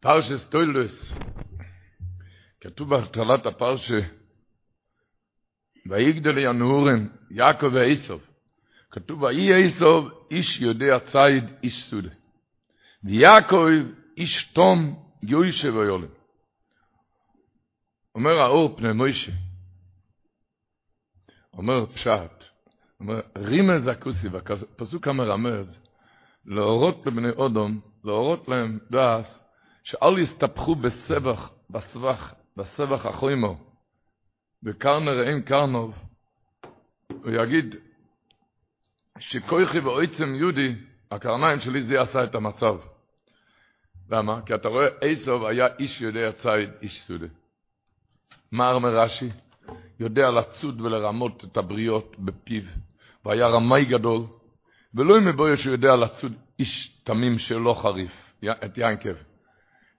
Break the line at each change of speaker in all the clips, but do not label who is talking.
פרשת תולדות, כתוב בהתחלת הפרשה, ויגדלו הנערים, יעקב ועשו. כתוב, ויהי עשו, איש יודע ציד, איש שדה. ויעקב, איש תם, יושב אוהלים. אומר האור פני משה, אומר פשט, אומר, רמז הכתוב, פסוק המרמז, להורות לבני אודום, להורות להם דעת, שאל יסתפחו בסבך, בסבך, בסבך החוימו, וקרנר אין קרנוב, הוא יגיד שכויכי ואויצם יהודי, הקרניים שלי זה עשה את המצב. למה? כי אתה רואה, איסוב היה איש יודע ציד, איש סודה. מה אומר רש"י? יודע לצוד ולרמות את הבריות בפיו, והיה רמאי גדול, ולא אם מבויה שהוא יודע לצוד איש תמים שלא חריף, את ינקב,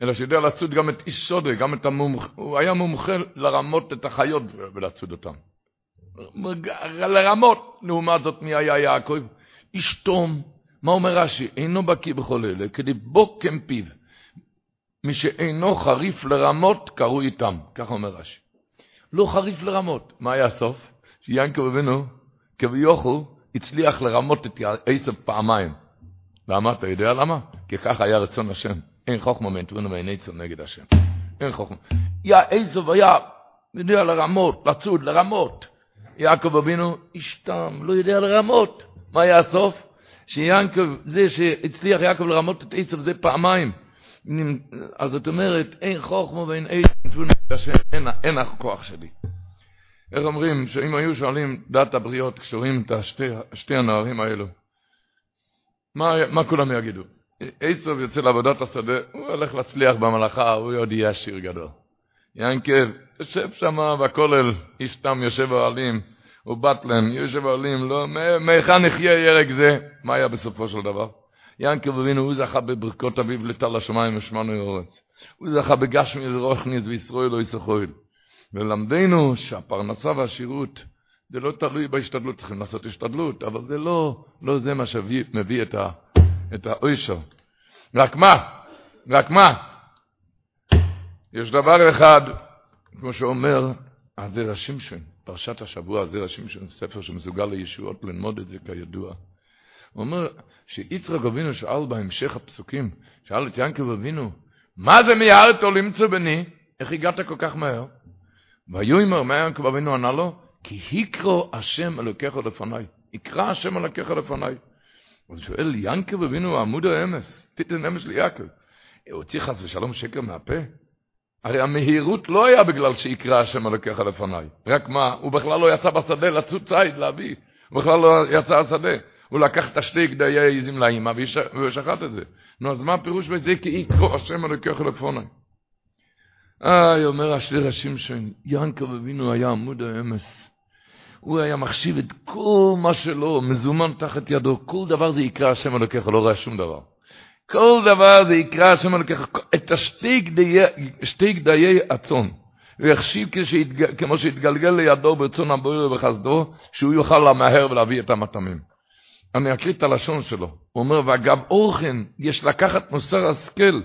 אלא שיודע לצוד גם את איש סודה, גם את המומחה, הוא היה מומחה לרמות את החיות ולצוד אותם. לרמות, לעומת זאת מי היה יעקב? איש תום, מה אומר רש"י? אינו בקיא בכל אלה, כדי בוקם פיו. מי שאינו חריף לרמות, קרוי איתם, כך אומר רש"י. לא חריף לרמות. מה היה הסוף? שיענקב אבינו, כביכול, הצליח לרמות את עשב פעמיים. למה? אתה יודע למה? כי ככה היה רצון השם. אין חוכמה ואין עצו נגד השם. אין חוכמה. יא עשב היה יודע לרמות, לצוד, לרמות. יעקב אבינו השתם, לא יודע לרמות. מה היה הסוף? שיעקב, זה שהצליח יעקב לרמות את עשב זה פעמיים. אז זאת אומרת, אין חוכמה ואין עצו נגד השם, אין, אין הכוח שלי. איך אומרים, שאם היו שואלים דת הבריות, כשרואים את השתי, שתי הנערים האלו, מה, מה כולם יגידו? עשב יוצא לעבודת השדה, הוא הולך להצליח במלאכה, הוא עוד יהיה עשיר גדול. ינקב, יושב שם בכולל, איש תם יושב באוהלים, הוא בטלן, יושב באוהלים, לא, מהיכן נחיה ירק זה? מה היה בסופו של דבר? ינקב אבינו, הוא זכה בברכות אביו לטל השמיים ושמנו אורץ. הוא זכה בגשמי זרוחניס וישראל לא יסחויל. ולמדנו שהפרנסה והשירות זה לא תלוי בהשתדלות, צריכים לעשות השתדלות, אבל זה לא, לא זה מה שמביא את, ה, את האוישר. רק מה? רק מה? יש דבר אחד, כמו שאומר הזרע שמשון, פרשת השבוע הזרע שמשון, ספר שמסוגל לישועות ללמוד את זה כידוע. הוא אומר שיצחק אבינו שאל בהמשך הפסוקים, שאל את ינקב אבינו, מה זה מיהרת או למצוא בני? איך הגעת כל כך מהר? ויאמר מה ינקב אבינו ענה לו? כי יקרא השם אלוקיך לפניי. יקרא השם אלוקיך לפניי. אז שואל ינקב אבינו עמוד האמס, תיתן אמס ליעקב. הוציא חס ושלום שקר מהפה? הרי המהירות לא היה בגלל שיקרא השם אלוקיך לפניי. רק מה, הוא בכלל לא יצא בשדה לצוד ציד להביא. הוא בכלל לא יצא לשדה. הוא לקח את השתי גדיי העזים לאמא ושחט את זה. נו, אז מה הפירוש בזה? כי יקרא השם אלוקיך לפניי. איי, אומר השיר השמשון, ינקב אבינו היה עמוד האמס. הוא היה מחשיב את כל מה שלו, מזומן תחת ידו, כל דבר זה יקרא השם אלוקיך, לא רואה שום דבר. כל דבר זה יקרא השם אלוקיך, את השתי גדיי הצאן. הוא יחשיב. כמו שהתגלגל לידו ברצון הבויר ובחסדו, שהוא יוכל למהר ולהביא את המטעמים. אני אקריא את הלשון שלו. הוא אומר, ואגב אורחן, יש לקחת מוסר השכל.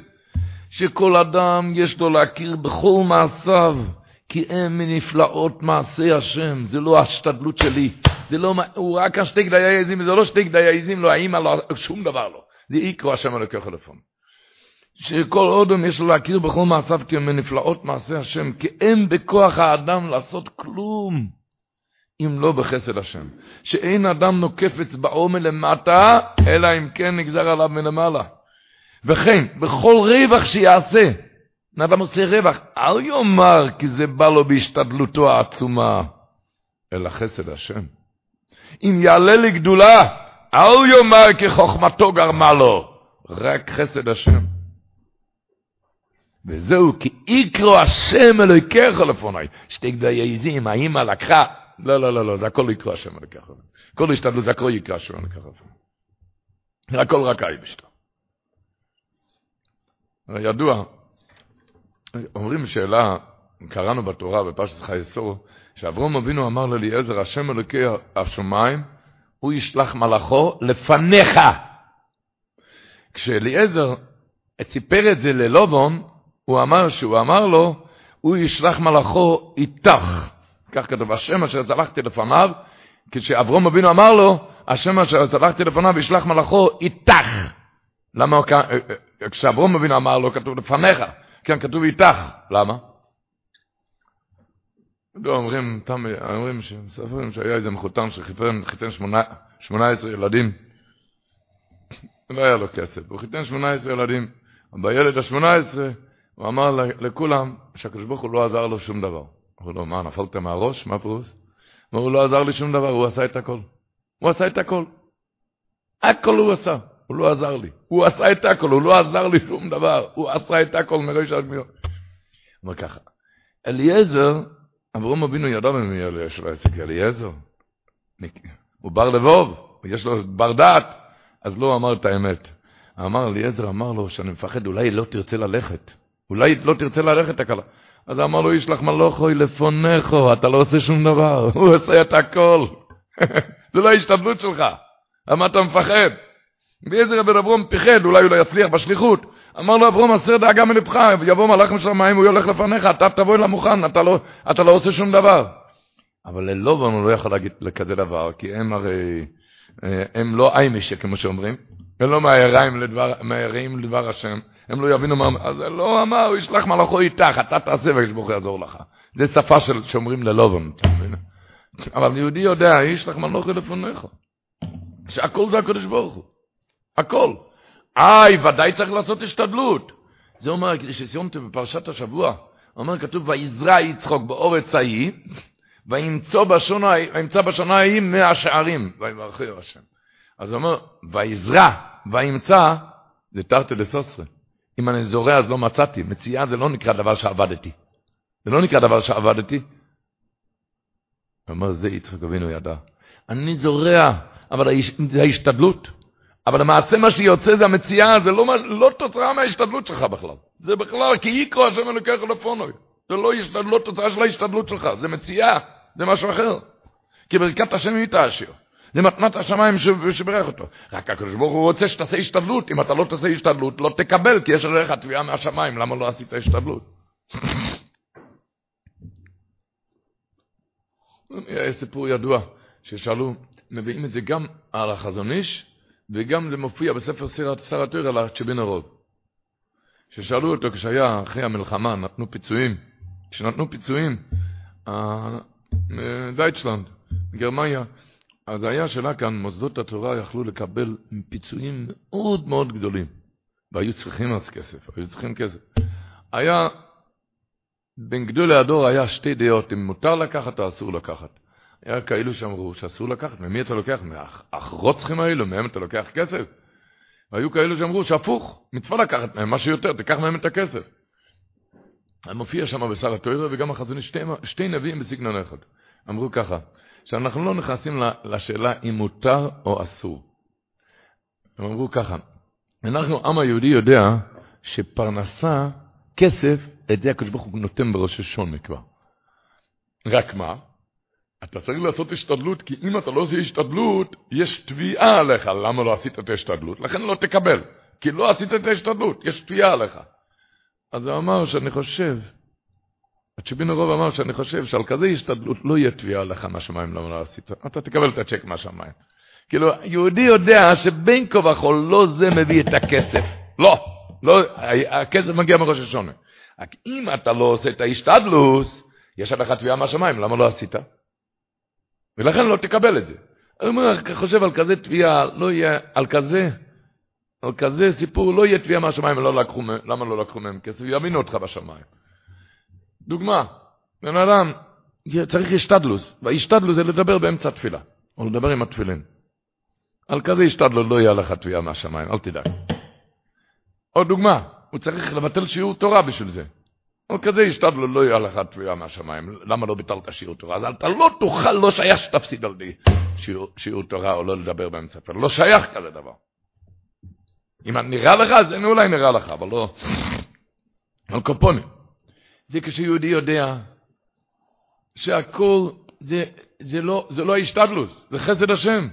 שכל אדם יש לו להכיר בכל מעשיו, כי הם מנפלאות מעשי השם, זה לא השתדלות שלי, זה לא, הוא רק השתי גדיי העזים, זה לא שתי גדיי העזים, לא האמא, לא, שום דבר לא, זה איקרו השם אלוקך אלפון. שכל אדם יש לו להכיר בכל מעשיו כי הם מנפלאות מעשי השם, כי אין בכוח האדם לעשות כלום, אם לא בחסד השם. שאין אדם נוקף אצבעו מלמטה, אלא אם כן נגזר עליו מלמעלה. וכן, בכל רווח שיעשה, אדם עושה רווח, אל יאמר כי זה בא לו בהשתדלותו העצומה, אלא חסד השם. אם יעלה לגדולה, אל יאמר כי חוכמתו גרמה לו, רק חסד השם. וזהו כי יקרו השם אלוהיכך לפוני. שתי גדי עזים, האמא לקחה, לא, לא, לא, לא, זה הכל יקרו השם אלוהיכך. כל השתדלות, זה הכל יקרו השם אלוהיכך. זה הכל רק היבשתו. ידוע, אומרים שאלה, קראנו בתורה בפרשת חייסור, שאברום אבינו אמר לאליעזר, השם אלוקי השמיים, הוא ישלח מלאכו לפניך. כשאליעזר סיפר את זה ללובון, הוא אמר שהוא אמר לו, הוא ישלח מלאכו איתך. כך כתוב, השם אשר צלחתי לפניו, כשאברום אבינו אמר לו, השם אשר צלחתי לפניו ישלח מלאכו איתך. למה כשאברום אבינו אמר לו, כתוב לפניך, כן, כתוב איתך. למה? לא, אומרים, תם, אומרים, מספרים שהיה איזה מחותן שחיתן 18 ילדים. לא היה לו כסף, הוא חיתן 18 ילדים. בילד ה-18 הוא אמר לכולם שהקדוש ברוך הוא לא עזר לו שום דבר. אמרו לו, מה, נפלת מהראש? מה פירוש? אמרו, הוא לא עזר לי שום דבר, הוא עשה את הכל. הוא עשה את הכל. הכל הוא עשה, הוא לא עזר לי. הוא עשה את הכל, הוא לא עזר לי שום דבר. הוא עשה את הכל מראש עד מיום. אומר ככה, אליעזר, אברום אבינו ידע ממי יש לו עסק, אליעזר. הוא בר לבוב, יש לו בר דעת, אז לא אמר את האמת. אמר אליעזר, אמר לו שאני מפחד, אולי לא תרצה ללכת. אולי לא תרצה ללכת הקלה. אז אמר לו, יש לך מלוכו, לפונכו, אתה לא עושה שום דבר, הוא עושה את הכל. זה לא ההשתדלות שלך. למה אתה מפחד? ואיזה רבי אברום פיחד, אולי הוא לא יצליח בשליחות. אמר לו אברום, הסר דאגה מלבך, יבוא מלאך משמיים, הוא יולך לפניך, אתה תבוא אל המוכן, אתה לא, אתה לא עושה שום דבר. אבל ללובן הוא לא יכול להגיד לכזה דבר, כי הם הרי, אה, הם לא איימישה, כמו שאומרים. הם לא מהיראים לדבר, מהיראים לדבר השם. הם לא יבינו מה... אז לא אמר, הוא ישלח מלאכו איתך, אתה תעשה והקדוש ברוך הוא יעזור לך. זה שפה של, שאומרים ללובן, אתה מבין? אבל יהודי יודע, ישלח מלאכו לפניך. שהכל זה הקדוש ברוך הוא. הכל. איי, ודאי צריך לעשות השתדלות. זה אומר, כדי בפרשת השבוע, אומר, כתוב, ויזרע יצחוק באורץ ההיא, וימצא בשנה ההיא מאה שערים, ויברכו השם. אז הוא אומר, ויזרע, וימצא, זה תרתי לסוסרה. אם אני זורע אז לא מצאתי. מציאה זה לא נקרא דבר שעבדתי. זה לא נקרא דבר שעבדתי. הוא אומר, זה יצחק אבינו ידע. אני זורע, אבל זה ההשתדלות. אבל למעשה מה שיוצא זה המציאה, זה לא, לא תוצאה מההשתדלות שלך בכלל. זה בכלל כי יקרו השם אלוקיך לפונוי. זה לא, לא תוצאה של ההשתדלות שלך, זה מציאה, זה משהו אחר. כי ברכת השם היא תעשיר. זה מתנת השמיים שברך אותו. רק הקדוש ברוך הוא רוצה שתעשה השתדלות. אם אתה לא תעשה השתדלות, לא תקבל, כי יש עליך תביעה מהשמיים. למה לא עשית השתדלות? סיפור ידוע, ששאלו, מביאים את זה גם על החזון איש, וגם זה מופיע בספר שר התויר על הצ'בין הרוב. ששאלו אותו כשהיה אחרי המלחמה, נתנו פיצויים. כשנתנו פיצויים, דייטשלנד, גרמניה, אז היה שאלה כאן, מוסדות התורה יכלו לקבל פיצויים מאוד מאוד גדולים, והיו צריכים אז כסף, היו צריכים כסף. היה, בין גדולי הדור היה שתי דעות, אם מותר לקחת או אסור לקחת. היה כאלו שאמרו שאסור לקחת, ממי אתה לוקח? מהרוצחים האלו, מהם אתה לוקח כסף? והיו כאלו שאמרו שהפוך, מצווה לקחת מהם מה שיותר, תיקח מהם את הכסף. מופיע שם בשר התוירה וגם החזוני שתי, שתי נביאים בסגנון אחד. אמרו ככה, שאנחנו לא נכנסים לשאלה אם מותר או אסור. הם אמרו ככה, אנחנו, עם היהודי יודע שפרנסה, כסף, את זה הקדוש ברוך הוא נותן בראש השונה כבר. רק מה? אתה צריך לעשות השתדלות, כי אם אתה לא עושה השתדלות, יש תביעה עליך, למה לא עשית את ההשתדלות? לכן לא תקבל, כי לא עשית את ההשתדלות, יש תביעה עליך. אז הוא אמר שאני חושב הצ'בין הרוב אמר שאני חושב שעל כזה השתדלות לא יהיה תביעה לך מהשמיים למה לא עשית. אתה תקבל את הצ'ק מהשמיים. כאילו, יהודי יודע שבין כה וכה לא זה מביא את הכסף. לא, לא, הכסף מגיע מראש השונה. רק אם אתה לא עושה את ההשתדלות, יש עליך תביעה מהשמיים, למה לא עשית? ולכן לא תקבל את זה. אני אומר, חושב על כזה תביעה, לא יהיה, על כזה, על כזה סיפור, לא יהיה תביעה מהשמיים, לא לקחו, למה לא לקחו מהם כסף? יאמינו אותך בשמיים. דוגמה, בן אדם צריך השתדלוס, וההשתדלוס זה לדבר באמצע התפילה, או לדבר עם התפילין. על כזה השתדלוס לא יהיה לך תביעה מהשמיים, אל תדאג. עוד דוגמה, הוא צריך לבטל שיעור תורה בשביל זה. על כזה השתדלוס לא יהיה לך תביעה מהשמיים, למה לא ביטלת שיעור תורה? אז אתה לא תוכל, לא שייך שתפסיד על די שיעור, שיעור תורה או לא לדבר באמצע התפילה, לא שייך כזה דבר. אם נראה לך, זה אולי נראה לך, אבל לא... על קופונים. זה כשיהודי יודע שהכל זה, זה, לא, זה לא ההשתדלות, זה חסד השם,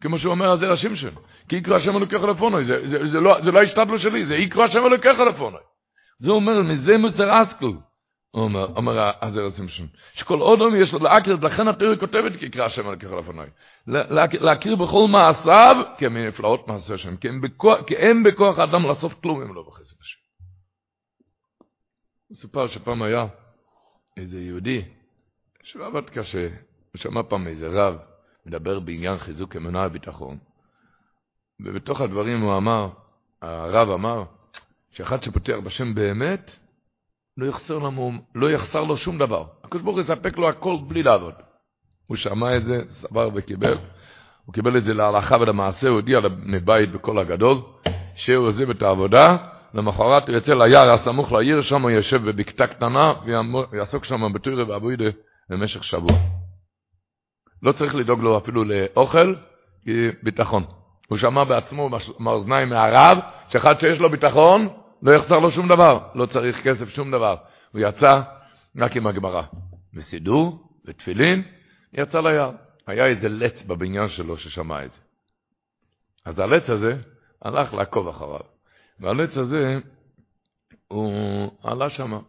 כמו שהוא אומר זה השם שלו. כי יקרא השם אלוקיך לפונוי, זה, זה, זה, לא, זה לא השתדלו שלי, זה יקרא השם אלוקיך לפונוי. זה אומר, מזה מוסר אסקל. אומר, אומר הזר סימשון, שכל אודום יש לו להכיר, לכן התיאור כותבת כי יקרא השם אלוקיך לפונוי. להכיר בכל מעשיו, כי הם נפלאות מעשה השם, כי אין בכוח האדם לעשות כלום אם לא בחסד השם. מסופר שפעם היה איזה יהודי, שעבד קשה, שמע פעם איזה רב, מדבר בעניין חיזוק אמונה וביטחון, ובתוך הדברים הוא אמר, הרב אמר, שאחד שפותח בשם באמת, לא יחסר, לנו, לא יחסר לו שום דבר. הקדוש ברוך יספק לו הכל בלי לעבוד. הוא שמע את זה, סבר וקיבל. הוא קיבל את זה להלכה ולמעשה, הוא הודיע מבית בכל הגדול, שהוא עוזב את העבודה, למחרת הוא יצא ליער הסמוך לעיר, שם הוא יושב בבקתה קטנה, ויעסוק שם בתוירה ואבוידה במשך שבוע. לא צריך לדאוג לו אפילו לאוכל, כי ביטחון. הוא שמע בעצמו מאוזניים מהרב, שאחד שיש לו ביטחון, לא יחסר לו שום דבר, לא צריך כסף, שום דבר. הוא יצא רק עם הגמרא, בסידור, בתפילין, יצא ליער. היה איזה לץ בבניין שלו ששמע את זה. אז הלץ הזה הלך לעקוב אחריו. והלץ הזה, הוא עלה שמה.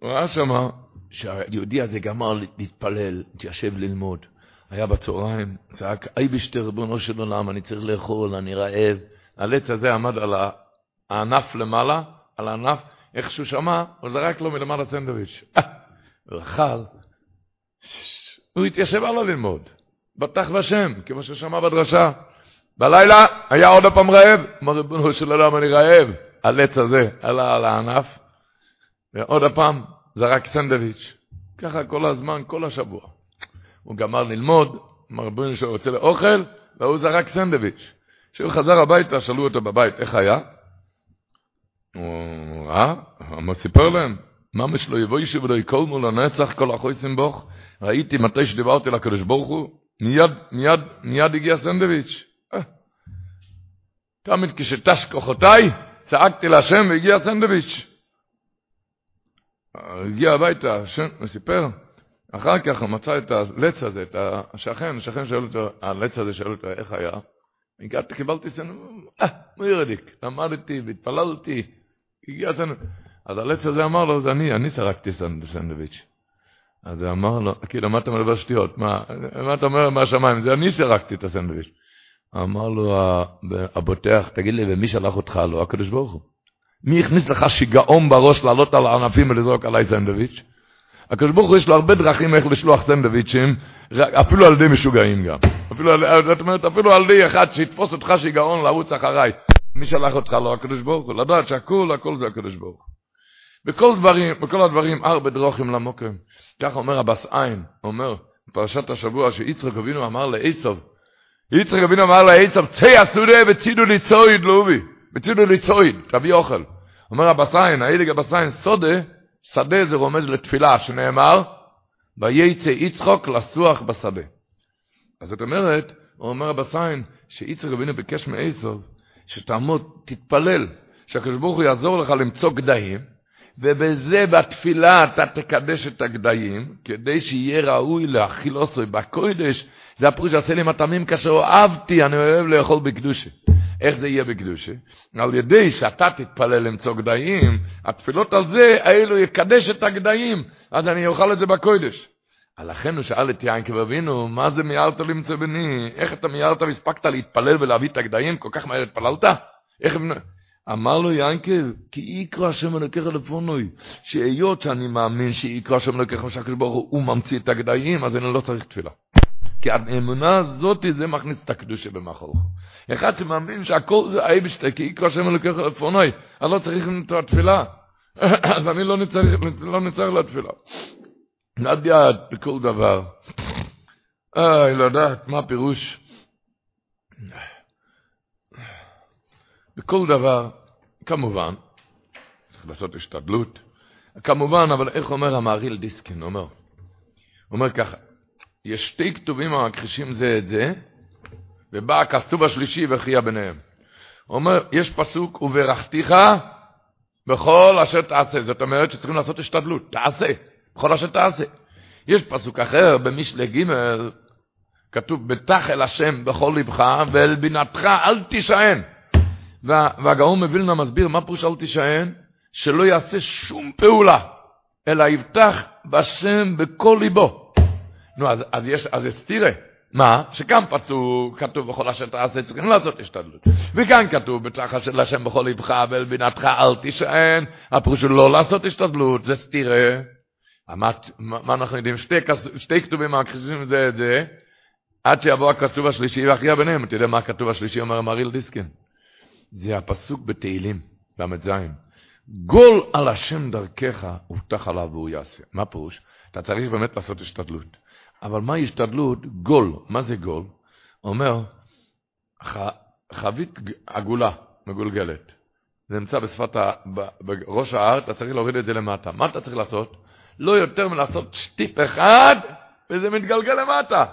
הוא ראה שמה שהיהודי הזה גמר להתפלל, התיישב ללמוד. היה בצהריים, צעק, אייבשטר, ריבונו של עולם, אני צריך לאכול, אני רעב. הלץ הזה עמד על הענף למעלה, על הענף, איך שהוא שמע, הוא זרק לו מלמעלה סנדוויץ'. הוא אכל, הוא התיישב עליו ללמוד. בטח בשם, כמו ששמע בדרשה. בלילה היה עוד פעם רעב, אמר ריבונו של עולם, אני רעב. הלץ הזה עלה על הענף, ועוד פעם זרק סנדוויץ'. ככה כל הזמן, כל השבוע. הוא גמר ללמוד, אמר ריבונו שהוא רוצה לאוכל, והוא זרק סנדוויץ'. כשהוא חזר הביתה, שאלו אותו בבית, איך היה? הוא ראה, הוא סיפר להם, ממש לא ישב ולא יקולמו לנצח כל החויסים בוך. ראיתי מתי שדיברתי לקדוש ברוך הוא, מיד, מיד, מיד הגיע סנדוויץ'. תמיד כשטש כוחותיי, צעקתי להשם והגיע סנדוויץ'. הגיע הביתה, השם, סיפר, אחר כך מצא את הלץ הזה, את השכן, השכן שואל אותו, הלץ הזה שואל אותו, איך היה? הגעתי, קיבלתי סנדוויץ', אה, מי ירדיק, למדתי והתפללתי, הגיע סנדוויץ'. אז הלץ הזה אמר לו, זה אני, אני סרקתי סנדוויץ'. אז הוא אמר לו, כאילו, מה אתה מדבר שטויות? מה, מה אתה אומר מהשמיים? זה אני סרקתי את הסנדוויץ'. אמר לו הבוטח, תגיד לי, ומי שלח אותך? לא, הקדוש ברוך הוא. מי הכניס לך שיגעון בראש לעלות על הענפים ולזרוק עליי סנדוויץ'? הקדוש ברוך הוא יש לו הרבה דרכים איך לשלוח סנדוויצ'ים, אפילו על ידי משוגעים גם. אפילו, זאת אומרת, אפילו על ידי אחד שיתפוס אותך שיגעון לרוץ אחריי. מי שלח אותך? לא הקדוש ברוך הוא. לדעת שהכל, הכל זה הקדוש ברוך הוא. בכל דברים, בכל הדברים, ארבע דרוכים למוקם. כך אומר הבס עין, אומר, בפרשת השבוע, שיצחק אבינו אמר לעשב, יצחק אבינו אמר לעשב, צא הסודה וצידו לצויד לובי, וצידו לצויד, תביא אוכל. אומר הבס עין, האיליג הבס עין, סודה, שדה זה רומז לתפילה, שנאמר, וייצא יצחוק לסוח בשדה. אז זאת אומרת, הוא אומר הבס עין, שיצחק אבינו ביקש מעשב, שתעמוד, תתפלל, שהקדוש ברוך הוא יעזור לך למצוא גדיים, ובזה בתפילה אתה תקדש את הגדיים, כדי שיהיה ראוי להאכיל אוסוי בקודש, זה הפירוש עשה לי מטעמים כאשר אוהבתי, אני אוהב לאכול בקדושה. איך זה יהיה בקדושה? על ידי שאתה תתפלל למצוא גדיים, התפילות על זה, האלו יקדש את הגדיים, אז אני אוכל את זה בקודש. לכן הוא שאל את יענקב אבינו, מה זה מיהרת למצוא בני? איך אתה מיהרת והספקת להתפלל ולהביא את הגדיים? כל כך מהר התפללת? איך... אמר לו ינקל, כי יקרא השם אלוקיך לפונוי, שהיות שאני מאמין שיקרא השם אלוקיך שהקדוש ברוך הוא ממציא את הגדיים, אז אני לא צריך תפילה. כי האמונה הזאת זה מכניס את הקדושה במחול. אחד שמאמין שהכל זה אייבשטה, כי יקרא השם אלוקיך לפונוי, אני לא צריך את התפילה. אז אני לא נצטרך, לא נצטרך לתפילה. נדיה בכל דבר. אה, לא יודעת, מה הפירוש? בכל דבר, כמובן, צריך לעשות השתדלות, כמובן, אבל איך אומר המעריל דיסקין, הוא אומר, הוא אומר ככה, יש שתי כתובים המכחישים זה את זה, ובא הכתוב השלישי וכריע ביניהם. הוא אומר, יש פסוק, וברכתיך בכל אשר תעשה. זאת אומרת שצריכים לעשות השתדלות, תעשה, בכל אשר תעשה. יש פסוק אחר, במשלי ג', כתוב, בטח אל השם בכל לבך, ואל בינתך אל תישען. והגאון מווילנה מסביר, מה פירוש אל תישען? שלא יעשה שום פעולה, אלא יבטח בשם בכל ליבו. נו, אז, אז יש, אז תראה, מה? שכאן פסוק, כתוב בכל אשר תעשה, צריכים לעשות השתדלות. וכאן כתוב, בטח של השם בכל לבך ואל בינתך אל תישען, הפירוש הוא לא לעשות השתדלות, זה סתירה. מה, מה אנחנו יודעים? שתי, שתי כתובים מכחישים זה את זה, עד שיבוא הכתוב השלישי ויכריע ביניהם. אתה יודע מה הכתוב השלישי אומר מריל דיסקין? זה הפסוק בתהילים, ל"ז. גול על השם דרכך, הובטח עליו והוא יעשה. מה פירוש? אתה צריך באמת לעשות השתדלות. אבל מה השתדלות? גול. מה זה גול? אומר, ח, חבית עגולה, מגולגלת. זה נמצא בשפת, ה, בראש ההר, אתה צריך להוריד את זה למטה. מה אתה צריך לעשות? לא יותר מלעשות שטיפ אחד, וזה מתגלגל למטה.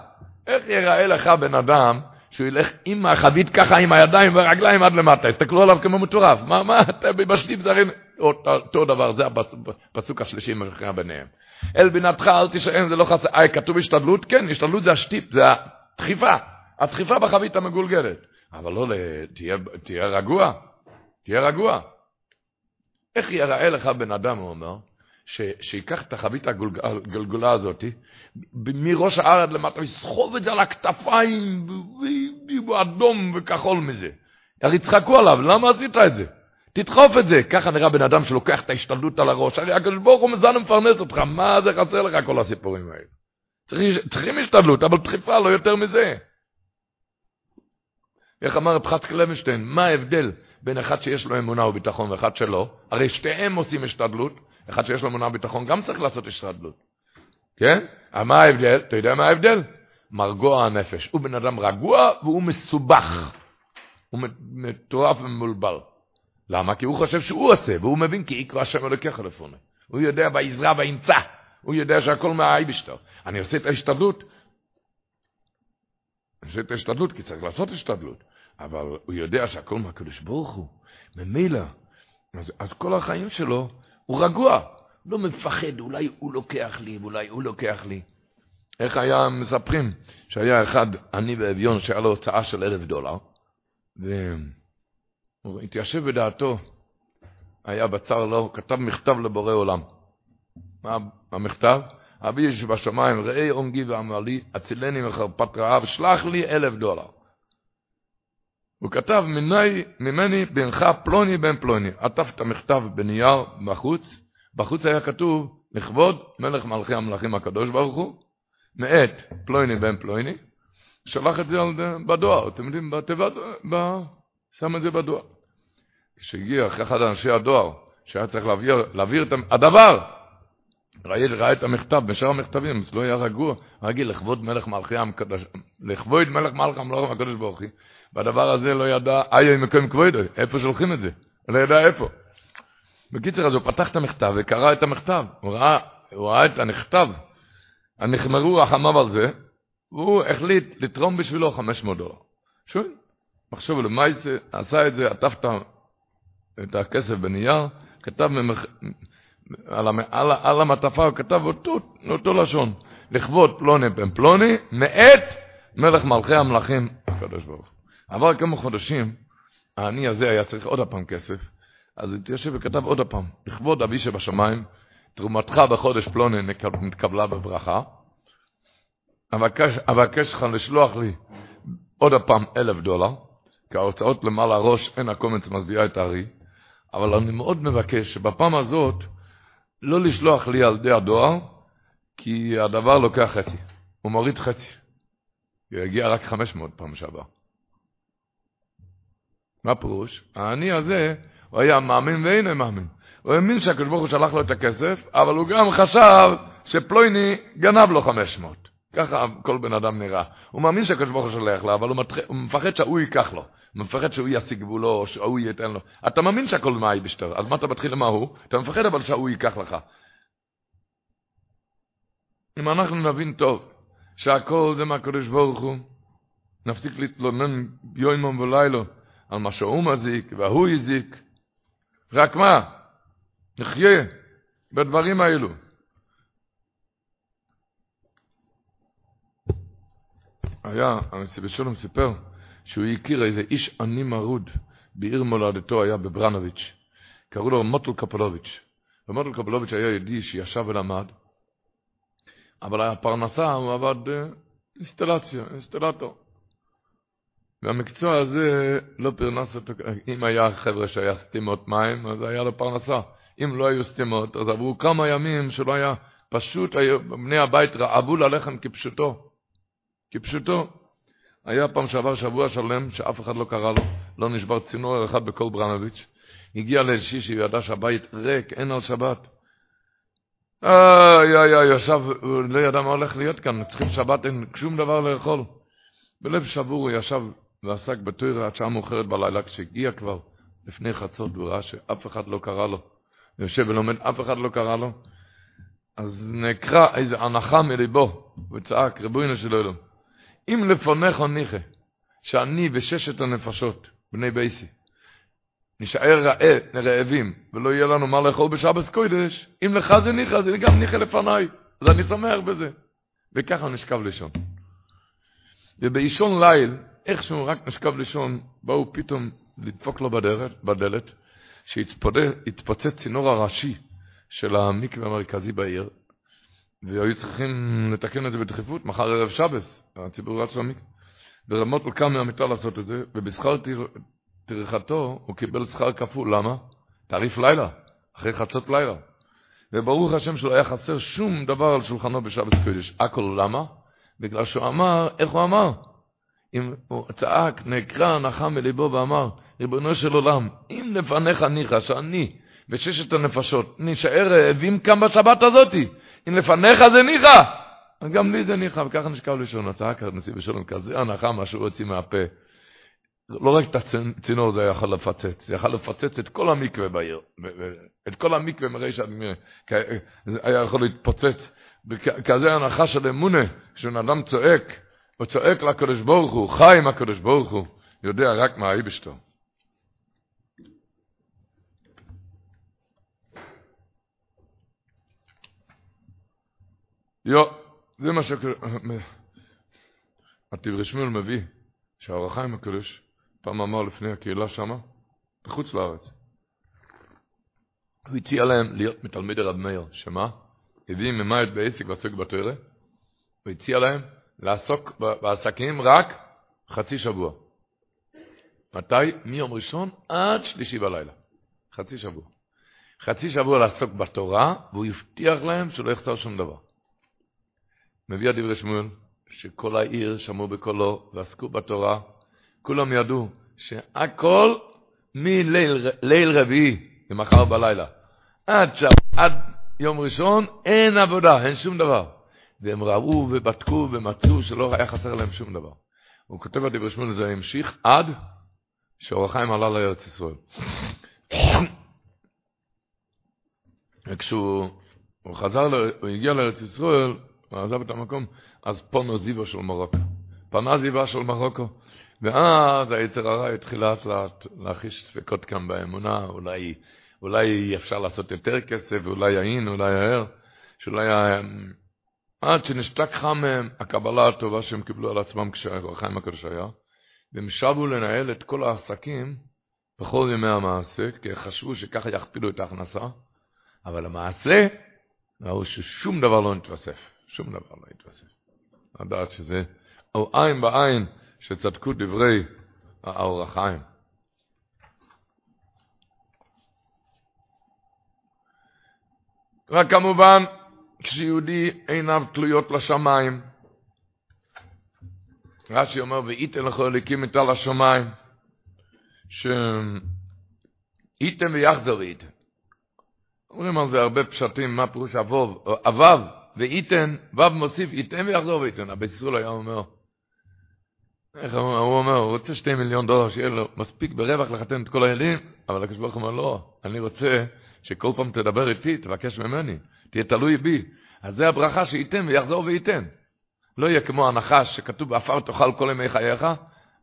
איך ייראה לך בן אדם שהוא ילך עם החבית ככה, עם הידיים והרגליים עד למטה, הסתכלו עליו כמו מטורף. מה, מה, אתה בשטיפ זה הרי אותו דבר, זה הפסוק השלישי מרחיה ביניהם. אל בינתך אל תשען, זה לא חסר, אה, כתוב השתדלות? כן, השתדלות זה השטיפ, זה הדחיפה, הדחיפה בחבית המגולגלת. אבל לא, תהיה, תהיה רגוע, תהיה רגוע. איך יראה לך בן אדם, הוא אומר, ש, שיקח את החבית הגלגולה הזאת, מראש הארד למטה, יסחוב את זה על הכתפיים, אדום וכחול מזה. הרי יצחקו עליו, למה עשית את זה? תדחוף את זה. ככה נראה בן אדם שלוקח את ההשתלטות על הראש. הרי הקדוש ברוך הוא מזן ומפרנס אותך, מה זה חסר לך כל הסיפורים האלה? צריך, צריכים השתדלות, אבל דחיפה לא יותר מזה. איך אמר רב חץ קלמשטיין, מה ההבדל בין אחד שיש לו אמונה וביטחון ואחד שלא? הרי שתיהם עושים השתדלות, אחד שיש לו אמונה וביטחון גם צריך לעשות השתדלות. כן? אבל מה ההבדל? אתה יודע מה ההבדל? מרגוע הנפש. הוא בן אדם רגוע והוא מסובך. הוא מטורף ומבולבל. למה? כי הוא חושב שהוא עושה, והוא מבין כי יקרא השם אלוקיך לפונה. הוא יודע בעזרה וימצא. הוא יודע שהכל מהאייבשטר. אני עושה את ההשתדלות. אני עושה את ההשתדלות כי צריך לעשות השתדלות. אבל הוא יודע שהכל מהקדוש ברוך הוא. ממילא. אז, אז כל החיים שלו הוא רגוע. לא מפחד, אולי הוא לוקח לי, ואולי הוא לוקח לי. איך היה מספרים? שהיה אחד עני ואביון שהיה לו הוצאה של אלף דולר, והוא התיישב בדעתו, היה בצר לו, הוא כתב מכתב לבורא עולם. מה המכתב? אבי יש בשמיים, ראה עונגי ואמר לי, הצילני מחרפת רעב, שלח לי אלף דולר. הוא כתב, ממני, ממני בנך פלוני בן פלוני. עטף את המכתב בנייר בחוץ, בחוץ היה כתוב, לכבוד מלך מלכי המלכים הקדוש ברוך הוא, מאת פלויני בן פלויני, שלח את זה בדואר, אתם יודעים, בתיבת. שם את זה בדואר. כשהגיע אחד אנשי הדואר, שהיה צריך להעביר, להעביר את הדבר, ראה, ראה את המכתב, בשאר המכתבים, אז לא היה רגוע, רגיל לכבוד מלך מלכי המקדש, לכבוד מלך מלכי המלכים הקדוש ברוך הוא, והדבר הזה לא ידע, איי מקום כבודו, איפה שולחים את זה? לא ידע איפה. בקיצר, אז הוא פתח את המכתב וקרא את המכתב. הוא ראה, הוא ראה את הנכתב. נחמרו רחמיו על זה, והוא החליט לתרום בשבילו 500 דולר. שוב, מחשוב למה זה, עשה את זה, עטף את הכסף בנייר, כתב ממח... על, המ... על, על המטפה, הוא כתב אותו, אותו לשון, לכבוד פלוני בן פלוני, מאת מלך מלכי המלכים, הקדוש ברוך הוא. עבר כמה חודשים, העני הזה היה צריך עוד הפעם כסף, אז התיישב וכתב עוד הפעם, לכבוד אבי שבשמיים, תרומתך בחודש פלוני נתקבלה בברכה, אבקש לך לשלוח לי עוד הפעם אלף דולר, כי ההוצאות למעלה הראש, אין הקומץ משביעה את הארי, אבל אני מאוד מבקש שבפעם הזאת לא לשלוח לי על ידי הדואר, כי הדבר לוקח חצי, הוא מוריד חצי. הוא יגיע רק 500 פעם שעבר. מה פירוש? העני הזה, הוא היה מאמין ואינו מאמין. הוא האמין שהקדוש ברוך הוא שלח לו את הכסף, אבל הוא גם חשב שפלויני גנב לו 500. ככה כל בן אדם נראה. הוא מאמין שהקדוש ברוך הוא שולח לו, אבל הוא, מתח... הוא מפחד שהוא ייקח לו. הוא מפחד שהוא ישיג בו לו, או שהוא ייתן לו. אתה מאמין שהכל מאי בשטר, אז מה אתה מתחיל למה הוא? אתה מפחד אבל שהוא ייקח לך. אם אנחנו נבין טוב שהכל זה מהקדוש ברוך הוא, נפסיק להתלונן יום ולילה על מה שהוא מזיק והוא הזיק. רק מה? נחיה בדברים האלו. היה, בשלום סיפר שהוא הכיר איזה איש עני מרוד בעיר מולדתו, היה בברנוביץ', קראו לו מוטל קפלוביץ'. ומוטל קפלוביץ' היה יהודי שישב ולמד, אבל הפרנסה הוא עבד אה, אינסטלציה, אינסטלטור. והמקצוע הזה לא פרנס אותו, אם היה חבר'ה שהיה סתימות מים, אז היה לו פרנסה. אם לא היו סתימות, אז עברו כמה ימים שלא היה, פשוט היו, בני הבית רעבו ללחם כפשוטו. כפשוטו. היה פעם שעבר שבוע שלם שאף אחד לא קרא לו, לא נשבר צינור אחד בכל ברנוביץ'. הגיע ליל שישי וידע שהבית ריק, אין על שבת. איי, איי, איי, ישב, הוא לא ידע מה הולך להיות כאן, צריכים שבת, אין שום דבר לאכול. בלב שבור הוא ישב ועסק בתוירה עד שעה מאוחרת בלילה, כשהגיע כבר לפני חצות, הוא ראה שאף אחד לא קרא לו. יושב ולומד, אף אחד לא קרא לו. אז נקרא איזו הנחה מליבו, וצעק, ריבונו של אלוהים, אם לפונך ניחא, שאני וששת הנפשות, בני בייסי, נשאר רעה, רעבים, ולא יהיה לנו מה לאכול בשבס קודש, אם לך זה ניחא, זה גם ניחא לפניי, אז אני שמח בזה. וככה נשכב לישון. ובאישון ליל, איכשהו רק נשכב לישון, באו פתאום לדפוק לו בדלת, בדלת שהתפוצץ צינור הראשי של המקווה המרכזי בעיר, והיו צריכים לתקן את זה בדחיפות, מחר ערב שבס, הציבור רץ למקווה. ורמות הוא קם מהמיטה לעשות את זה, ובשכר טרחתו הוא קיבל שכר כפול, למה? תעריף לילה, אחרי חצות לילה. וברוך השם שלא היה חסר שום דבר על שולחנו בשבת קודש. הכל למה? בגלל שהוא אמר, איך הוא אמר? אם הוא צעק, נקרא, נחה מליבו ואמר, ריבונו של עולם, אם לפניך ניחא, שאני וששת הנפשות נישאר רעבים כאן בשבת הזאתי, אם לפניך זה ניחא, אז גם לי זה ניחא, וככה נשכב לשון, צעק הנשיא בשלום, כזה הנחה, מה שהוא הוציא מהפה. לא רק את הצינור זה יכול לפצץ, זה יכול לפצץ את כל המקווה בעיר, את כל המקווה מראש עד היה יכול להתפוצץ, כזה הנחה של אמונה, כשבן אדם צועק, הוא צועק לקדוש ברוך הוא, חי עם הקדוש ברוך הוא, יודע רק מה האיבשתו. יו, זה מה ש... התברי שמואל מביא, שהאור החיים הקדוש, פעם אמר לפני הקהילה שמה, בחוץ לארץ. הוא הציע להם להיות מתלמידי רב מאיר, שמה? הביא ממאית בעסק ועסק בתוירה, הוא הציע להם לעסוק בעסקים רק חצי שבוע. מתי? מיום ראשון עד שלישי בלילה. חצי שבוע. חצי שבוע לעסוק בתורה, והוא הבטיח להם שלא יחסר שום דבר. מביא הדברי שמואל, שכל העיר שמעו בקולו ועסקו בתורה, כולם ידעו שהכל מליל רביעי למחר בלילה. עד, שב, עד יום ראשון אין עבודה, אין שום דבר. והם ראו ובדקו ומצאו שלא היה חסר להם שום דבר. הוא כותב על דברי שמואל, זה המשיך עד שאור החיים עלה לארץ ישראל. וכשהוא חזר, הוא הגיע לארץ ישראל, עזב את המקום, אז פונו זיבו של מרוקו. פנה זיבה של מרוקו. ואז היצר הרע התחיל לאט לאט להחיש ספקות כאן באמונה, אולי, אולי אפשר לעשות יותר כסף, אולי יין, אולי הער, שאולי עד שנשתק חם מהם הקבלה הטובה שהם קיבלו על עצמם כשהחיים הקדוש היה, והם שבו לנהל את כל העסקים בכל ימי המעשה, כי חשבו שככה יכפילו את ההכנסה, אבל המעשה, ראו ששום דבר לא נתווסף, שום דבר לא נתווסף. לדעת שזה, או עין בעין, שצדקו דברי האור החיים. רק כמובן, כשיהודי עיניו תלויות לשמיים. רש"י אומר, ואיתן לך אליקים את על השמיים, שאיתן ויחזור ואיתן. אומרים על זה הרבה פשטים, מה פירוש אבוב, אבב ואיתן, וו מוסיף איתן ויחזור ואיתן. הבית ישראל היה אומר, איך הוא אומר, הוא רוצה שתי מיליון דולר, שיהיה לו מספיק ברווח לחתן את כל הילדים, אבל הקדוש ברוך הוא אומר, לא, אני רוצה שכל פעם תדבר איתי, תבקש ממני. תהיה תלוי בי. אז זה הברכה שייתן ויחזור וייתן. לא יהיה כמו הנחש שכתוב באפר תאכל כל ימי חייך,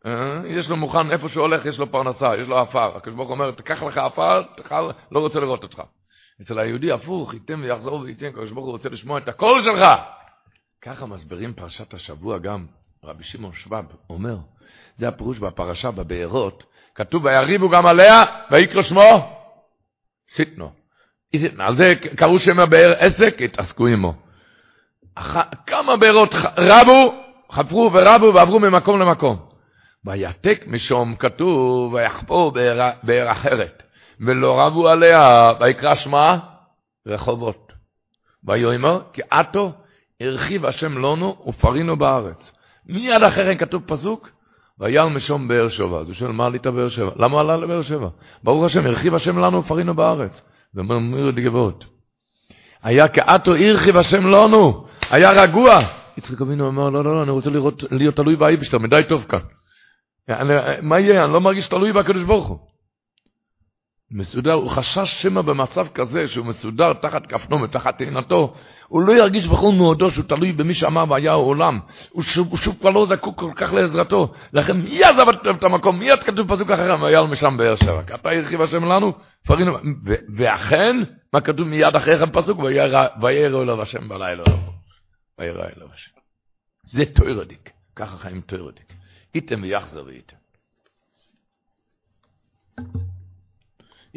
אה, יש לו מוכן, איפה שהוא הולך יש לו פרנסה, יש לו עפר. הקדוש ברוך אומר, תקח לך עפר, תאכל, לא רוצה לראות אותך. אצל היהודי הפוך, ייתן ויחזור וייתן, הקדוש ברוך הוא רוצה לשמוע את הקול שלך. ככה מסבירים פרשת השבוע גם רבי שמעון שבב אומר, זה הפירוש בפרשה בבארות, כתוב ויריבו גם עליה ויקרא שמו סיטנו. על זה קראו שם הבאר עסק, התעסקו עמו. כמה בארות רבו, חפרו ורבו ועברו ממקום למקום. ויתק משום כתוב ויחפור באר אחרת, ולא רבו עליה, ויקרא שמה רחובות. ויאמר כי עתו הרחיב השם לנו ופרינו בארץ. מיד אחרי כתוב פסוק, ויעל משום באר שבע. אז הוא שואל, מה עלית באר שבע? למה עלה לבאר שבע? ברוך השם, הרחיב השם לנו ופרינו בארץ. זה אומר מירי דגבות. היה כאתו הרחיב השם לנו, היה רגוע. יצחק אבינו אמר, לא, לא, לא, אני רוצה לראות, להיות תלוי באייבשטר, מדי טוב כאן. אני, מה יהיה? אני לא מרגיש תלוי בקדוש ברוך הוא. מסודר, הוא חשש שמא במצב כזה שהוא מסודר תחת כפנו ותחת תאנתו, הוא לא ירגיש בכל מאודו שהוא תלוי במי שאמר והיה העולם. הוא שוב, הוא שוב כבר לא זקוק כל כך לעזרתו. לכן מי עזב את המקום? מיד כתוב פסוק אחר, והיה משם באר שבע. אתה הרחיב השם לנו, פרינו. ואכן, מה כתוב מיד אחרי כן פסוק? וירא אליו השם בלילה. וירא אליו השם. זה תוירדיק. ככה חיים תוירדיק. איתם ויחזר ואיתם.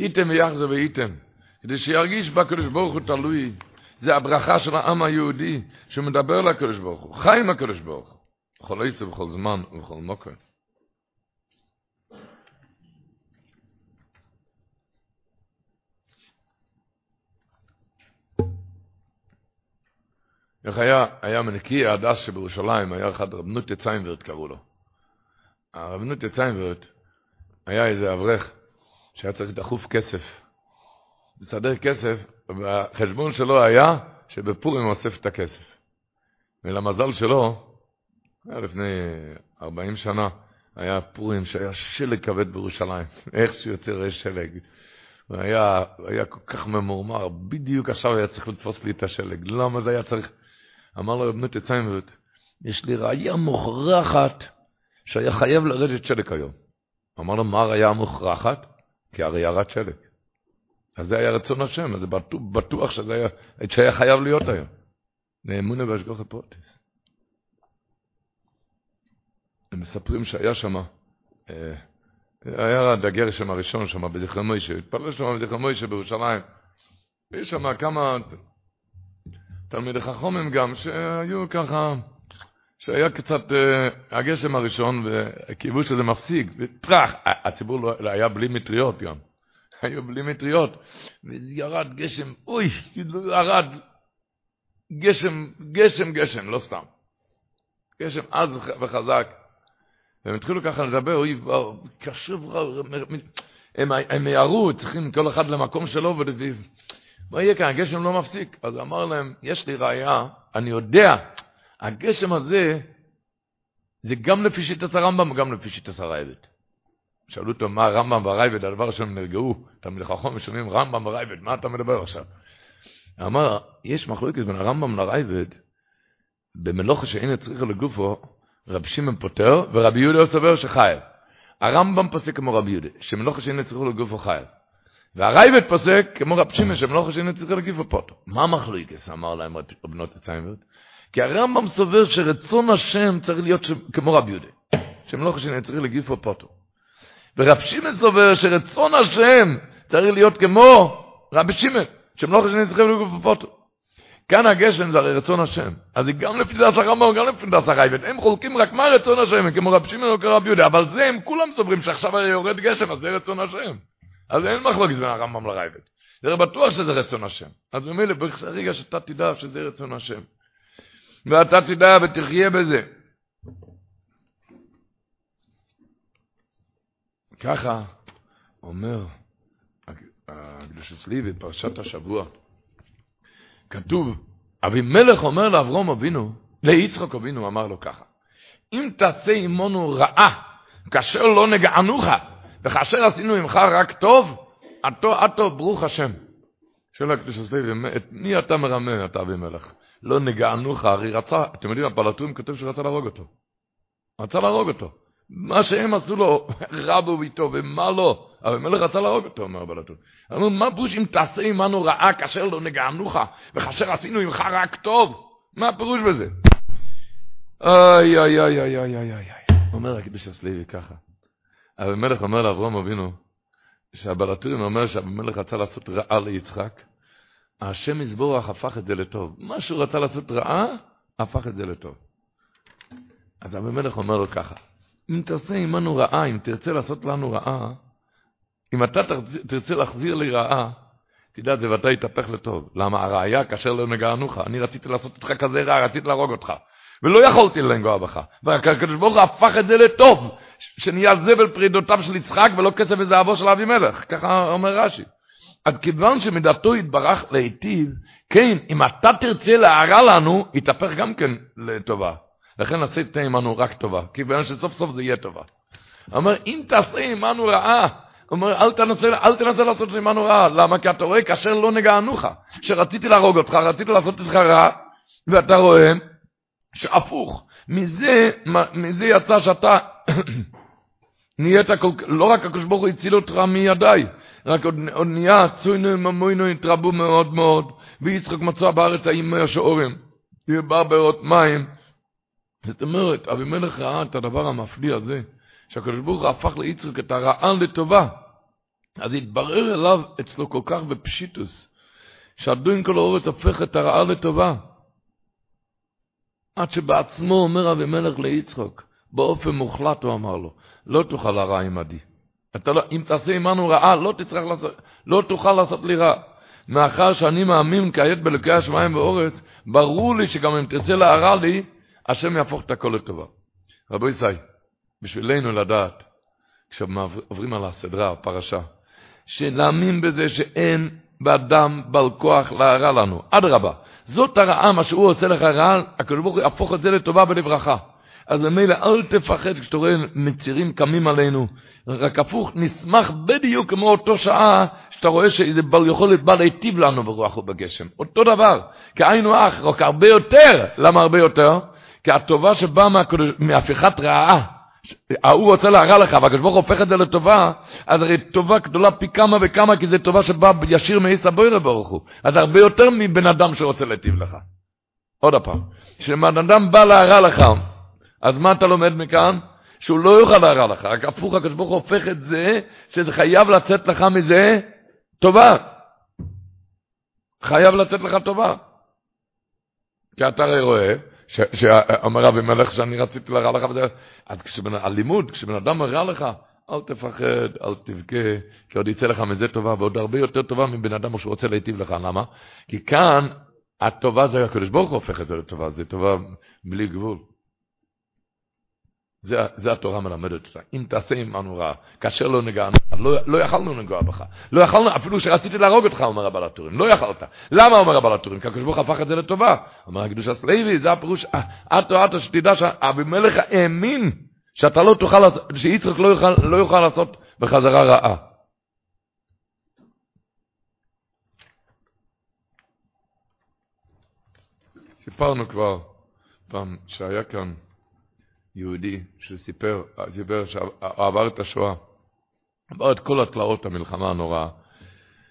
איתם ויחזר ואיתם. כדי שירגיש בקדוש ברוך הוא תלוי. זה הברכה של העם היהודי שמדבר לקדוש ברוך הוא, חי עם הקדוש ברוך הוא, בכל עשר, בכל זמן ובכל מוקר. איך היה, היה מנקי ההדס שבירושלים, היה אחד רבנות יציינברט קראו לו. הרבנות יציינברט היה איזה אברך שהיה צריך דחוף כסף. לסדר כסף, והחשבון שלו היה שבפורים הוא אוסף את הכסף. ולמזל שלו, היה לפני 40 שנה, היה פורים שהיה שלג כבד בירושלים. איך יוצא יש שלג. הוא היה, כל כך ממורמר, בדיוק עכשיו היה צריך לתפוס לי את השלג. למה זה היה צריך? אמר לו רב נוטי ציימברט, יש לי ראייה מוכרחת שהיה חייב לרדת שלג היום. אמר לו, מה הראייה המוכרחת? כי הרי ירד שלג. אז זה היה רצון השם, אז בטוח, בטוח שזה היה, שהיה חייב להיות היום. נאמונה בהשגוח הפרוטיס. הם מספרים שהיה שם, אה, היה הדגר שם הראשון שם בזכר מוישה, התפלל שם בזכר מוישה בירושלים. ויש שם כמה תלמידי חכומים גם, שהיו ככה, שהיה קצת אה, הגשם הראשון, וקיוו שזה מפסיק, וטראח, הציבור לא, היה בלי מטריות גם. היו בלי מטריות, וירד גשם, אוי, ירד גשם, גשם, גשם, לא סתם. גשם עז וחזק. והם התחילו ככה לדבר, אוי, קשוב, הם, הם יערו, צריכים כל אחד למקום שלו, ולפיו. מה יהיה כאן, הגשם לא מפסיק. אז אמר להם, יש לי ראייה, אני יודע, הגשם הזה, זה גם לפי שיטת הרמב"ם וגם לפי שיטת הרעבת. שאלו אותו מה רמב"ם והרייבד, הדבר שהם נרגעו, תלמידי חכם שומעים רמב"ם ורייבד, מה אתה מדבר עכשיו? אמר, יש מחלוקת בין הרמב"ם לראב"ד, במלאכה שאין צריכה לגופו, רב שמעון פוטר, ורבי יהודה סובר שחייב. הרמב"ם פוסק כמו רבי יהודה, שמלאכה שאין צריכה לגופו חייב. והראב"ד פוסק כמו רב שמעון, שמלאכה שאין צריכה לגופו פוטר. מה מחלוקת? אמר להם בנות הציינברד. כי הרמב"ם סובר שרצון השם צריך להיות כמו רבי יהודה, שמלאכה שאין צריכה לגופו פוטר. ורב שמעון סובר שרצון השם צריך להיות כמו רבי שמעון, לא חושבים שצריכים לגוף בפוטו. כאן הגשם זה הרי רצון השם. אז גם לפי דעת הרמב"ם, גם לפי דעת הרייבד. הם חולקים רק מה רצון השם, כמו רב שמעון או כרב יהודה, אבל זה הם כולם סוברים שעכשיו יורד גשם, אז זה רצון השם. אז אין מחלוקת בין הרמב"ם לרייבד. זה בטוח שזה רצון השם. אז ממילא ברגע שאתה תדע שזה רצון השם. ואתה תדע ותחיה בזה. ככה אומר הקדוש אצלי בפרשת השבוע. כתוב, אבימלך אומר לאברום אבינו, ליצחוק אבינו אמר לו ככה, אם תעשה עמנו רעה, כאשר לא נגענוך, וכאשר עשינו עמך רק טוב, עתו עתו ברוך השם. שואל הקדוש אצלי, את מי אתה מרמה, אתה אבימלך? לא נגענוך, הרי רצה, אתם יודעים, הפלטורים כותב שרצה להרוג אותו. רצה להרוג אותו. מה שהם עשו לו, רבו איתו, ומה לא. אבל מלך רצה להרוג אותו, אומר בלטון. אמרו, מה פירוש אם תעשה עמנו רעה כאשר לא נגענוך, וכאשר עשינו עמך רק טוב? מה הפירוש בזה? אוי, אוי, אוי, אוי, אוי, אוי, אוי. אומר הקדוש הסלוי ככה. אבימלך אומר לאברהם אבינו, שהבלטורים אומר שאבימלך רצה לעשות רעה ליצחק, השם יזבורך הפך את זה לטוב. מה שהוא רצה לעשות רעה, הפך את זה לטוב. אז אבימלך אומר לו ככה, אם תעשה עמנו רעה, אם תרצה לעשות לנו רעה, אם אתה תרצה להחזיר לי רעה, תדע זה ואתה יתהפך לטוב. למה הראיה כאשר לא נגענוך? אני רציתי לעשות אותך כזה רע, רציתי להרוג אותך. ולא יכולתי לנגוע בך. והקדוש ברוך הוא הפך את זה לטוב, שנהיה זבל פרידותיו של יצחק ולא כסף וזהבו של אבימלך. ככה אומר רש"י. אז כיוון שמדתו יתברך להיטיב, כן, אם אתה תרצה להרע לנו, יתהפך גם כן לטובה. לכן עשית עמנו רק טובה, כיוון שסוף סוף זה יהיה טובה. אומר, אם תעשה עמנו רעה, אומר, אל תנסה, אל תנסה לעשות עמנו רעה. למה? כי אתה רואה, כאשר לא נגענוך, שרציתי להרוג אותך, רציתי לעשות אותך רע, ואתה רואה שהפוך. מזה, מזה יצא שאתה נהיית כל לא רק הקדוש ברוך הוא הציל אותך מידיי, רק עוד, נהיה צוינו ממוינו התרבו מאוד מאוד, ויצחק מצא בארץ האימי השעורים, בא בארות מים. זאת אומרת, אבימלך ראה את הדבר המפליא הזה, שהקדוש ברוך הוא הפך ליצחק את הרעה לטובה. אז התברר אליו אצלו כל כך בפשיטוס, שהדוין כל האורץ הופך את הרעה לטובה. עד שבעצמו אומר אבימלך ליצחוק, באופן מוחלט הוא אמר לו, לא תוכל הרע עמדי. אתה לא, אם תעשה עמנו רעה, לא לא תוכל לעשות לי רע. מאחר שאני מאמין כעת בלוקי השמיים ואורץ, ברור לי שגם אם תרצה להרע לי, השם יהפוך את הכל לטובה. רבו ישי, בשבילנו לדעת, כשעוברים על הסדרה, הפרשה, שנאמין בזה שאין באדם בעל כוח להרע לנו. אדרבה, זאת הרעה, מה שהוא עושה לך רע, הקדוש ברוך הוא יהפוך את זה לטובה ולברכה. אז ממילא אל תפחד כשאתה רואה מצירים קמים עלינו. רק הפוך, נשמח בדיוק כמו אותו שעה שאתה רואה שזה בל יכול בא להיטיב לנו ברוח ובגשם. אותו דבר, כהיינו אח, רק הרבה יותר. למה הרבה יותר? כי הטובה שבאה מהפיכת רעה, ההוא רוצה להרע לך, והקדוש ברוך הוא הופך את זה לטובה, אז הרי טובה גדולה פי כמה וכמה, כי זו טובה שבאה ישיר מעיס הבוירה ברוך הוא. אז הרבה יותר מבן אדם שרוצה להיטיב לך. עוד פעם, כשבן אדם בא להרע לך, אז מה אתה לומד מכאן? שהוא לא יוכל להרע לך, רק הפוך, הקדוש ברוך הוא הופך את זה, שזה חייב לצאת לך מזה טובה. חייב לצאת לך טובה. כי אתה הרי רואה, שאומר רבי מלך שאני רציתי להרע לך, אז כשבן, הלימוד, כשבן אדם מרע לך, אל תפחד, אל תבכה, כי עוד יצא לך מזה טובה, ועוד הרבה יותר טובה מבן אדם שהוא רוצה להיטיב לך. למה? כי כאן הטובה זה הקדוש ברוך הוא הופך את זה לטובה, זה טובה בלי גבול. זה, זה התורה מלמדת אותה. אם תעשה עמנו רע, כאשר לא נגענו, לא, לא יכלנו לנגוע בך. לא יכלנו, אפילו שרציתי להרוג אותך, אומר הבעל הטורים. לא יכלת. למה אומר הבעל הטורים? כי הקדוש ברוך הפך את זה לטובה. אומר הקדוש הסלוי, זה הפירוש, אטו אה, אטו שתדע שאבימלך האמין שאתה לא תוכל, שיצחק לא יוכל, לא יוכל לעשות בחזרה רעה. סיפרנו כבר פעם שהיה כאן יהודי שסיפר, סיפר שעבר את השואה, עבר את כל התלאות המלחמה הנוראה,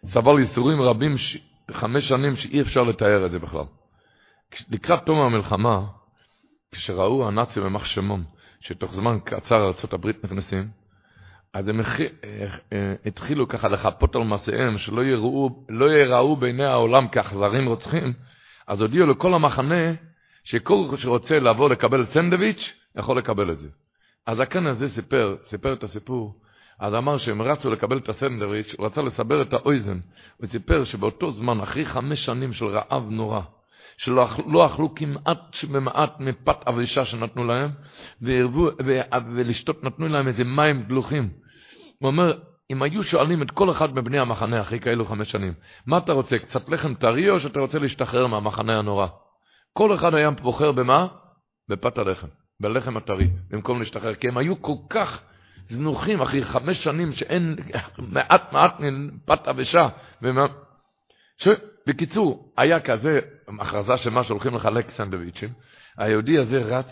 סבל ייסורים רבים, ש... חמש שנים שאי אפשר לתאר את זה בכלל. לקראת תום המלחמה, כשראו הנאצים במחשמון, שתוך זמן קצר ארה"ב נכנסים, אז הם אה, אה, התחילו ככה לחפות על מעשיהם, שלא יראו, לא יראו בעיני העולם כאכזרים רוצחים, אז הודיעו לכל המחנה שכל שרוצה לבוא לקבל סנדוויץ', יכול לקבל את זה. אז הכן הזה סיפר, סיפר את הסיפור, אז אמר שהם רצו לקבל את הסנדוויץ', הוא רצה לסבר את האויזן, הוא סיפר שבאותו זמן, אחרי חמש שנים של רעב נורא, שלא לא אכלו כמעט במעט מפת אבישה שנתנו להם, והרבו, ו, ולשתות נתנו להם איזה מים דלוחים. הוא אומר, אם היו שואלים את כל אחד מבני המחנה אחרי כאלו חמש שנים, מה אתה רוצה, קצת לחם טרי או שאתה רוצה להשתחרר מהמחנה הנורא? כל אחד היה בוחר במה? בפת הלחם. בלחם הטרי, במקום להשתחרר, כי הם היו כל כך זנוחים אחרי חמש שנים שאין מעט מעט פת אבשה. ש... בקיצור, היה כזה הכרזה של מה שהולכים לחלק סנדוויצ'ים, היהודי הזה רץ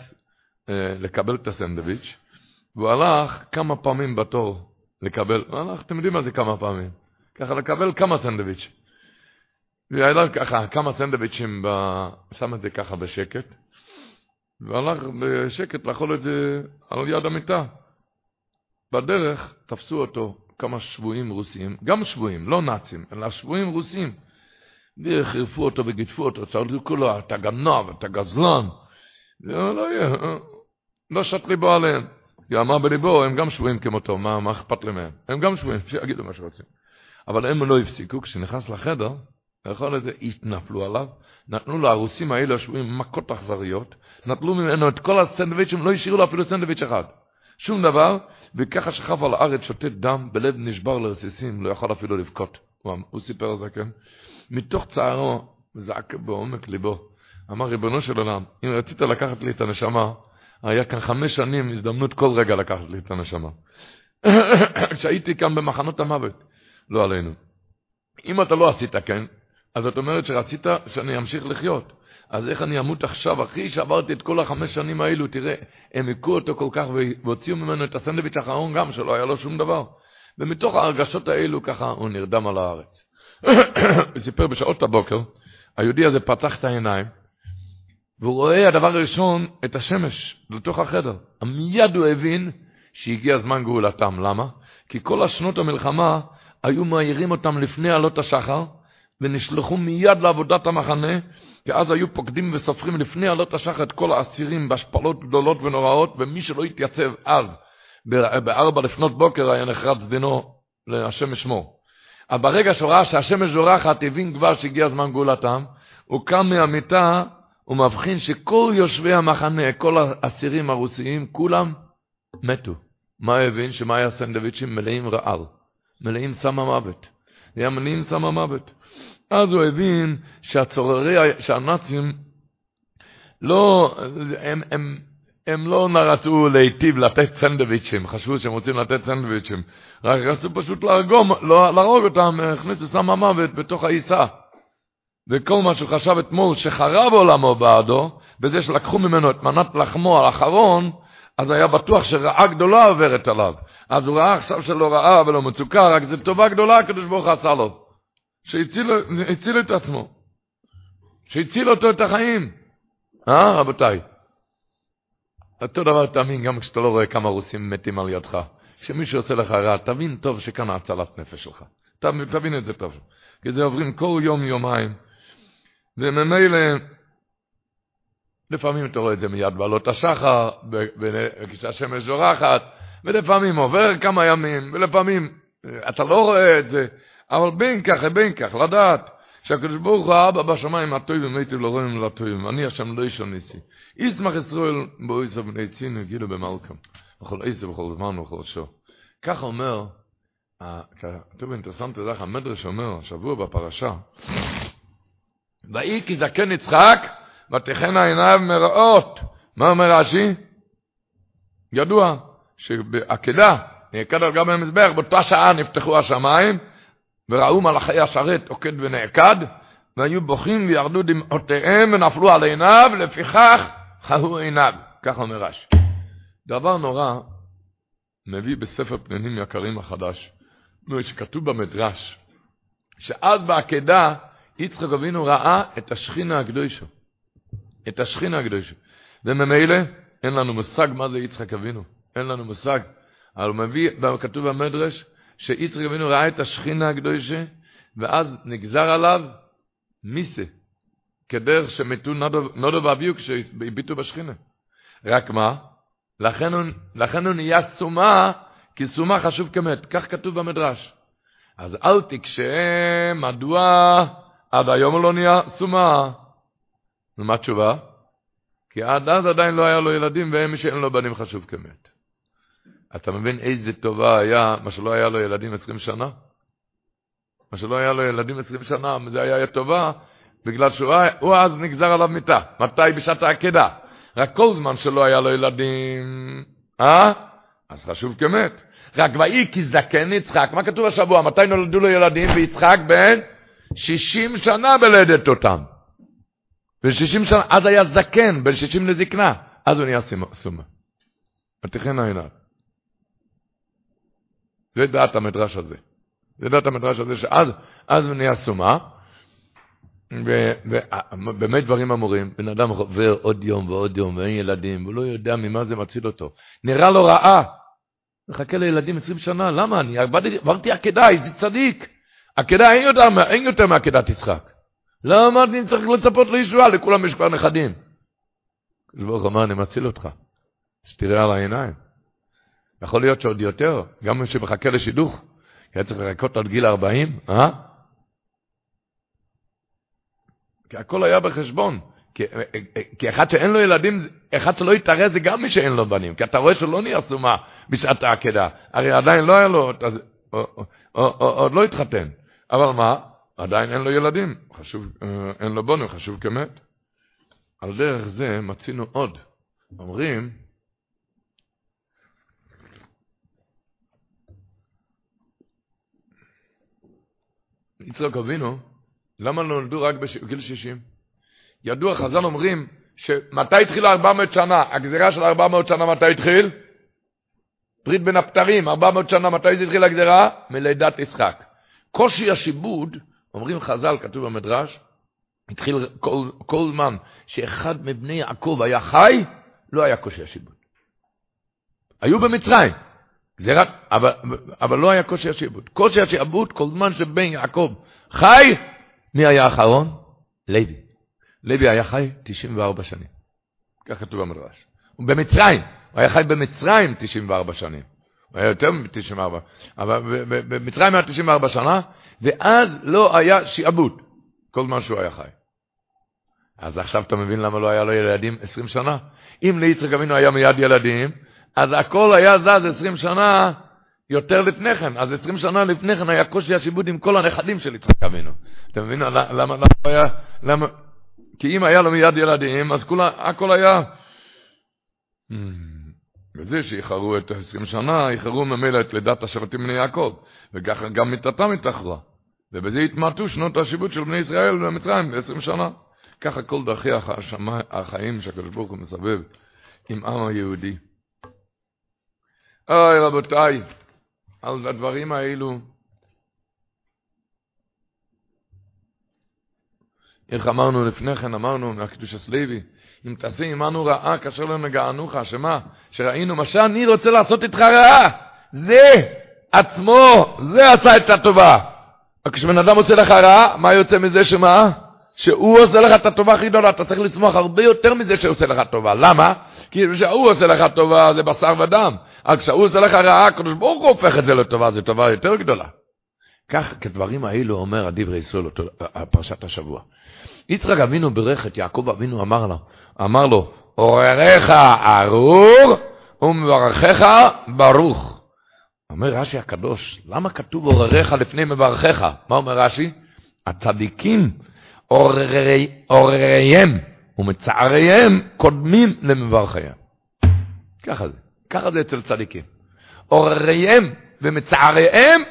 אה, לקבל את הסנדוויץ', והוא הלך כמה פעמים בתור לקבל, הוא הלך, אתם יודעים מה זה כמה פעמים, ככה לקבל כמה סנדוויץ'. והיה ככה כמה סנדוויצ'ים, ב... שם את זה ככה בשקט, והלך בשקט לאכול את זה על יד המיטה. בדרך תפסו אותו כמה שבויים רוסים, גם שבויים, לא נאצים, אלא שבויים רוסים. וחירפו אותו וגידפו אותו, צעדו לו, אתה גנב, אתה גזלן. לא יהיה, לא שט ליבו עליהם. כי אמר בליבו, הם גם שבויים כמותו, מה, אכפת לי מהם? הם גם שבויים, שיגידו מה שרוצים. אבל הם לא הפסיקו, כשנכנס לחדר, לאכול את זה, התנפלו עליו, נתנו לו, הרוסים האלה השבויים מכות אכזריות, נטלו ממנו את כל הסנדוויצ'ים, לא השאירו לו אפילו סנדוויץ' אחד. שום דבר, וככה שכב על הארץ שותת דם, בלב נשבר לרסיסים, לא יכול אפילו לבכות. הוא, הוא סיפר על זה, כן? מתוך צערו, זעק בעומק ליבו. אמר, ריבונו של עולם, אם רצית לקחת לי את הנשמה, היה כאן חמש שנים הזדמנות כל רגע לקחת לי את הנשמה. כשהייתי כאן במחנות המוות, לא עלינו. אם אתה לא עשית כן, אז זאת אומרת שרצית שאני אמשיך לחיות. אז איך אני אמות עכשיו, אחרי שעברתי את כל החמש שנים האלו, תראה, הם הכו אותו כל כך והוציאו ממנו את הסנדוויץ' האחרון גם, שלא היה לו שום דבר. ומתוך ההרגשות האלו ככה הוא נרדם על הארץ. הוא סיפר בשעות הבוקר, היהודי הזה פתח את העיניים, והוא רואה הדבר הראשון את השמש לתוך החדר. מיד הוא הבין שהגיע זמן גאולתם. למה? כי כל השנות המלחמה היו מאירים אותם לפני עלות השחר, ונשלחו מיד לעבודת המחנה, כי אז היו פוקדים וסופרים לפני עלות השחר את כל האסירים בהשפלות גדולות ונוראות, ומי שלא התייצב אז, בארבע לפנות בוקר, היה נחרץ דינו להשם שמו. אבל ברגע שהוא ראה שהשמש זורחת, הבין כבר שהגיע זמן גאולתם, הוא קם מהמיטה, הוא מבחין שכל יושבי המחנה, כל האסירים הרוסיים, כולם מתו. מה הבין? שמה היה סנדוויצ'ים מלאים רעל, מלאים סם המוות. היה מלאים סם המוות. אז הוא הבין שהצוררי, שהנאצים, לא, הם, הם, הם לא רצו להיטיב לתת סנדוויצ'ים, חשבו שהם רוצים לתת סנדוויצ'ים, רק רצו פשוט להרגום, לא, להרוג אותם, הכניסו סם המוות בתוך העיסה. וכל מה שהוא חשב אתמול שחרב עולמו בעדו, בזה שלקחו ממנו את מנת לחמו האחרון, אז היה בטוח שרעה גדולה עוברת עליו. אז הוא ראה עכשיו שלא רעה ולא מצוקה, רק זו טובה גדולה הקדוש ברוך הוא עשה לו. שהציל את עצמו. שהציל אותו את החיים. אה, רבותיי? אותו דבר תאמין גם כשאתה לא רואה כמה רוסים מתים על ידך. כשמישהו עושה לך רע, תבין טוב שכאן הצלת נפש שלך. תבין את זה טוב. כי זה עוברים כל יום, יומיים. וממילא, לפעמים אתה רואה את זה מיד בעלות השחר, כשהשמש זורחת, ולפעמים עובר כמה ימים, ולפעמים אה, אתה לא רואה את זה, אבל בין כך ובין כך, לדעת שהקדוש ברוך הוא האבא בשמיים הטובים הייתי לא רואים לטובים, אני השם לא ישוניסי. ישמח ישראל באויסו בני צינו גילו במלכם, בכל עשר בכל זמן ובכל שור. כך אומר, כתוב אינטרסנט לדעת, המדרש אומר, השבוע בפרשה, ויהי כי זקן יצחק, ותכנה עיניו מראות. מה אומר רש"י? ידוע שבעקדה, נעקד על גבי המזבח, באותה שעה נפתחו השמיים, וראו מלאכי השרת עוקד ונעקד, והיו בוכים וירדו דמעותיהם ונפלו על עיניו, לפיכך חהו עיניו. כך אומר רש"י. דבר נורא מביא בספר פנינים יקרים החדש, שכתוב במדרש, שאז בעקדה יצחק אבינו ראה את השכינה הקדושה. את השכינה הקדושה. וממילא אין לנו מושג מה זה יצחק אבינו. אין לנו מושג. אבל מביא, כתוב במדרש, שיצחק אבינו ראה את השכינה הקדושה, ואז נגזר עליו מיסה, כדרך שמתו נודו, ואביו כשהביטו בשכינה. רק מה? לכן הוא, לכן הוא נהיה סומה, כי סומה חשוב כמת. כך כתוב במדרש. אז אל תקשה, מדוע עד היום הוא לא נהיה סומה. ומה התשובה? כי עד אז עדיין לא היה לו ילדים, ואין מי שאין לו בנים חשוב כמת. אתה מבין איזה טובה היה, מה שלא היה לו ילדים עשרים שנה? מה שלא היה לו ילדים עשרים שנה, זה היה טובה, בגלל שהוא אז נגזר עליו מיתה. מתי? בשעת העקדה. רק כל זמן שלא היה לו ילדים, אה? אז חשוב כמת. רק ויהי כי זקן יצחק, מה כתוב השבוע? מתי נולדו לו ילדים? ויצחק בן שישים שנה בלדת אותם. בשישים שנה, אז היה זקן, בין שישים לזקנה, אז הוא נהיה סומה. ותכן עיניו. זה דעת המדרש הזה. זה דעת המדרש הזה, שאז אז נהיה סומה, ובאמת דברים אמורים, בן אדם עובר עוד יום ועוד יום ואין ילדים, והוא לא יודע ממה זה מציל אותו. נראה לו רעה. מחכה לילדים 20 שנה, למה? אני עברתי עקדה, איזה צדיק. עקדה אין יותר, אין יותר מעקדת יצחק. למה אני צריך לצפות לישועה? לכולם יש כבר נכדים. הקדוש ברוך אמר, אני מציל אותך. שתראה על העיניים. יכול להיות שעוד יותר, גם מי שמחכה לשידוך, היה צריך לחכות עד גיל 40, אה? כי הכל היה בחשבון. כי, כי אחד שאין לו ילדים, אחד שלא יתערב זה גם מי שאין לו בנים. כי אתה רואה שלא נהיה סומה בשעת העקדה. הרי עדיין לא היה לו, עוד לא התחתן. אבל מה? עדיין אין לו ילדים. חשוב, אה, אין לו בונים, חשוב כמת. על דרך זה מצינו עוד. אומרים, יצחק אבינו, למה לא נולדו רק בגיל 60? ידוע, חז"ל אומרים, שמתי התחיל 400 שנה? הגזירה של 400 שנה מתי התחיל? ברית בין הפטרים, 400 שנה, מתי זה התחיל הגזירה? מלידת יצחק. קושי השיבוד, אומרים חז"ל, כתוב במדרש, התחיל כל, כל זמן שאחד מבני יעקב היה חי, לא היה קושי השיבוד. היו במצרים, גזירת, אבל, אבל לא היה קושי השיבוד. קושי השיבוד, כל זמן שבן יעקב חי, מי היה האחרון? לוי. לוי היה חי 94 שנים. כך כתוב במדרש. במצרים, הוא היה חי במצרים 94 שנים. הוא היה יותר מ-94, אבל במצרים היה 94 שנה, ואז לא היה שיעבוד, כל זמן שהוא היה חי. אז עכשיו אתה מבין למה לא היה לו ילדים 20 שנה? אם ליצחק אבינו היה מיד ילדים, אז הכל היה זז 20 שנה יותר לפני כן. אז 20 שנה לפני כן היה קושי השיבוד עם כל הנכדים של יצחק אבינו. אתה מבין למה, למה, היה, למה, כי אם היה לו מיד ילדים, אז כולה, הכל היה... וזה שיחרו את 20 שנה, יחרו ממילא את לידת השבטים בני יעקב, וככה גם מיתתם התאחרה. ובזה התמעטו שנות השיבוט של בני ישראל במצרים ב-20 שנה. ככה כל דרכי החיים שהקדוש ברוך הוא מסבב עם עם היהודי. אוי רבותיי, על הדברים האלו, איך אמרנו לפני כן, אמרנו מהקדוש הסלוי, אם תעשה עמנו רעה כאשר לא נגענוך, שמה? שראינו מה שאני רוצה לעשות איתך רעה, זה עצמו, זה עשה את הטובה. כשבן אדם עושה לך רעה, מה יוצא מזה שמה? שהוא עושה לך את הטובה הכי גדולה, אתה צריך לשמוח הרבה יותר מזה שעושה לך טובה. למה? כי כשהוא עושה לך טובה זה בשר ודם. אז כשהוא לך רעה, הקדוש ברוך הוא הופך את זה לטובה, זו טובה יותר גדולה. כך כדברים האלו אומר הדברי ישראל, פרשת השבוע. יצחק אבינו ברך את יעקב אבינו אמר לו, אמר לו, עורריך ארור ומברכך ברוך. אומר רש"י הקדוש, למה כתוב עורריך לפני מברכך? מה אומר רש"י? הצדיקים עורריהם ומצעריהם קודמים למברכיהם. ככה זה, ככה זה אצל צדיקים. עורריהם ומצעריהם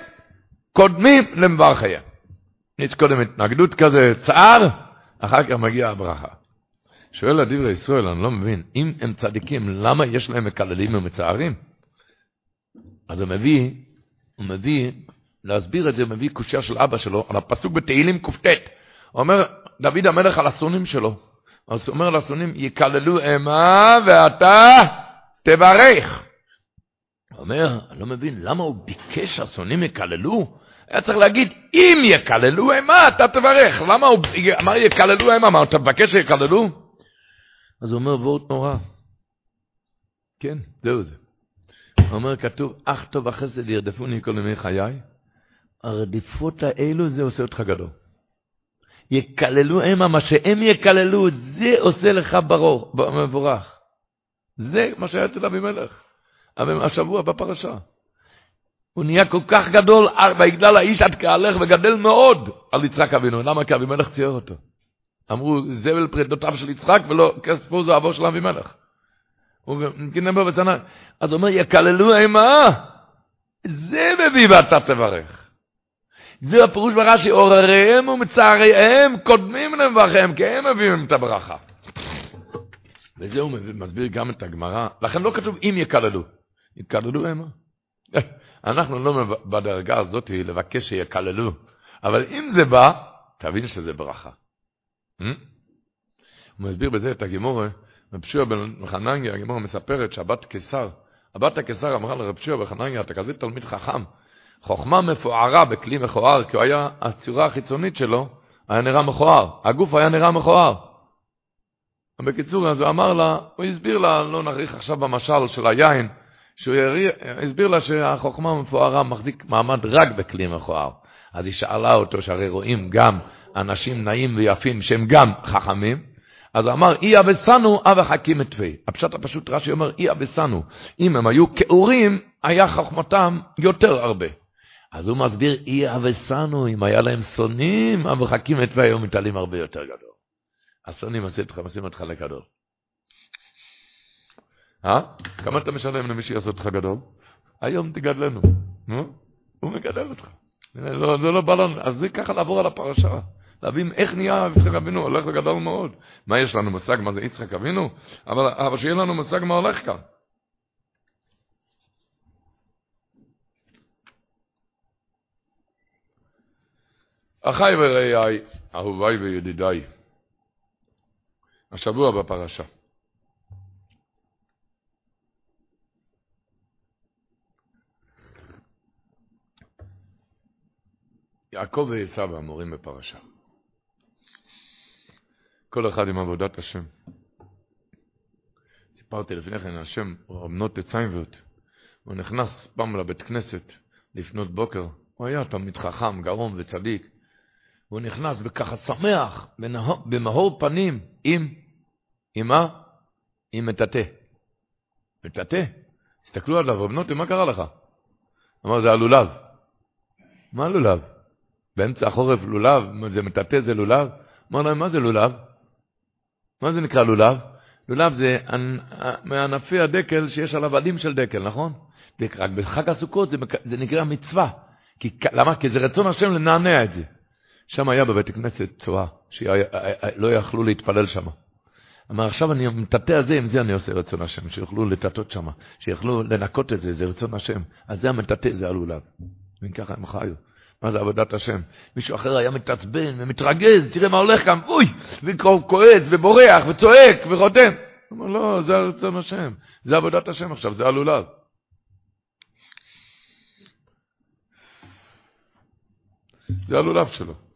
קודמים למברכיהם. יש קודם התנגדות כזה, צער, אחר כך מגיעה הברכה. שואל הדברי ישראל, אני לא מבין, אם הם צדיקים, למה יש להם מקללים ומצערים? אז הוא מביא, הוא מביא, להסביר את זה, הוא מביא קושייה של אבא שלו, על הפסוק בתהילים קט. אומר דוד המלך על הסונים שלו. אז הוא אומר לסונים, יקללו אימה ואתה תברך. אומר, אני לא מבין, למה הוא ביקש שהסונים יקללו? היה צריך להגיד, אם יקללו אימה, אתה תברך. למה הוא אמר יקללו אימה? מה, אתה מבקש שיקללו? אז הוא אומר, וורט נורא. כן, זהו זה. הוא אומר, כתוב, אך טוב החסד ירדפוני כל ימי חיי. הרדיפות האלו, זה עושה אותך גדול. יקללו המה, מה שהם יקללו, זה עושה לך ברור, מבורך. זה מה שהיה אצל אבימלך. השבוע בפרשה. הוא נהיה כל כך גדול, ויגדל האיש עד כהלך וגדל מאוד על יצחק אבינו. למה? כי אבימלך צייר אותו. אמרו, זבל פרדותיו של יצחק ולא כספו זה אבו של אבימלך. אז הוא אומר, יקללו אימה, זה מביא ואתה תברך. זה הפירוש ברש"י, עורריהם ומצעריהם קודמים לברכיהם, כי הם מביאים את הברכה. וזה הוא מסביר גם את הגמרא, לכן לא כתוב אם יקללו, יקללו המה. אנחנו לא בדרגה הזאת לבקש שיקללו, אבל אם זה בא, תבין שזה ברכה. הוא מסביר בזה את הגימורה, רב שיוע בן חנניה, הגימורה מספרת שהבת קיסר, הבת הקיסר אמרה לרב שיוע בן חנניה, אתה כזה תלמיד חכם, חוכמה מפוארה בכלי מכוער, כי הוא היה, הצורה החיצונית שלו היה נראה מכוער, הגוף היה נראה מכוער. בקיצור, אז הוא אמר לה, הוא הסביר לה, לא נאריך עכשיו במשל של היין, שהוא הסביר לה שהחוכמה המפוארה מחזיק מעמד רק בכלי מכוער. אז היא שאלה אותו, שהרי רואים גם אנשים נעים ויפים שהם גם חכמים, אז הוא אמר, אי אבסנו אב חכים את תפי. הפשט הפשוט רש"י אומר, אי אבסנו. אם הם היו כאורים, היה חכמתם יותר הרבה. אז הוא מסביר, אי אבסנו, אם היה להם שונאים, אב חכים את תפי היו מתעלים הרבה יותר גדול. השונאים עושים אותך לגדול. אה? כמה אתה משלם למי שיעשה אותך גדול? היום תגדלנו. נו? הוא מגדל אותך. לא, זה לא בא לנו, אז זה ככה לעבור על הפרשה. להבין איך נהיה יצחק אבינו, הולך לגדול מאוד. מה יש לנו מושג מה זה יצחק אבינו? אבל, אבל שיהיה לנו מושג מה הולך כאן. אחיי ורעיי, אהוביי וידידיי, השבוע בפרשה. יעקב ועשיו המורים בפרשה. כל אחד עם עבודת השם. סיפרתי לפני כן, השם, בנות תציינבוט, הוא נכנס פעם לבית כנסת לפנות בוקר, הוא היה תלמיד חכם, גרום וצדיק, והוא נכנס וככה שמח, במאור פנים, עם, עם מה? עם מטאטא. מטאטא? הסתכלו עליו, רב מה קרה לך? אמר, זה הלולב. מה לולב? באמצע החורף לולב, זה מטאטא זה לולב? אמר להם, מה זה לולב? מה זה נקרא לולב? לולב זה מענפי הדקל שיש עליו עדים של דקל, נכון? רק בחג הסוכות זה, זה נקרא מצווה. כי, למה? כי זה רצון השם לנענע את זה. שם היה בבית הכנסת צורה, שלא יכלו להתפלל שם. אמר, עכשיו אני מטאטא הזה, עם זה אני עושה רצון השם, שיוכלו לטאטות שם, שיוכלו לנקות את זה, זה רצון השם. אז זה המטאטא, זה הלולב. וככה הם חיו. מה זה עבודת השם? מישהו אחר היה מתעצבן ומתרגז, תראה מה הולך כאן, אוי, וכועס ובורח וצועק ורותם. הוא אומר, לא, זה רצון השם, זה עבודת השם עכשיו, זה הלולב. זה הלולב שלו.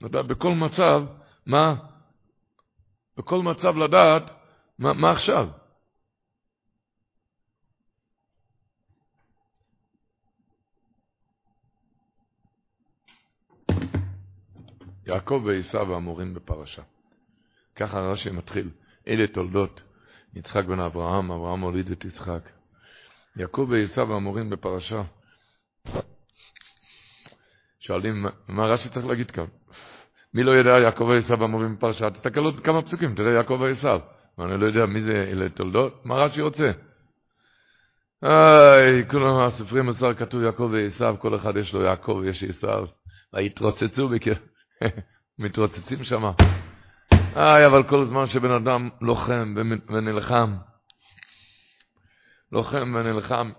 לדעת בכל מצב, מה? בכל מצב לדעת, מה, מה עכשיו? יעקב ועשיו האמורים בפרשה. ככה רש"י מתחיל, אלה תולדות יצחק בן אברהם, אברהם הוליד את יצחק. יעקב ועשיו האמורים בפרשה. שואלים, מה רש"י צריך להגיד כאן? מי לא יודע יעקב ועשיו האמורים בפרשה? תסתכל עוד כמה פסוקים, תראה יעקב ועשיו. אני לא יודע מי זה אלה תולדות, מה רש"י רוצה? איי, כולם הסופרים מוסר כתוב יעקב ועשיו, כל אחד יש לו יעקב ויש עשיו. והתרוצצו בקרב. מתרוצצים שם. איי, אבל כל זמן שבן אדם לוחם ונלחם, לוחם ונלחם,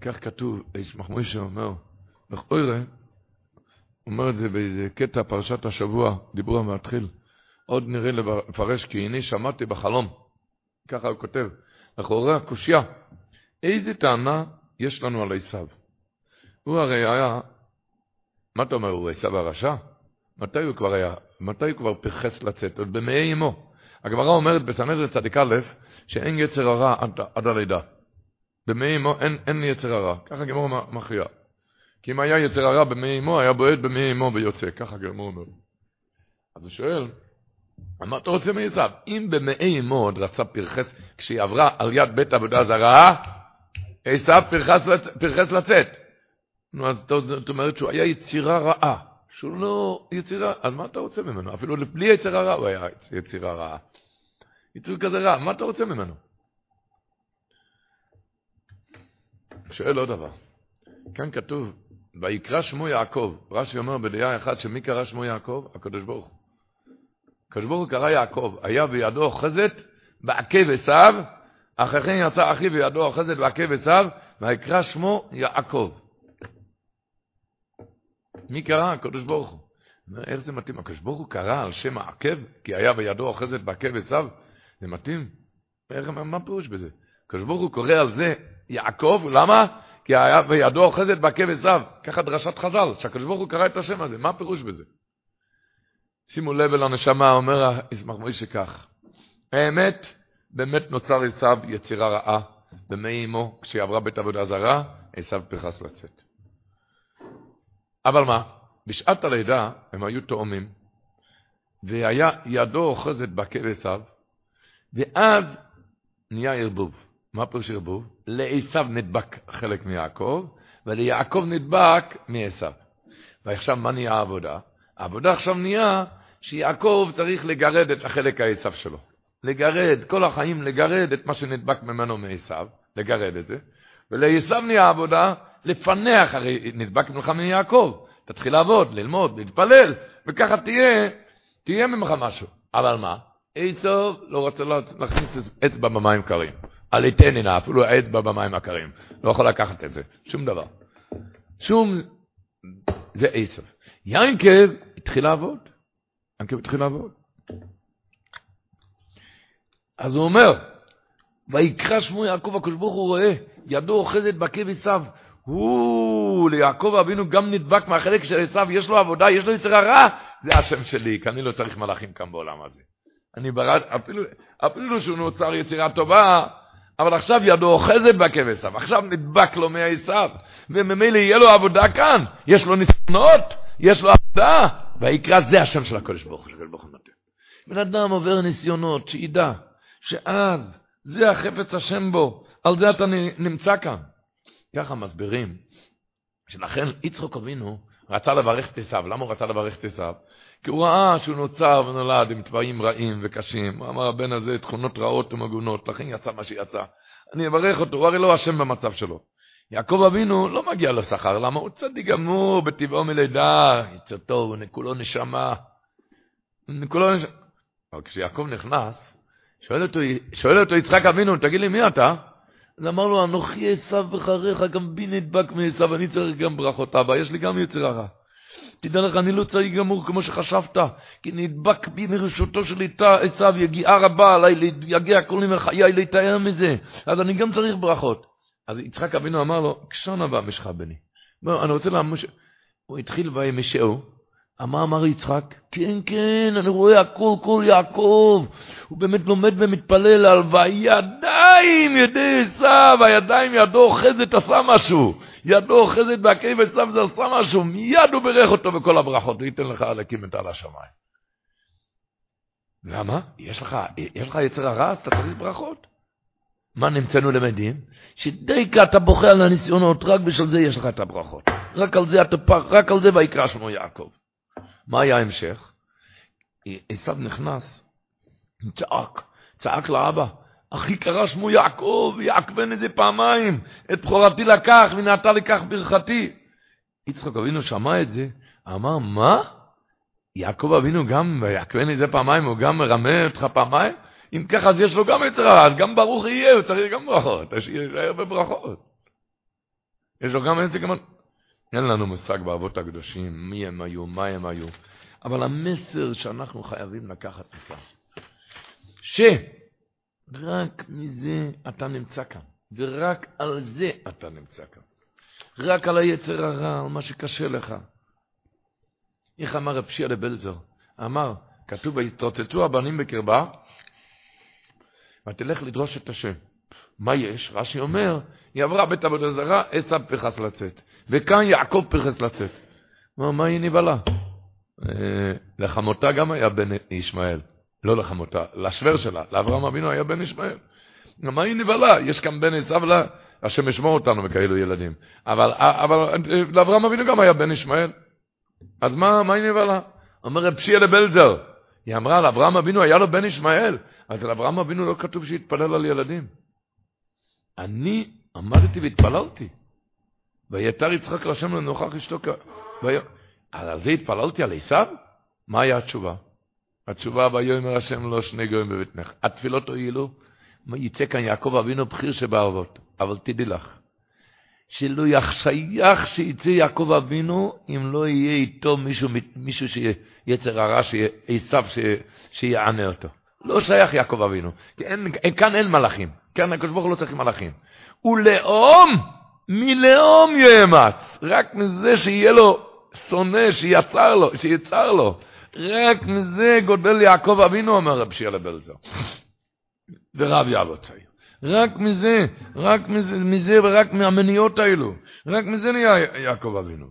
כך כתוב, איש מחמושה אומר, לכאורה, אומר את זה באיזה קטע פרשת השבוע, דיבור המתחיל, עוד נראה לפרש, כי הנה שמעתי בחלום, ככה הוא כותב, לכאורה הקושייה, איזה טענה יש לנו על עשיו. הוא הרי היה, מה אתה אומר, הוא עשיו הרשע? מתי הוא כבר היה, מתי הוא כבר פרחס לצאת? עוד במאי אמו. הגמרא אומרת בסנדרין צדיק א', שאין יצר הרע עד, עד הלידה. במאי אמו אין, אין יצר הרע. ככה גמור מכריע. כי אם היה יצר הרע במאי אמו, היה בועט במאי אמו ויוצא. ככה גמור אומר. אז הוא שואל, מה אתה רוצה מעשיו? אם במאי אמו עוד רצה פרחס, כשהיא עברה על יד בית עבודה זרה, עשיו פרחס לצאת. נו, אז זאת אומרת שהוא היה יצירה רעה. שהוא לא יצירה, אז מה אתה רוצה ממנו? אפילו בלי יצירה רעה הוא היה יצירה רעה. יצור כזה רע, מה אתה רוצה ממנו? שואל עוד דבר. כאן כתוב, ויקרא שמו יעקב. רש"י אומר בדעה אחת שמי קרא שמו יעקב? הקדוש ברוך הוא. הקדוש ברוך הוא קרא יעקב, היה בידו אוחזת בעקב עשיו, אחרי כן יצא אחי בידו אוחזת ועקב עשיו, ויקרא שמו יעקב. מי קרא? הקדוש ברוך הוא. איך זה מתאים? הקדוש ברוך הוא קרא על שם העקב, כי היה בידו אוחזת בעקב עשיו? זה מתאים? איך, מה פירוש בזה? הקדוש ברוך הוא קורא על זה יעקב, למה? כי היה בידו אוחזת בעקב עשיו. ככה דרשת חז"ל, שהקדוש ברוך הוא קרא את השם הזה, מה הפירוש בזה? שימו לב אל הנשמה, אומר ישמח מוישה כך. האמת, באמת נוצר עשיו יצירה רעה במי אמו, כשהיא עברה בית עבודה זרה, עשיו פרחס לצאת. אבל מה? בשעת הלידה הם היו תאומים, והיה ידו אוחזת בעקב עשיו, ואז נהיה ערבוב. מה פירוש ערבוב? לעשיו נדבק חלק מיעקב, וליעקב נדבק מעשיו. ועכשיו מה נהיה העבודה? העבודה עכשיו נהיה שיעקב צריך לגרד את החלק העשיו שלו. לגרד, כל החיים לגרד את מה שנדבק ממנו מעשיו, לגרד את זה, ולעשיו נהיה העבודה לפנח, הרי נדבק ממך מיעקב. תתחיל לעבוד, ללמוד, להתפלל, וככה תהיה, תהיה ממך משהו. אבל מה? עשו לא רוצה להכניס אצבע במים קרים. על איתננה, אפילו האצבע במים הקרים. לא יכול לקחת את זה, שום דבר. שום, זה עשו. ינקב התחיל לעבוד. ינקב התחיל לעבוד. אז הוא אומר, ויקרא שמו יעקב, הקדוש ברוך הוא רואה, ידו אוחזת בעקב עשיו. הוא, ליעקב אבינו גם נדבק מהחלק של עשיו, יש לו עבודה, יש לו יצר הרע, זה השם שלי, כי אני לא צריך מלאכים כאן בעולם הזה. אני ברד, אפילו, אפילו שהוא נוצר יצירה טובה, אבל עכשיו ידו אוחזת בעקב עשיו, עכשיו נדבק לו מעשיו, וממילא יהיה לו עבודה כאן, יש לו ניסיונות, יש לו עבודה, ויקרא זה השם של הקודש ברוך הוא, ברוך הוא נותן. בן אדם עובר ניסיונות, שידע שאז זה החפץ השם בו, על זה אתה נמצא כאן. ככה מסבירים, שלכן יצחוק אבינו רצה לברך את עשיו. למה הוא רצה לברך את עשיו? כי הוא ראה שהוא נוצר ונולד עם טבעים רעים וקשים. הוא אמר, הבן הזה, תכונות רעות ומגונות, לכן יצא מה שיצא. אני אברך אותו, הוא הרי לא אשם במצב שלו. יעקב אבינו לא מגיע לו שכר, למה? הוא צדיק גמור, בטבעו מלידה, יצא טוב, כולו נשמה. כולו נשמה. אבל כשיעקב נכנס, שואל אותו, שואל אותו יצחק אבינו, תגיד לי, מי אתה? אז אמר לו, אנוכי עשיו בחריך, גם בי נדבק מעשיו, אני צריך גם ברכות אבא, יש לי גם יצר הרע. תדע לך, אני לא צדיק גמור כמו שחשבת, כי נדבק בי מרשותו של עשיו, יגיעה רבה עליי, יגיע כל ימי חיי להתאר מזה, אז אני גם צריך ברכות. אז יצחק אבינו אמר לו, קשון הבא משך בני. אני רוצה להמש... הוא התחיל וימשהו, מה אמר יצחק? כן, כן, אני רואה הכל, כל יעקב. הוא באמת לומד ומתפלל על וידיים ידי עשיו, הידיים ידו אוחזת עשה משהו. ידו אוחזת בעקב עשיו זה עשה משהו. מיד הוא בירך אותו בכל הברכות, הוא ייתן לך להקים את על השמיים. למה? יש לך, יש לך יצר הרע, אז אתה צריך ברכות. מה נמצאנו למדים? שדייקה אתה בוכה על הניסיונות, רק בשביל זה יש לך את הברכות. רק על זה אתה רק על זה ויקרא שמו יעקב. מה היה ההמשך? עשיו נכנס, צעק, צעק לאבא, אחי קרא שמו יעקב, יעקבן את זה פעמיים, את בכורתי לקח, ונעתה לקח ברכתי. יצחק אבינו שמע את זה, אמר, מה? יעקב אבינו גם, ויעקבן את זה פעמיים, הוא גם מרמה אותך פעמיים? אם ככה, אז יש לו גם יצר הרע, אז גם ברוך יהיה, הוא צריך גם ברכות, שישאר בברכות. יש לו גם גם... אין לנו מושג באבות הקדושים, מי הם היו, מה הם היו. אבל המסר שאנחנו חייבים לקחת מכאן, שרק מזה אתה נמצא כאן, ורק על זה אתה נמצא כאן. רק על היצר הרע, על מה שקשה לך. איך אמר רב שיעה בלזר? אמר, כתוב, ויתרוצצו הבנים בקרבה, ותלך לדרוש את השם. מה יש? רש"י אומר, היא עברה בית עבודה זרה, עשו פרחס לצאת. וכאן יעקב פרחס לצאת. מה, מה היא נבהלה? אה, לחמותה גם היה בן ישמעאל. לא לחמותה, לשוור שלה, לאברהם אבינו היה בן ישמעאל. מה היא נבהלה? יש כאן בן עשו לה, השם ישמור אותנו בכאלו ילדים. אבל, אבל לאברהם אבינו גם היה בן ישמעאל. אז מה, מה היא נבהלה? רב שיעה לבלזר, היא אמרה, לאברהם אבינו היה לו בן ישמעאל, אז לאברהם אבינו לא כתוב שהתפלל על ילדים. אני עמדתי והתפללתי. ויתר יצחק להשם לנוכח אשתו כ... על זה התפללתי על עשיו? מה היה התשובה? התשובה ויאמר השם לא שני גויים בבטנך. התפילות הועילו, יצא כאן יעקב אבינו בכיר שבאבות. אבל תדעי לך, שלא יחשייך שיצא יעקב אבינו אם לא יהיה איתו מישהו, מישהו שיצר הרע, עשיו שיענה אותו. לא שייך יעקב אבינו, כי אין, כאן אין מלאכים, כאן הקדוש ברוך הוא לא צריך מלאכים. ולאום, מלאום יאמץ, רק מזה שיהיה לו שונא, שיצר לו, שיצר לו, רק מזה גודל יעקב אבינו, אומר רב שיעלה בלזר. ורב יעבוד צעיר. רק מזה, רק מזה, מזה ורק מהמניעות האלו, רק מזה נהיה יעקב אבינו.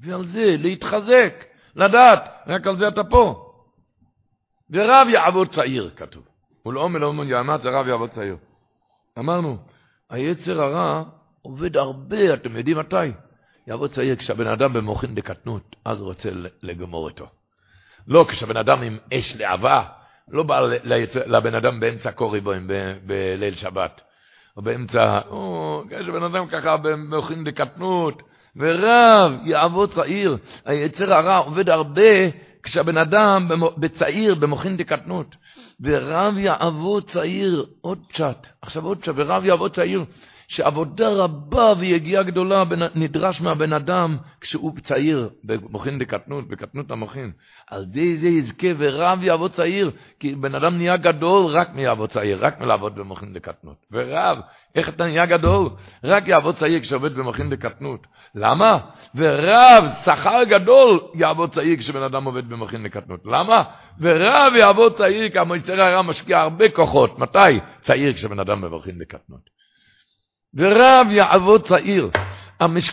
ועל זה להתחזק, לדעת, רק על זה אתה פה. ורב יעבוד צעיר, כתוב. ולא מלאום יעמת זה רב יעבוד צעיר. אמרנו, היצר הרע עובד הרבה, אתם יודעים מתי? יעבוד צעיר כשהבן אדם במוחין דקטנות, אז הוא רוצה לגמור איתו. לא כשהבן אדם עם אש להבה, לא בא לבן אדם באמצע קוריבוים בליל שבת, או באמצע, או, כשבן אדם ככה במוחין דקטנות, ורב יעבוד צעיר, היצר הרע עובד הרבה כשהבן אדם בצעיר, במוחין דקטנות, ורב יעבוד צעיר, עוד צ'אט, עכשיו עוד צ'אט, ורב יעבוד צעיר, שעבודה רבה ויגיעה גדולה נדרש מהבן אדם כשהוא צעיר, במוחין דקטנות, בקטנות המוחין. על די זה יזכה ורב יעבוד צעיר, כי בן אדם נהיה גדול רק מיעבוד צעיר, רק מלעבוד במוחין דקטנות. ורב, איך אתה נהיה גדול? רק יעבוד צעיר כשעובד במוחין דקטנות. למה? ורב, שכר גדול, יעבוד צעיר כשבן אדם עובד במוחין דקטנות. למה? ורב יעבוד צעיר, כי המועצר הרע משקיע הרבה כוחות. מתי? צעיר כשבן אדם במוחין דקטנות. ורב יעבוד צעיר.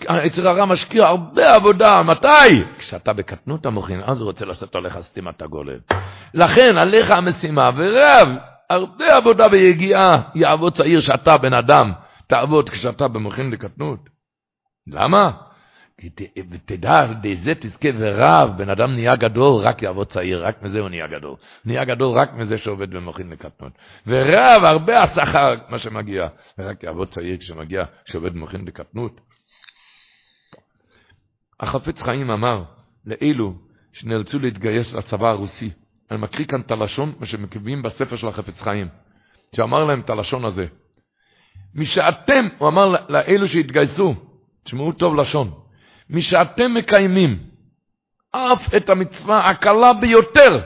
היצר הרע משקיע הרבה עבודה, מתי? כשאתה בקטנות המוחין, אז הוא רוצה לעשות עליך סתימת הגולם. לכן עליך המשימה, ורב, הרבה עבודה ביגיעה, יעבוד צעיר שאתה בן אדם, תעבוד כשאתה במוחין לקטנות. למה? כי תדע, זה תזכה ורב, בן אדם נהיה גדול, רק יעבוד צעיר, רק מזה הוא נהיה גדול. נהיה גדול רק מזה שעובד במוחין לקטנות. ורב, הרבה השכר, מה שמגיע, ורק יעבוד צעיר כשמגיע, שעובד במוחין לקטנות. החפץ חיים אמר לאלו שנאלצו להתגייס לצבא הרוסי, אני מקריא כאן את הלשון, מה שמקבלים בספר של החפץ חיים, שאמר להם את הלשון הזה. משאתם, הוא אמר לאלו שהתגייסו, תשמעו טוב לשון, משאתם מקיימים אף את המצווה הקלה ביותר,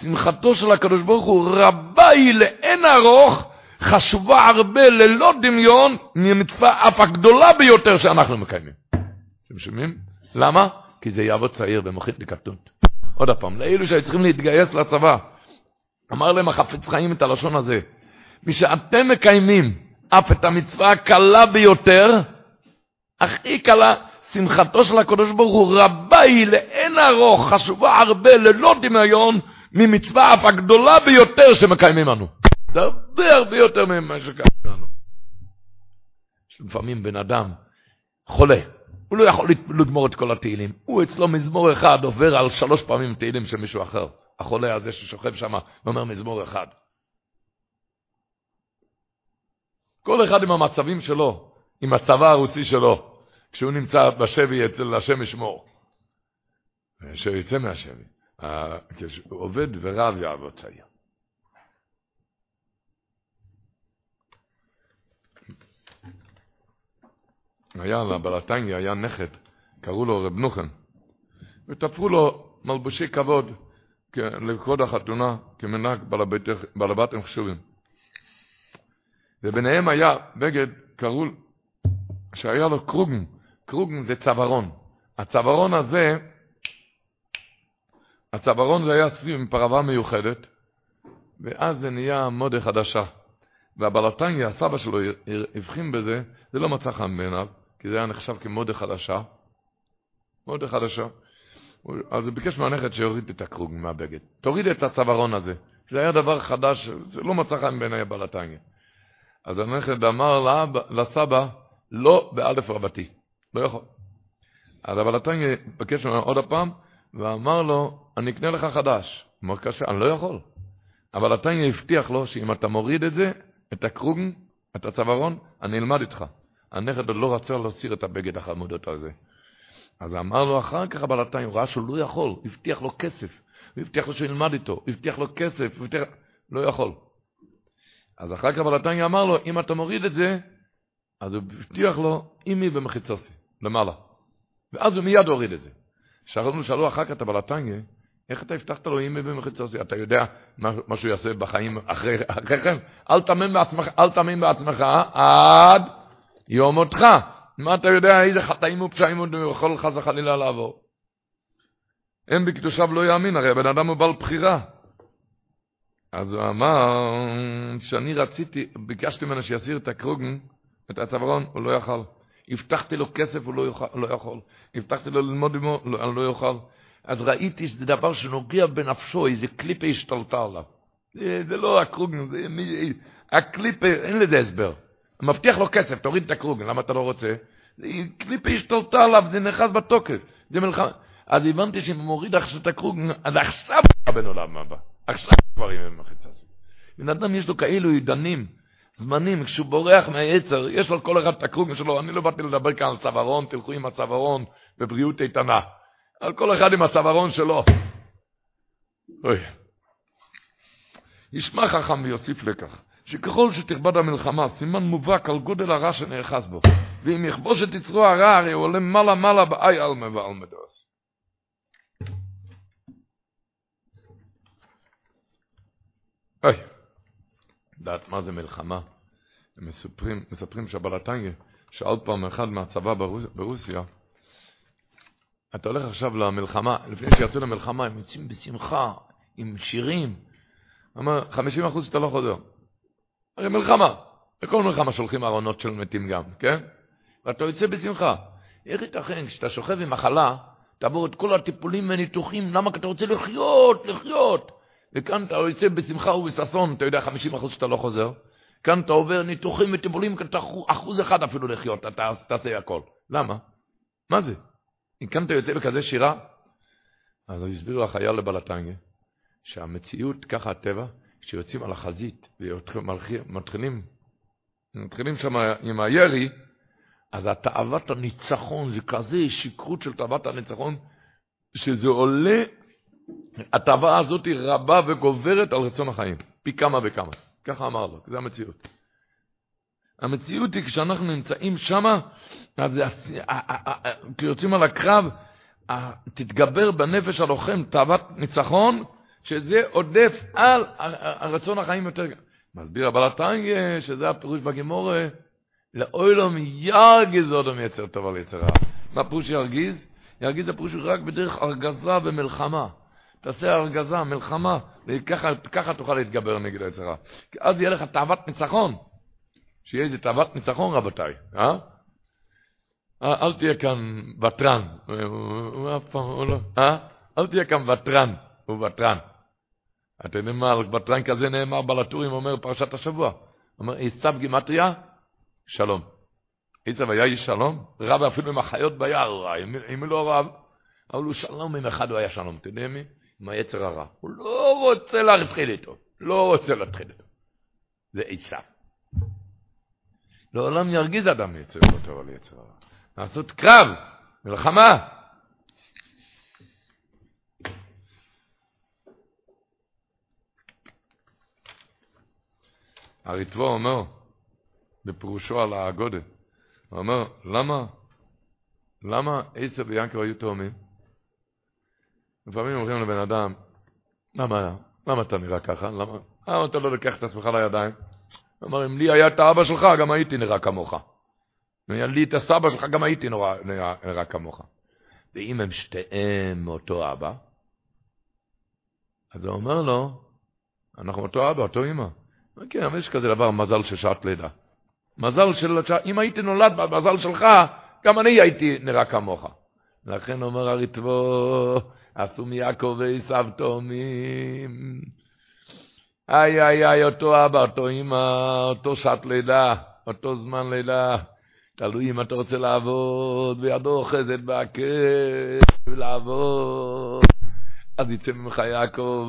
שמחתו של הקדוש ברוך הוא רבה היא לאין ארוך, חשובה הרבה ללא דמיון ממצווה אף הגדולה ביותר שאנחנו מקיימים. אתם שומעים? למה? כי זה יעבוד צעיר במוחית לקטנות. עוד פעם, לאלו שהיו צריכים להתגייס לצבא, אמר להם החפץ חיים את הלשון הזה, משאתם מקיימים אף את המצווה הקלה ביותר, הכי קלה, שמחתו של הקדוש ברוך הוא רבה היא לאין ארוך, חשובה הרבה, ללא דמיון, ממצווה אף הגדולה ביותר שמקיימים לנו. זה הרבה הרבה יותר ממה שקיימים לנו. לפעמים בן אדם חולה, הוא לא יכול לגמור את כל התהילים. הוא אצלו מזמור אחד עובר על שלוש פעמים תהילים של מישהו אחר. החולה הזה ששוכב שם ואומר מזמור אחד. כל אחד עם המצבים שלו, עם הצבא הרוסי שלו, כשהוא נמצא בשבי אצל השם ישמור. שיצא מהשבי. עובד ורב יעבוד צעיר. היה לבלתניה, היה נכד, קראו לו רב נוחן, ותפרו לו מלבושי כבוד לכבוד החתונה, כמנהג בעלבתים חשובים. וביניהם היה בגד, קראו, שהיה לו קרוגן, קרוגן זה צווארון. הצווארון הזה, הצווארון זה היה סביב עם פרווה מיוחדת, ואז זה נהיה מודה חדשה. והבלתניה, הסבא שלו, הבחין בזה, זה לא מצא חן בעיניו, כי זה היה נחשב כמודה חדשה. מודה חדשה. אז הוא ביקש מהנכד שיוריד את הקרוג מהבגד. תוריד את הצווארון הזה. זה היה דבר חדש, זה לא מצא חן בעיני הבלתניה. אז הנכד אמר לסבא, לא באלף רבתי. לא יכול. אז הבלתניה ביקש ממנו עוד הפעם, ואמר לו, אני אקנה לך חדש. הוא אמר, קשה, אני לא יכול. אבל התניא הבטיח לו שאם אתה מוריד את זה, את הקרוגן, את הצווארון, אני אלמד איתך. הנכד עוד לא רצה להסיר את הבגד החמודות הזה. אז אמר לו אחר כך הבלתיים, הוא ראה שהוא לא יכול, הבטיח לו כסף, הוא הבטיח לו שהוא ילמד איתו, הבטיח לו כסף, הבטיח... לא יכול. אז אחר כך הבלתיים אמר לו, אם אתה מוריד את זה, אז הוא הבטיח לו, אימי במחיצוסי, למעלה. ואז הוא מיד הוריד את זה. שאלו, שאלו אחר כך את הבלטנגה, איך אתה הבטחת לו אימי במחיצוסי? אתה יודע מה, מה שהוא יעשה בחיים אחרי, אחרי כן? אל תאמין בעצמך, אל תאמין בעצמך עד יום מותך. מה אתה יודע איזה חטאים ופשעים הוא יכול חס וחלילה לעבור? אין בקדושיו לא יאמין, הרי הבן אדם הוא בעל בחירה. אז הוא אמר שאני רציתי, ביקשתי ממנו שיסיר את הקרוגן, את הצווארון, הוא לא יאכל. הבטחתי לו כסף, הוא לא, יוכל, לא יכול. הבטחתי לו ללמוד עמו, לא, לא יוכל. אז ראיתי שזה דבר שנוגע בנפשו, איזה קליפה השתלטה עליו. זה, זה לא הקרוגן, זה מי... הקליפה, אין לזה הסבר. מבטיח לו כסף, תוריד את הקרוגן, למה אתה לא רוצה? קליפה השתלטה עליו, זה נכנס בתוקף. זה מלחמה. אז הבנתי שאם הוא מוריד עכשיו את הקרוגן, אז עכשיו הוא בן עולם הבא. עכשיו כבר עם המחיצה הזאת. בן אדם יש לו כאלו עידנים, זמנים, כשהוא בורח מהיצר, יש לו כל אחד את הקרוגן שלו, אני לא באתי לדבר כאן על צווארון, תלכו עם הצווארון בבריאות איתנה. על כל אחד עם הצווארון שלו. אוי. ישמע חכם ויוסיף לכך, שככל שתכבד המלחמה, סימן מובהק על גודל הרע שנאחז בו, ואם יכבוש את יצרו הרע, הרי הוא עולה מעלה מעלה באי עלמה ועלמה דוס. אוי, לדעת מה זה מלחמה. הם מספרים, מספרים שהבלטניה שאל פעם אחד מהצבא ברוס, ברוסיה, אתה הולך עכשיו למלחמה, לפני שיצאו למלחמה, הם יוצאים בשמחה, עם שירים. אמר, 50 אחוז שאתה לא חוזר. הרי מלחמה, בכל מלחמה שולחים ארונות של מתים גם, כן? ואתה יוצא בשמחה. איך ייתכן כשאתה שוכב עם מחלה, תעבור את כל הטיפולים והניתוחים, למה? כי אתה רוצה לחיות, לחיות. וכאן אתה יוצא בשמחה ובששון, אתה יודע 50% שאתה לא חוזר. כאן אתה עובר ניתוחים וטיפולים, אתה אחוז אחד אפילו לחיות, אתה תעשה הכל. למה? מה זה? אם כאן אתה יוצא בכזה שירה, אז הסבירו החייל לבלטנגה, שהמציאות, ככה הטבע, כשיוצאים על החזית ומתחילים מתחילים שם עם הירי, אז התאוות הניצחון, זה כזה שכרות של תאוות הניצחון, שזה עולה התאווה הזאת היא רבה וגוברת על רצון החיים, פי כמה וכמה. ככה אמר לו, זו המציאות. המציאות היא כשאנחנו נמצאים שם, אז כשיוצאים על הקרב, תתגבר בנפש הלוחם תאוות ניצחון, שזה עודף על הרצון החיים יותר. מסביר הבעל התניא, שזה הפירוש בגימורה, לאוילום ירגיז אודום יצר טוב על יצר רע. מה פירוש ירגיז? ירגיז זה פירוש רק בדרך ארגזה ומלחמה. תעשה הרגזה, מלחמה, וככה תוכל להתגבר נגד היצר הרע. אז יהיה לך תאוות ניצחון. שיהיה איזה תאוות ניצחון, רבותיי, אה? אל תהיה כאן ותרן. הוא אף פעם, הוא לא, אה? אל תהיה כאן ותרן, הוא ותרן. אתה יודע מה, על ותרן כזה נאמר בלטורים, אומר פרשת השבוע. אומר, עשיו גימטריה, שלום. עשיו היה איש שלום, רב אפילו עם החיות ביער, אם הוא לא רב, אבל הוא שלום עם אחד הוא היה שלום, אתה יודע מי? עם היצר הרע. הוא לא רוצה להתחיל איתו, לא רוצה להתחיל איתו. זה עשיו. לעולם ירגיז אדם יצר אותו על יצר הרע. לעשות קרב, מלחמה. הריטבו אומר, בפירושו על האגודה, הוא אומר, למה, למה עשר ויענקב היו תאומים? לפעמים אומרים לבן אדם, למה, למה אתה נראה ככה? למה, למה אתה לא לוקח את עצמך לידיים? הוא אמר, אם לי היה את האבא שלך, גם הייתי נראה כמוך. אם היה לי את הסבא שלך, גם הייתי נראה, נראה, נראה כמוך. ואם הם שתיהם מאותו אבא, אז הוא אומר לו, אנחנו אותו אבא, אותו אמא. כן, אבל יש כזה דבר, מזל של שעת לידה. מזל של... אם הייתי נולד במזל שלך, גם אני הייתי נראה כמוך. לכן אומר הריטבו, עשו מיעקב ועשיו תאומים. איי איי איי, אותו אבא, אותו אמא, אותו שעת לידה, אותו זמן לידה. תלוי אם אתה רוצה לעבוד, וידו אוחזת בהקש, ולעבוד. אז יצא ממך יעקב.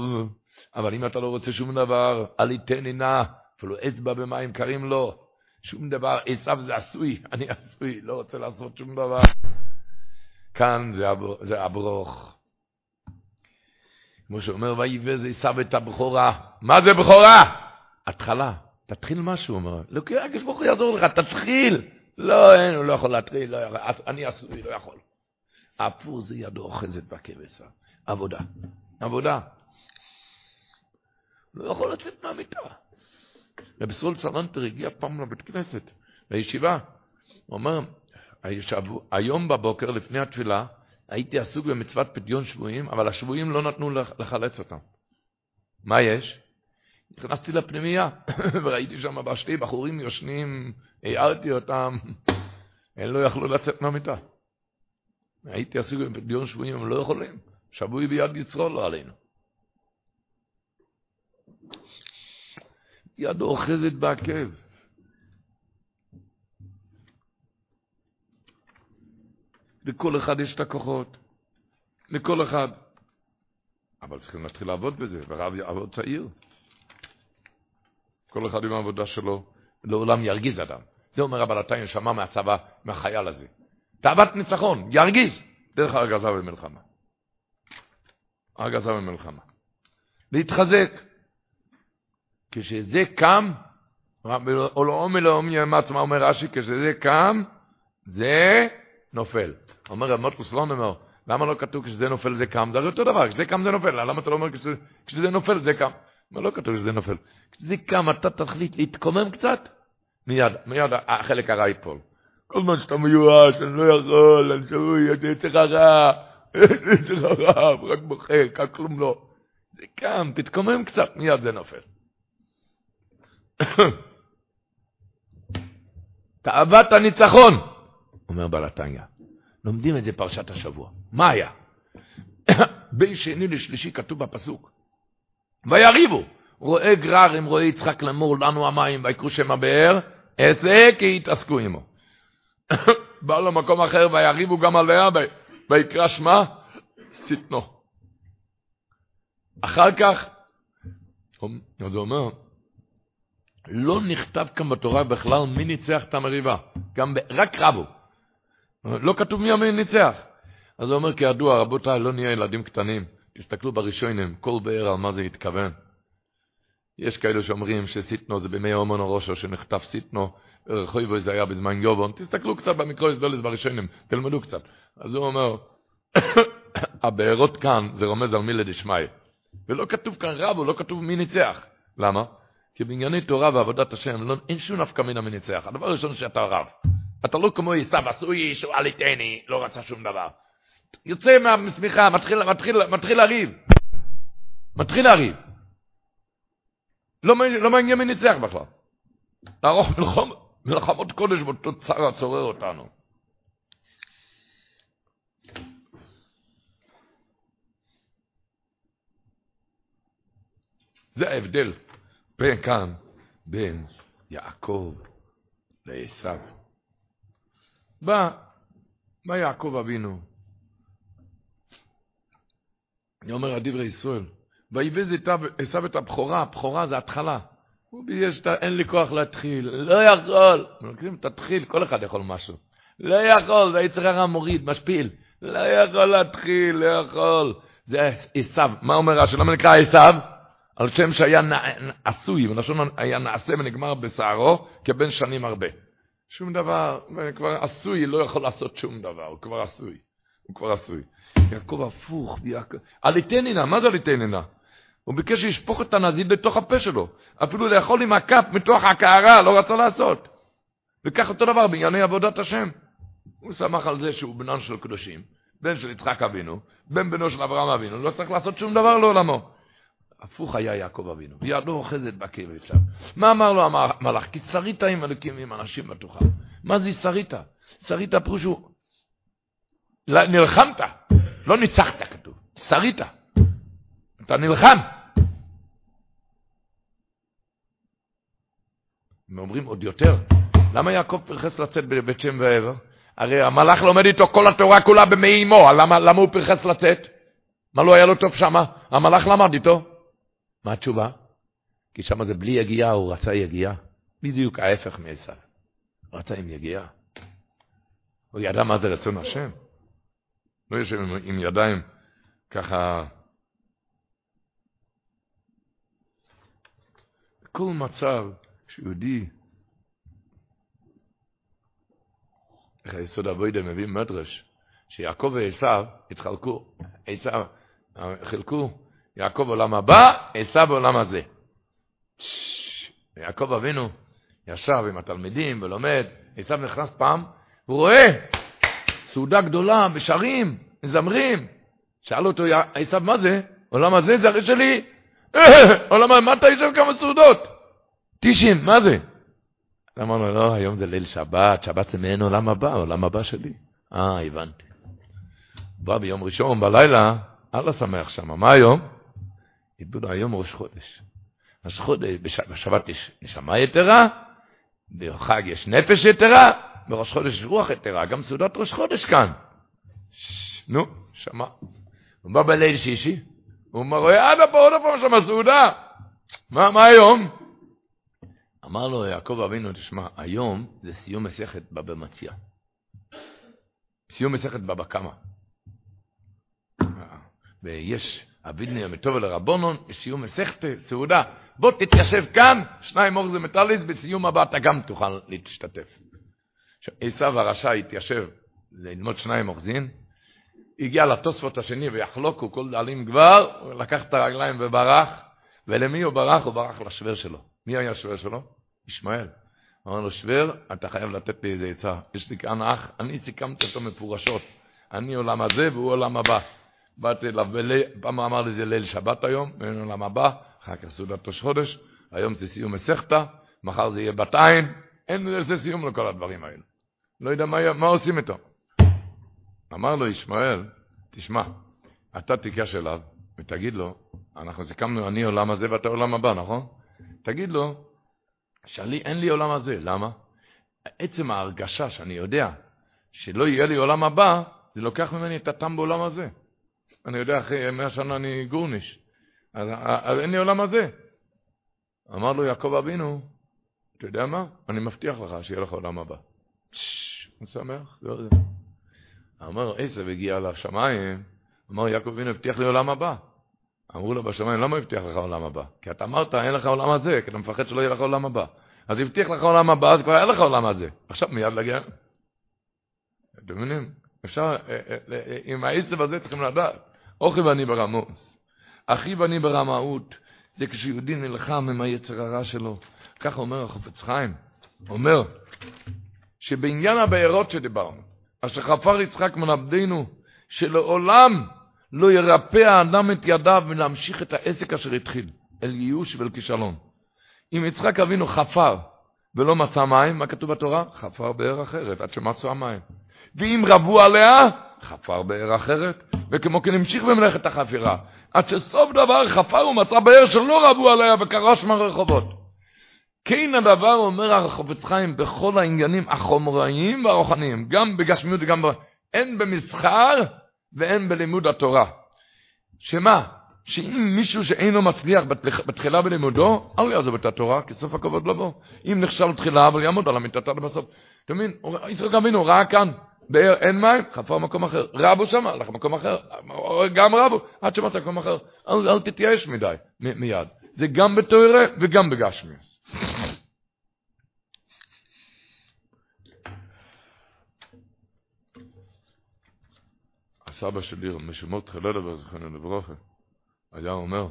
אבל אם אתה לא רוצה שום דבר, אל יתן נא, אפילו אצבע במים קרים לא. שום דבר, עשיו זה עשוי, אני עשוי, לא רוצה לעשות שום דבר. כאן זה, הבר, זה הברוך. כמו שאומר, ויבא זה עשיו את הבכורה. מה זה בכורה? התחלה. תתחיל משהו, אומר. לא, כי הקדוש ברוך הוא יעזור לך, תתחיל. לא, אין, הוא לא יכול להטריל, לא יכול, אני עשוי, לא יכול. הפור זה ידו אוחזת בכבש. עבודה. עבודה. לא יכול לצאת מהמיטה. רבי סרול סלנטר הגיע פעם לבית כנסת, לישיבה. הוא אומר, היום בבוקר, לפני התפילה, הייתי עסוק במצוות פדיון שבויים, אבל השבויים לא נתנו לחלץ אותם. מה יש? נכנסתי לפנימייה, וראיתי שם בשתי בחורים יושנים, הערתי אותם, הם לא יכלו לצאת מהמיטה. הייתי עסוק בפדיון שבויים, הם לא יכולים. שבוי ביד יצרו לא עלינו. ידו אוחזת בעקב. לכל אחד יש את הכוחות. לכל אחד. אבל צריכים להתחיל לעבוד בזה, ורב יעבוד צעיר. כל אחד עם העבודה שלו, לעולם ירגיז אדם. זה אומר רב אלתיים, שמע מהצבא, מהחייל הזה. תאוות ניצחון, ירגיז, דרך הרגזה במלחמה. הרגזה במלחמה. להתחזק. כשזה קם, עולום אלוהים יאמץ, מה אומר רש"י? כשזה קם, זה נופל. אומר רב מוטקוס לא אומר, למה לא כתוב כשזה נופל זה קם? זה הרי אותו דבר, כשזה קם זה נופל, למה אתה לא אומר כשזה, כשזה נופל זה קם? מה לא כתוב שזה נופל. כשזה קם אתה תחליט להתקומם קצת, מיד, מיד החלק הרע ייפול. כל זמן שאתה מיואש, אני לא יכול, אני שבוי, אתה יצא רע, יצא רע, רק בוכה, כך כלום לא. זה קם, תתקומם קצת, מיד זה נופל. תאוות הניצחון, אומר בעל התניא. לומדים את זה פרשת השבוע. מה היה? בין שני לשלישי כתוב בפסוק. ויריבו, רואה גרר עם רואה יצחק לאמור לנו המים ויקרו שם הבאר, עשה כי יתעסקו עמו. בא למקום אחר ויריבו גם עליה ויקרא שמה שטנו. אחר כך, הוא אומר, לא נכתב כאן בתורה בכלל מי ניצח את המריבה, גם ב... רק רבו. לא כתוב מי ניצח. אז הוא אומר, כידוע, רבותיי, לא נהיה ילדים קטנים. תסתכלו בראשונים, כל באר על מה זה התכוון. יש כאלו שאומרים שסיטנו זה בימי אומן או ראשו, שנחטף סיטנו, רחויבו זה היה בזמן יובון. תסתכלו קצת במקרוא דולס בראשונים, תלמדו קצת. אז הוא אומר, הבארות כאן זה רומז על מילה דשמיא. ולא כתוב כאן רב, לא כתוב מי ניצח. למה? כי בענייני תורה ועבודת השם לא, אין שום נפקא מינה מניצח. הדבר הראשון שאתה רב. אתה לא כמו עשיו, עשוי שואל איתני, לא רצה שום דבר. יוצא מהשמיכה, מתחיל, מתחיל, מתחיל לריב. מתחיל לריב. לא, לא מעניין מי ניצח בכלל. לערוך מלחום, מלחמות קודש באותו צער הצורר אותנו. זה ההבדל בין כאן, בין יעקב לעשו. בא, בא יעקב אבינו. אני אומר הדברי ישראל, ויבז עשו את הבכורה, הבכורה זה התחלה. הוא ביקש, אין לי כוח להתחיל, לא יכול. מקרים, תתחיל, כל אחד יכול משהו. לא יכול, זה יצר הרע מוריד, משפיל. לא יכול להתחיל, לא יכול. זה עשו, מה אומר רש"י? למה נקרא עשו? על שם שהיה עשוי, בלשון היה נעשה ונגמר בשערו, כבן שנים הרבה. שום דבר, כבר עשוי, לא יכול לעשות שום דבר, הוא כבר עשוי. הוא כבר עשוי. יעקב הפוך, יעקב... עליתנינה, מה זה עליתנינה? הוא ביקש שישפוך את הנזיד לתוך הפה שלו. אפילו לאכול עם הכף מתוך הקערה, לא רצה לעשות. וכך אותו דבר בענייני עבודת השם. הוא שמח על זה שהוא בנן של קדושים, בן של יצחק אבינו, בן בנו של אברהם אבינו, לא צריך לעשות שום דבר לעולמו. הפוך היה יעקב אבינו, וידו אוחזת בכבד שם. מה אמר לו המלאך? כי שרית עם אלוקים ועם אנשים בתוכה. מה זה שרית? שרית פירושו, נלחמת, לא ניצחת כתוב, שרית. אתה נלחם. הם אומרים עוד יותר, למה יעקב פרחס לצאת בבית שם ועבר? הרי המלאך לומד איתו כל התורה כולה במי אמו, למה, למה הוא פרחס לצאת? מה לא היה לו טוב שמה? המלאך למד איתו. מה התשובה? כי שם זה בלי יגיעה, הוא רצה יגיעה. בדיוק ההפך מעשיו. רצה עם יגיעה. הוא ידע מה זה רצון השם. לא יושב עם, עם ידיים ככה... כל מצב שיהודי איך היסוד אבוידה מביא מדרש, שיעקב ועשיו התחלקו, עשיו, חילקו, יעקב עולם הבא, עשיו בעולם הזה. יעקב אבינו ישב עם התלמידים ולומד, עשיו נכנס פעם, הוא רואה סעודה גדולה, בשרים, מזמרים. שאל אותו עשיו, מה זה? עולם הזה זה הרי שלי. עולם, מה אתה יושב כמה סעודות? טישים, מה זה? אמר לו, לא, היום זה ליל שבת, שבת זה מעין עולם הבא, עולם הבא שלי. אה, הבנתי. בא ביום ראשון בלילה, אללה שמח שם. מה היום? ידעו היום ראש חודש. ראש חודש, בשבת יש נשמה יתרה, בחג יש נפש יתרה, בראש חודש יש רוח יתרה, גם סעודת ראש חודש כאן. נו, שמע. הוא בא בליל שישי, הוא רואה עד פה עוד פעם שם סעודה. מה, מה היום? אמר לו יעקב אבינו, תשמע, היום זה סיום מסכת בבא מציע. סיום מסכת בבא קמא. ויש אבידני המטוב לרבונון, סיום מסכת סעודה. בוא תתיישב כאן, שניים אור זה מטליס, בסיום הבא אתה גם תוכל להשתתף. עשיו הרשע התיישב ללמוד שניים אוחזין, הגיע לתוספות השני ויחלוקו כל דאלים כבר, לקח את הרגליים וברח, ולמי הוא ברח? הוא ברח לשוור שלו. מי היה השוור שלו? ישמעאל. אמר לו, שוור, אתה חייב לתת לי איזה עצה. יש לי כאן אח, אני סיכמתי אותו מפורשות. אני עולם הזה והוא עולם הבא. באתי אליו, פעם אמר לי זה ליל שבת היום, ואין עולם הבא, אחר כך סעודת ראש חודש, היום זה סיום מסכתא, מחר זה יהיה בת עין, אין לזה סיום לכל הדברים האלה. לא יודע מה, מה עושים איתו. אמר לו ישמעאל, תשמע, אתה תיגש אליו ותגיד לו, אנחנו סיכמנו אני עולם הזה ואתה עולם הבא, נכון? תגיד לו, שלי, אין לי עולם הזה, למה? עצם ההרגשה שאני יודע שלא יהיה לי עולם הבא, זה לוקח ממני את הטעם בעולם הזה. אני יודע, אחרי מאה שנה אני גורניש, אז, אז אין לי עולם הזה. אמר לו יעקב אבינו, אתה יודע מה? אני מבטיח לך שיהיה לך עולם הבא. הוא שמח, זהו זה. אמר עשב הגיע לשמיים, אמר יעקב אבינו הבטיח לי עולם הבא. אמרו לו בשמיים, למה הבטיח לך עולם הבא? כי אתה אמרת, אין לך עולם הזה, כי אתה מפחד שלא יהיה לך עולם הבא. אז הבטיח לך עולם הבא, אז כבר היה לך עולם הזה. עכשיו מיד להגיע. אתם מבינים? אפשר, אה, אה, אה, עם העשב הזה צריכים לדעת. אוכי ואני ברמוס. אחי ואני ברמאות. זה כשיהודי נלחם עם היצר הרע שלו. ככה אומר החופץ חיים. אומר, שבעניין הבארות שדיברנו, אשר חפר יצחק מנבדנו, שלעולם לא ירפא האדם את ידיו מלהמשיך את העסק אשר התחיל, אל ייאוש ואל כישלון. אם יצחק אבינו חפר ולא מצא מים, מה כתוב בתורה? חפר באר אחרת, עד שמצאו המים. ואם רבו עליה, חפר באר אחרת, וכמו כן המשיך במלאכת החפירה, עד שסוף דבר חפר ומצא באר שלא רבו עליה וקרש מהרחובות. כן הדבר אומר החופץ חיים בכל העניינים החומריים והרוחניים, גם בגשמיות וגם ב... אין במסחר ואין בלימוד התורה. שמה? שאם מישהו שאינו מצליח בתחילה בלימודו, אל יעזוב את התורה, כי סוף הכבוד לבוא. אם נכשל תחילה, אבל יעמוד על המיטתה בסוף. אתה מבין? יצחק אבינו ראה כאן, באר אין מים, חפר מקום אחר. רבו שם, הלך מקום אחר. גם רבו, עד שמצא מקום אחר. אל, אל תתייאש מדי, מיד. זה גם בתוירה וגם בגשמיוס. הסבא שלי, משמות חלדה בזכרנו לברוכה, היה אומר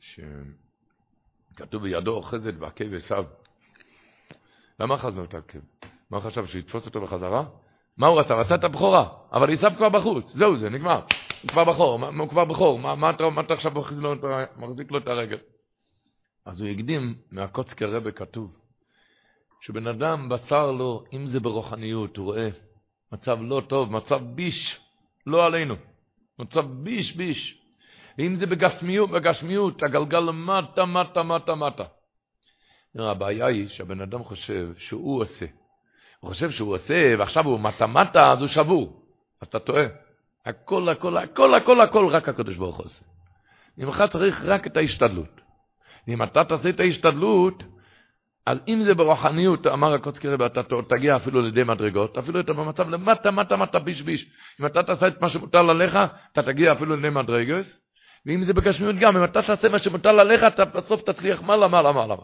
שכתוב בידו אוחזת בעקב עשיו. למה אחזנו את העקב? מה חשב, שיתפוס אותו בחזרה? מה הוא רצה? רצה את הבכורה, אבל עשיו כבר בחוץ, זהו זה, נגמר. הוא כבר בכור, הוא כבר בכור, מה, מה, אתה, מה אתה עכשיו מחזיק לו את הרגל? אז הוא הקדים מהקוצקי רבה כתוב, שבן אדם בצר לו, אם זה ברוחניות, הוא רואה מצב לא טוב, מצב ביש, לא עלינו, מצב ביש ביש. ואם זה בגשמיות, בגשמיות, הגלגל למטה, מטה, מטה, מטה. הבעיה היא שהבן אדם חושב שהוא עושה. הוא חושב שהוא עושה, ועכשיו הוא מטה מטה, אז הוא שבור. אתה טועה. הכל, הכל, הכל, הכל, הכל, רק הקדוש ברוך הוא עושה. ממך צריך רק את ההשתדלות. אם אתה תעשה את ההשתדלות, אז אם זה ברוחניות, אמר הקוצקי רבי, אתה תגיע אפילו לידי מדרגות, אפילו אתה במצב למטה, מטה, מטה, ביש, ביש. אם אתה תעשה את מה שמוטל עליך, אתה תגיע אפילו לידי מדרגות. ואם זה בגשמיות גם, אם אתה תעשה מה שמוטל עליך, אתה בסוף תצליח מעלה, מעלה, מעלה.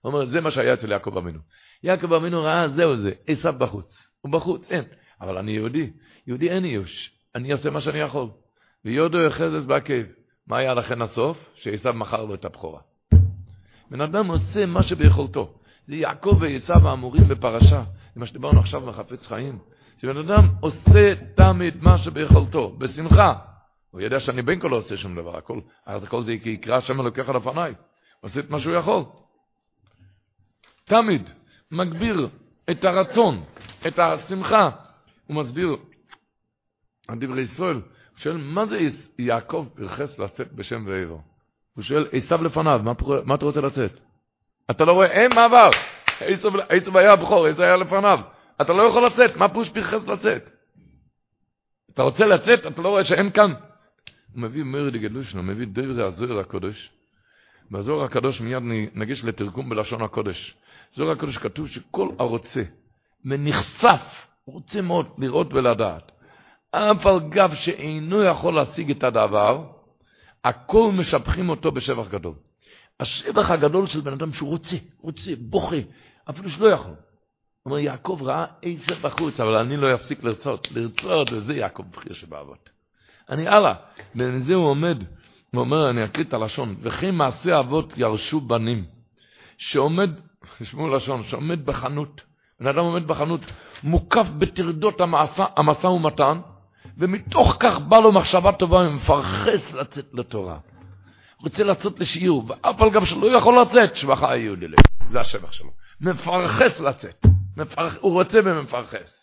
הוא אומר, זה מה שהיה אצל יעקב אמינו. יעקב אבינו ראה, זהו זה, עשיו בחוץ. הוא בחוץ, אין. אבל אני יהודי, יהודי אין איוש. אני אעשה מה שאני יכול. ויודו יחזס בעקב. מה היה לכן הסוף? שעשיו מכר לו את הבכורה. בן אדם עושה מה שביכולתו. זה יעקב ועשיו האמורים בפרשה. זה מה שדיברנו עכשיו מחפץ חיים. שבן אדם עושה תמיד מה שביכולתו, בשמחה. הוא יודע שאני בין כה לא עושה שום דבר, הכל, הכל זה כי יקרא השם אלוקיך לפניי. הוא עושה את מה שהוא יכול. תמיד מגביר את הרצון, את השמחה. הוא מסביר, הדברי ישראל, הוא שואל, מה זה יעקב פרחס לצאת בשם ואיבו? הוא שואל, עשיו לפניו, מה, מה אתה רוצה לצאת? אתה לא רואה, אין מעבר. עשיו היה הבכור, עשיו היה לפניו. אתה לא יכול לצאת, מה פירוש פרחס לצאת? אתה רוצה לצאת, אתה לא רואה שאין כאן. הוא מביא מרי דגדושנו, מביא דרך הזוהר הקודש. בזוהר הקדוש מיד נגיש לתרגום בלשון הקודש. זוהר הקודש כתוב שכל הרוצה ונחשף, רוצה מאוד לראות ולדעת, אף על גב שאינו יכול להשיג את הדבר, הכל משבחים אותו בשבח גדול. השבח הגדול של בן אדם שהוא רוצה, רוצה, בוכה, אפילו שלא יכול. אומר, יעקב ראה איזה בחוץ, אבל אני לא אפסיק לרצות. לרצות, וזה יעקב בחיר שבאבות. אני הלאה. ולזה הוא עומד, הוא אומר, אני אקריא את הלשון, וכי מעשה אבות ירשו בנים, שעומד, תשמעו לשון, שעומד בחנות, בן אדם עומד בחנות, מוקף בטרדות המשא ומתן, ומתוך כך בא לו מחשבה טובה, ומפרחס לצאת לתורה. רוצה לצאת לשיעור, ואף על גב שלא יכול לצאת, שבחה היהודי לב. זה השבח שלו. מפרחס לצאת. מפרח, הוא רוצה ומפרחס.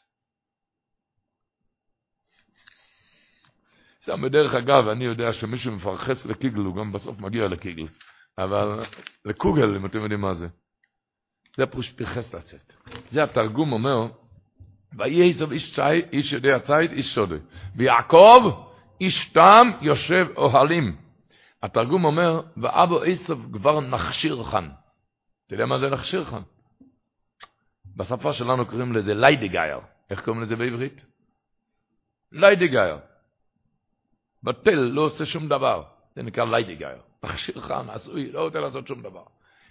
שם בדרך אגב, אני יודע שמישהו מפרחס לקיגל, הוא גם בסוף מגיע לקיגל. אבל לקוגל, אם אתם יודעים מה זה. זה פירוש פרחס לצאת. זה התרגום אומר, ויהי עשב איש צי, איש יודע ציד, איש שודה. ויעקב, איש תם, יושב אוהלים. התרגום אומר, ואבו עשב כבר נכשיר חן. אתה יודע מה זה נכשיר חן? בשפה שלנו קוראים לזה ליידיגייר. איך קוראים לזה בעברית? ליידיגייר. בטל לא עושה שום דבר. זה נקרא ליידיגייר. מכשיר חם, עשוי, לא רוצה לעשות שום דבר.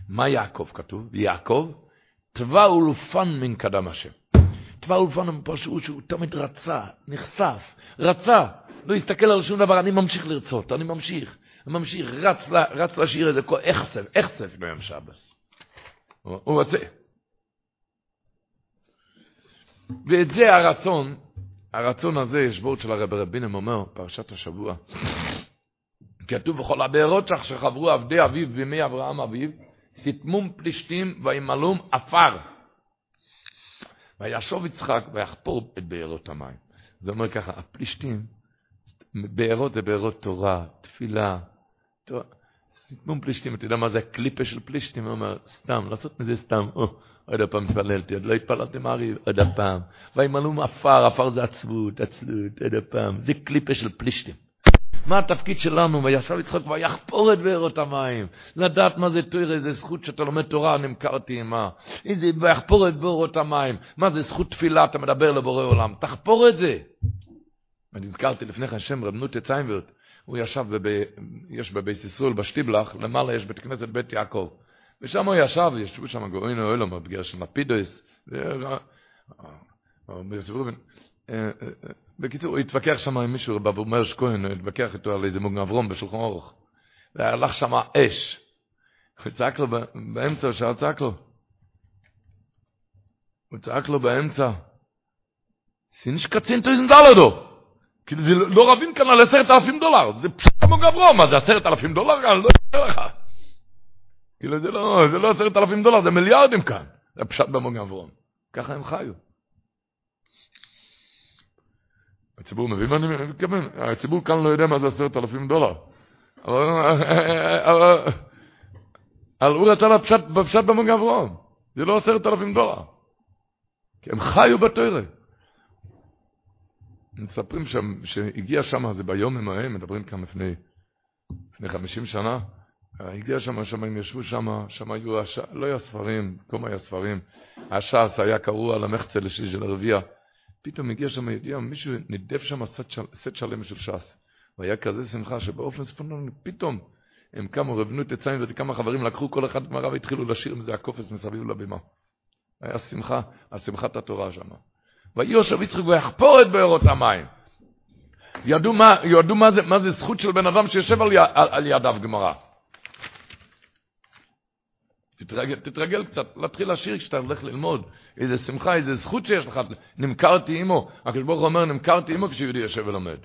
מה יעקב כתוב? יעקב, תבע אולפן מן קדם השם. תבע אולפן הוא פשוט שהוא תמיד רצה, נחשף, רצה, לא הסתכל על שום דבר, אני ממשיך לרצות, אני ממשיך, ממשיך, רץ, רץ לשיר איזה כל אכסף, אכסף ביום שבס. הוא רוצה. ואת זה הרצון, הרצון הזה, יש וורד של הרב רבינם אומר, פרשת השבוע, כתוב בכל הבארות שחברו עבדי אביו בימי אברהם אביו, סיתמום פלישתים וימלום עפר. וישוב יצחק ויחפור את בארות המים. זה אומר ככה, הפלישתים, בארות זה בארות תורה, תפילה. סיתמום פלישתים, אתה יודע מה זה הקליפה של פלישתים? הוא אומר, סתם, לעשות מזה סתם. עוד הפעם התפללתי, עוד לא התפללתי מעריב, עוד הפעם. וימלאום עפר, עפר זה עצבות, עצלות, עוד הפעם. זה קליפה של פלישתים. מה התפקיד שלנו? וישב יצחק ויחפור את בארות המים. לדעת מה זה תורה, איזה זכות שאתה לומד תורה, נמכרתי עמה. איזה, ויחפור את בארות המים. מה זה זכות תפילה, אתה מדבר לבורא עולם. תחפור את זה. אני הזכרתי לפני כן שם רב נוטה ציינברט, הוא ישב, בב... יש בבית ישראל בשטיבלח, למעלה יש בית כנסת בית יעקב. ושם הוא ישב, ישבו שם גאוין אוהלום, בגלל של מפידוס. בקיצור, הוא התווכח שם עם מישהו, רב אומר שכהן, הוא התווכח איתו על איזה מוגן אברום בשולחן אורך. והלך שם אש. הוא צעק לו באמצע, הוא צעק לו. הוא צעק לו באמצע. סינש קצין תויזן דולדו. כאילו זה לא רבים כאן על עשרת אלפים דולר. זה פשוט מוגן אברום, מה זה עשרת אלפים דולר? אני לא יודע לך. כאילו לא, זה לא עשרת אלפים דולר, זה מיליארדים כאן. זה פשט במוגן אברום. ככה הם חיו. הציבור מבין מה אני מתכוון? הציבור כאן לא יודע מה זה עשרת אלפים דולר. אבל הוא רצה בפשט במוגן אברום. זה לא עשרת אלפים דולר. כי הם חיו בתוירה. מספרים שם, שהגיע שם, זה ביום ההם, מדברים כאן לפני, לפני 50 שנה, הגיע שם, שם הם ישבו שם, שם היו, הש... לא היה ספרים, קום היה ספרים, הש"ס היה קרוע על המחצה של הרביע. פתאום הגיע שם ידיעה, מישהו נידף שם סט, של... סט שלם של ש"ס. והיה כזה שמחה שבאופן ספונטני, פתאום הם קמו, רבנו את עציים וכמה חברים לקחו כל אחד גמרא והתחילו לשיר עם זה הקופץ מסביב לבימה. היה שמחה, השמחת התורה שם. ויושב יצחק ויחפור את בארות המים. ידעו מה, ידעו מה, זה, מה זה זכות של בן אדם שיושב על, על, על ידיו גמרא. תתרגל, תתרגל קצת, להתחיל לשיר כשאתה הולך ללמוד. איזה שמחה, איזה זכות שיש לך. נמכרתי עמו. הקדוש ברוך הוא אומר, נמכרתי עמו כשיהודי יושב ולומד.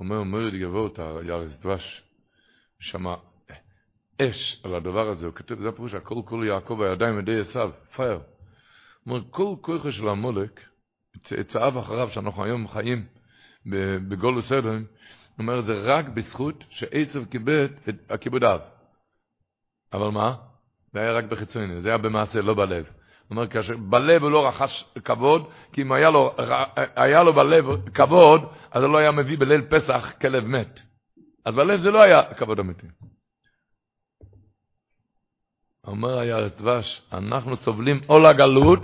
אומר מורד גבוה ירס דבש, שמה אש על הדבר הזה, הוא כתב, זה הפירוש, הכל כל יעקב הידיים ידי עשיו, פייר. אומר, כל כוחה של המולק, צאצאיו אחריו, שאנחנו היום חיים בגולוס הוא אומר, זה רק בזכות שעשב כיבד את הכיבודיו. אבל מה? זה היה רק בחיצוני, זה היה במעשה, לא בלב. הוא אומר, כאשר בלב הוא לא רכש כבוד, כי אם היה לו, היה לו בלב כבוד, אז הוא לא היה מביא בליל פסח כלב מת. אז בלב זה לא היה כבוד אמיתי. אומר היה דבש, אנחנו סובלים עול הגלות,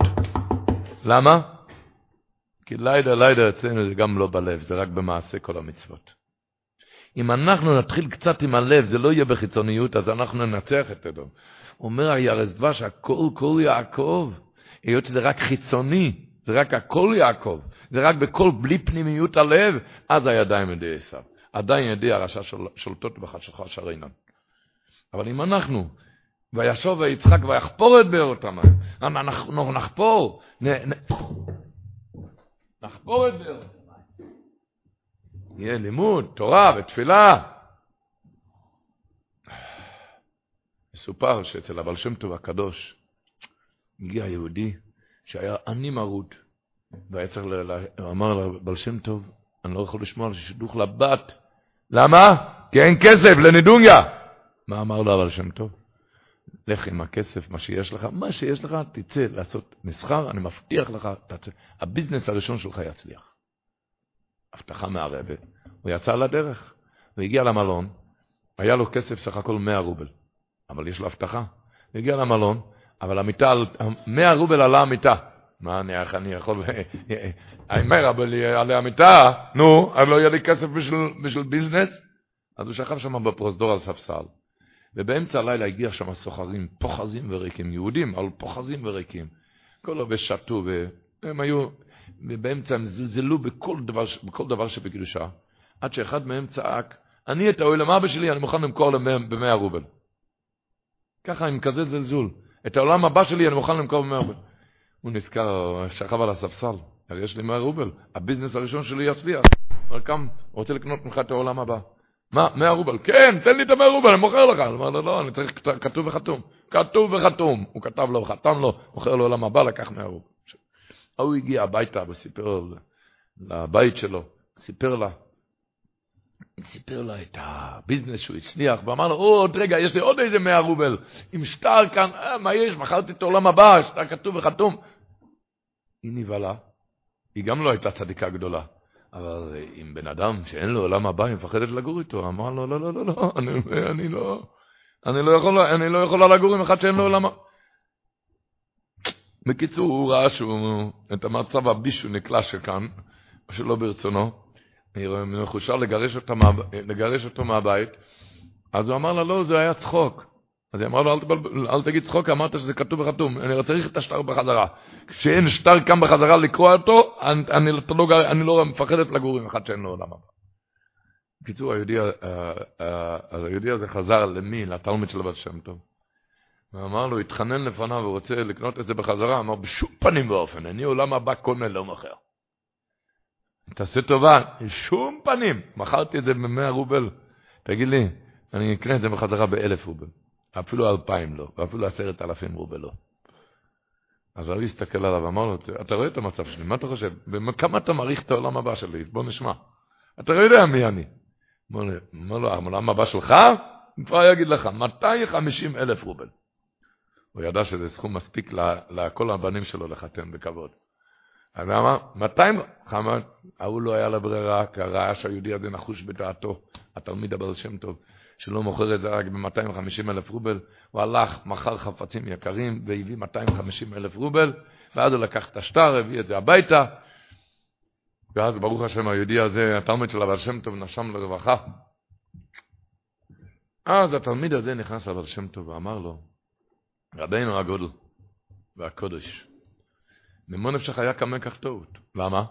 למה? כי לידה לידה אצלנו זה גם לא בלב, זה רק במעשה כל המצוות. אם אנחנו נתחיל קצת עם הלב, זה לא יהיה בחיצוניות, אז אנחנו ננצח את זה. אומר הירס דבש, הכל כל יעקב, היות שזה רק חיצוני, זה רק הכל יעקב, זה רק בכל בלי פנימיות הלב, אז הידיים ידי עשיו. עדיין ידי הרשע שולטות בחשכה שרינן. אבל אם אנחנו, וישוב ויצחק ויחפור את בארות המים, אנחנו נחפור, נחפור את בארות המים. יהיה לימוד, תורה ותפילה. מסופר שאצל הבעל שם טוב הקדוש הגיע יהודי שהיה עני מרוד, והיה צריך, הוא אמר לבעל שם טוב, אני לא יכול לשמוע על שידוך לבת. למה? כי אין כסף לנדוניה. מה אמר לו הבעל שם טוב? לך עם הכסף, מה שיש לך, מה שיש לך, תצא לעשות מסחר, אני מבטיח לך, תצא. הביזנס הראשון שלך יצליח. הבטחה מהרבה. הוא יצא לדרך, והגיע למלון, היה לו כסף סך הכל 100 רובל. אבל יש לו הבטחה. הוא הגיע למלון, אבל המיטה, 100 רובל עלה המיטה. מה אני, אני יכול, האמר, אבל עלי המיטה, נו, אז לא יהיה לי כסף בשביל ביזנס? אז הוא שכב שם בפרוזדור על ספסל. ובאמצע הלילה הגיע שם סוחרים, פוחזים וריקים, יהודים, אבל פוחזים וריקים. כל הרבה שתו, והם היו, ובאמצע הם זלזלו בכל דבר, בכל דבר שבקדושה, עד שאחד מהם צעק, אני את העולם אבא שלי, אני מוכן למכור במאה רובל. ככה עם כזה זלזול. את העולם הבא שלי אני מוכן למכור במאה רובל. הוא נזכר, שכב על הספסל, הרי יש לי מאה רובל, הביזנס הראשון שלי יצליח. הוא קם, רוצה לקנות ממך את העולם הבא. מה, מאה רובל? כן, תן לי את המאה רובל, אני מוכר לך. אמר לו, לא, אני צריך כתוב וחתום. כתוב וחתום. הוא כתב לו, חתם לו, מוכר לו עולם הבא, לקח מאה רובל. הוא הגיע הביתה וסיפר לבית שלו, סיפר לה, סיפר לה את הביזנס שהוא הצליח, ואמר לו, עוד רגע, יש לי עוד איזה מאה רובל, עם שטר כאן, אה, מה יש, מכרתי את העולם הבא, שטר כתוב וחתום. היא נבהלה, היא גם לא הייתה צדיקה גדולה, אבל עם בן אדם שאין לו עולם הבא, היא מפחדת לגור איתו, אמר לו, לא, לא, לא, לא, אני, אני לא, אני לא, יכול, אני לא יכולה לגור עם אחד שאין לו עולם הבא. בקיצור, הוא ראה שהוא, את המצב הבישו נקלע שכאן, שלא ברצונו, מחושר לגרש אותו, מה, לגרש אותו מהבית, אז הוא אמר לה, לא, זה היה צחוק. אז היא אמרה לו, אל, תבל, אל תגיד צחוק, אמרת שזה כתוב וחתום, אני צריך את השטר בחזרה. כשאין שטר קם בחזרה לקרוא אותו, אני, אני, לא, אני לא מפחדת לגור עם אחד שאין לו עולם הבא. בקיצור, היהודי, היהודי הזה חזר למי? לתלמיד של הבת שם טוב. ואמר לו, התחנן לפניו ורוצה לקנות את זה בחזרה, אמר, בשום פנים ואופן, אני עולם הבא קונה לא מוכר. תעשה טובה, שום פנים. מכרתי את זה ב-100 רובל. תגיד לי, אני אקנה את זה בחזרה באלף רובל. אפילו אלפיים לא, ואפילו עשרת אלפים רובל לא. אז הוא הסתכל עליו ואמר לו, אתה רואה את המצב שלי, מה אתה חושב? כמה אתה מעריך את העולם הבא שלי? בוא נשמע. אתה לא יודע מי אני. אמר לו, העולם הבא שלך? אני כבר אגיד לך, 250 אלף רובל. הוא ידע שזה סכום מספיק לכל הבנים שלו לחתן בכבוד. אז אמר, 200, חמד, ההוא לא היה לה ברירה, כי הרעש היהודי הזה נחוש בדעתו, התלמיד הבעל שם טוב. שלא מוכר את זה רק ב-250 אלף רובל, הוא הלך, מכר חפצים יקרים והביא 250 אלף רובל, ואז הוא לקח את השטר, הביא את זה הביתה, ואז ברוך השם היהודי הזה, התלמיד של הבעל שם טוב, נשם לרווחה. אז התלמיד הזה נכנס לבעל שם טוב ואמר לו, רבינו הגודל והקודש, ממון נפשך היה כמה כך טעות. למה?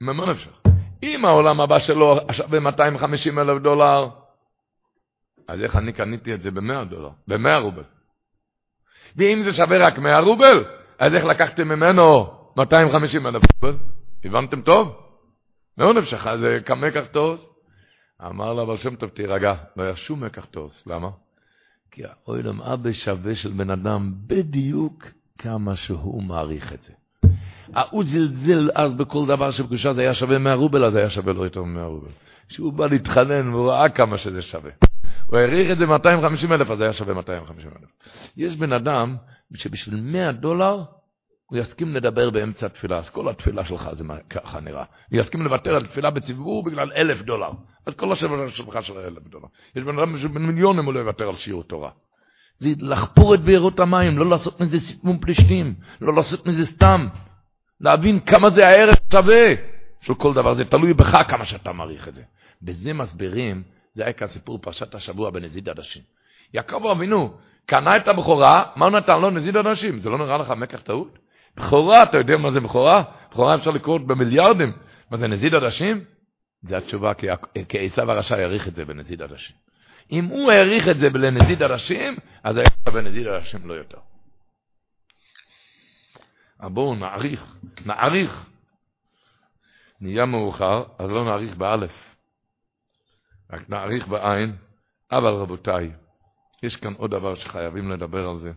ממון נפשך. אם העולם הבא שלו שווה 250 אלף דולר, אז איך אני קניתי את זה ב-100 דולר, ב-100 רובל? ואם זה שווה רק 100 רובל, אז איך לקחתם ממנו 250 אלף רובל? הבנתם טוב? מאוד נפשך, זה כמה טוב? אמר לה, אבל שם טוב, תירגע, לא היה שום מקח. למה? כי האוילם אבא שווה של בן אדם בדיוק כמה שהוא מעריך את זה. הוא זלזל אז בכל דבר שבקושה זה היה שווה 100 רובל, אז היה שווה לו יותר מ-100 רובל. כשהוא בא להתחנן, והוא ראה כמה שזה שווה. הוא העריך את זה 250 אלף, אז היה שווה 250 אלף. יש בן אדם שבשביל 100 דולר, הוא יסכים לדבר באמצע התפילה, אז כל התפילה שלך זה ככה נראה. הוא יסכים לוותר על תפילה בציבור בגלל אלף דולר. אז כל השבוע שלך של אלף דולר. יש בן אדם שבן מיליונים הוא לא יוותר על שיעור תורה. זה לחפור את בארות המים, לא לעשות מזה סיכום פלישתים, לא לעשות מזה סתם. להבין כמה זה הערך שווה של כל דבר, זה תלוי בך כמה שאתה מעריך את זה. בזה מסבירים, זה היה כסיפור פרשת השבוע בנזיד עדשים. יעקב אבינו קנה את הבכורה, מה הוא נתן לו? נזיד עדשים. זה לא נראה לך מקח טעות? בכורה, אתה יודע מה זה בכורה? בכורה אפשר לקרוא במיליארדים. מה זה נזיד עדשים? זה התשובה, כי עשיו הרשע יעריך את זה בנזיד עדשים. אם הוא העריך את זה לנזיד עדשים, אז היה שווה נזיד עדשים לא יותר. בואו נעריך, נעריך. נהיה מאוחר, אז לא נעריך באלף, רק נעריך בעין. אבל רבותיי, יש כאן עוד דבר שחייבים לדבר על זה.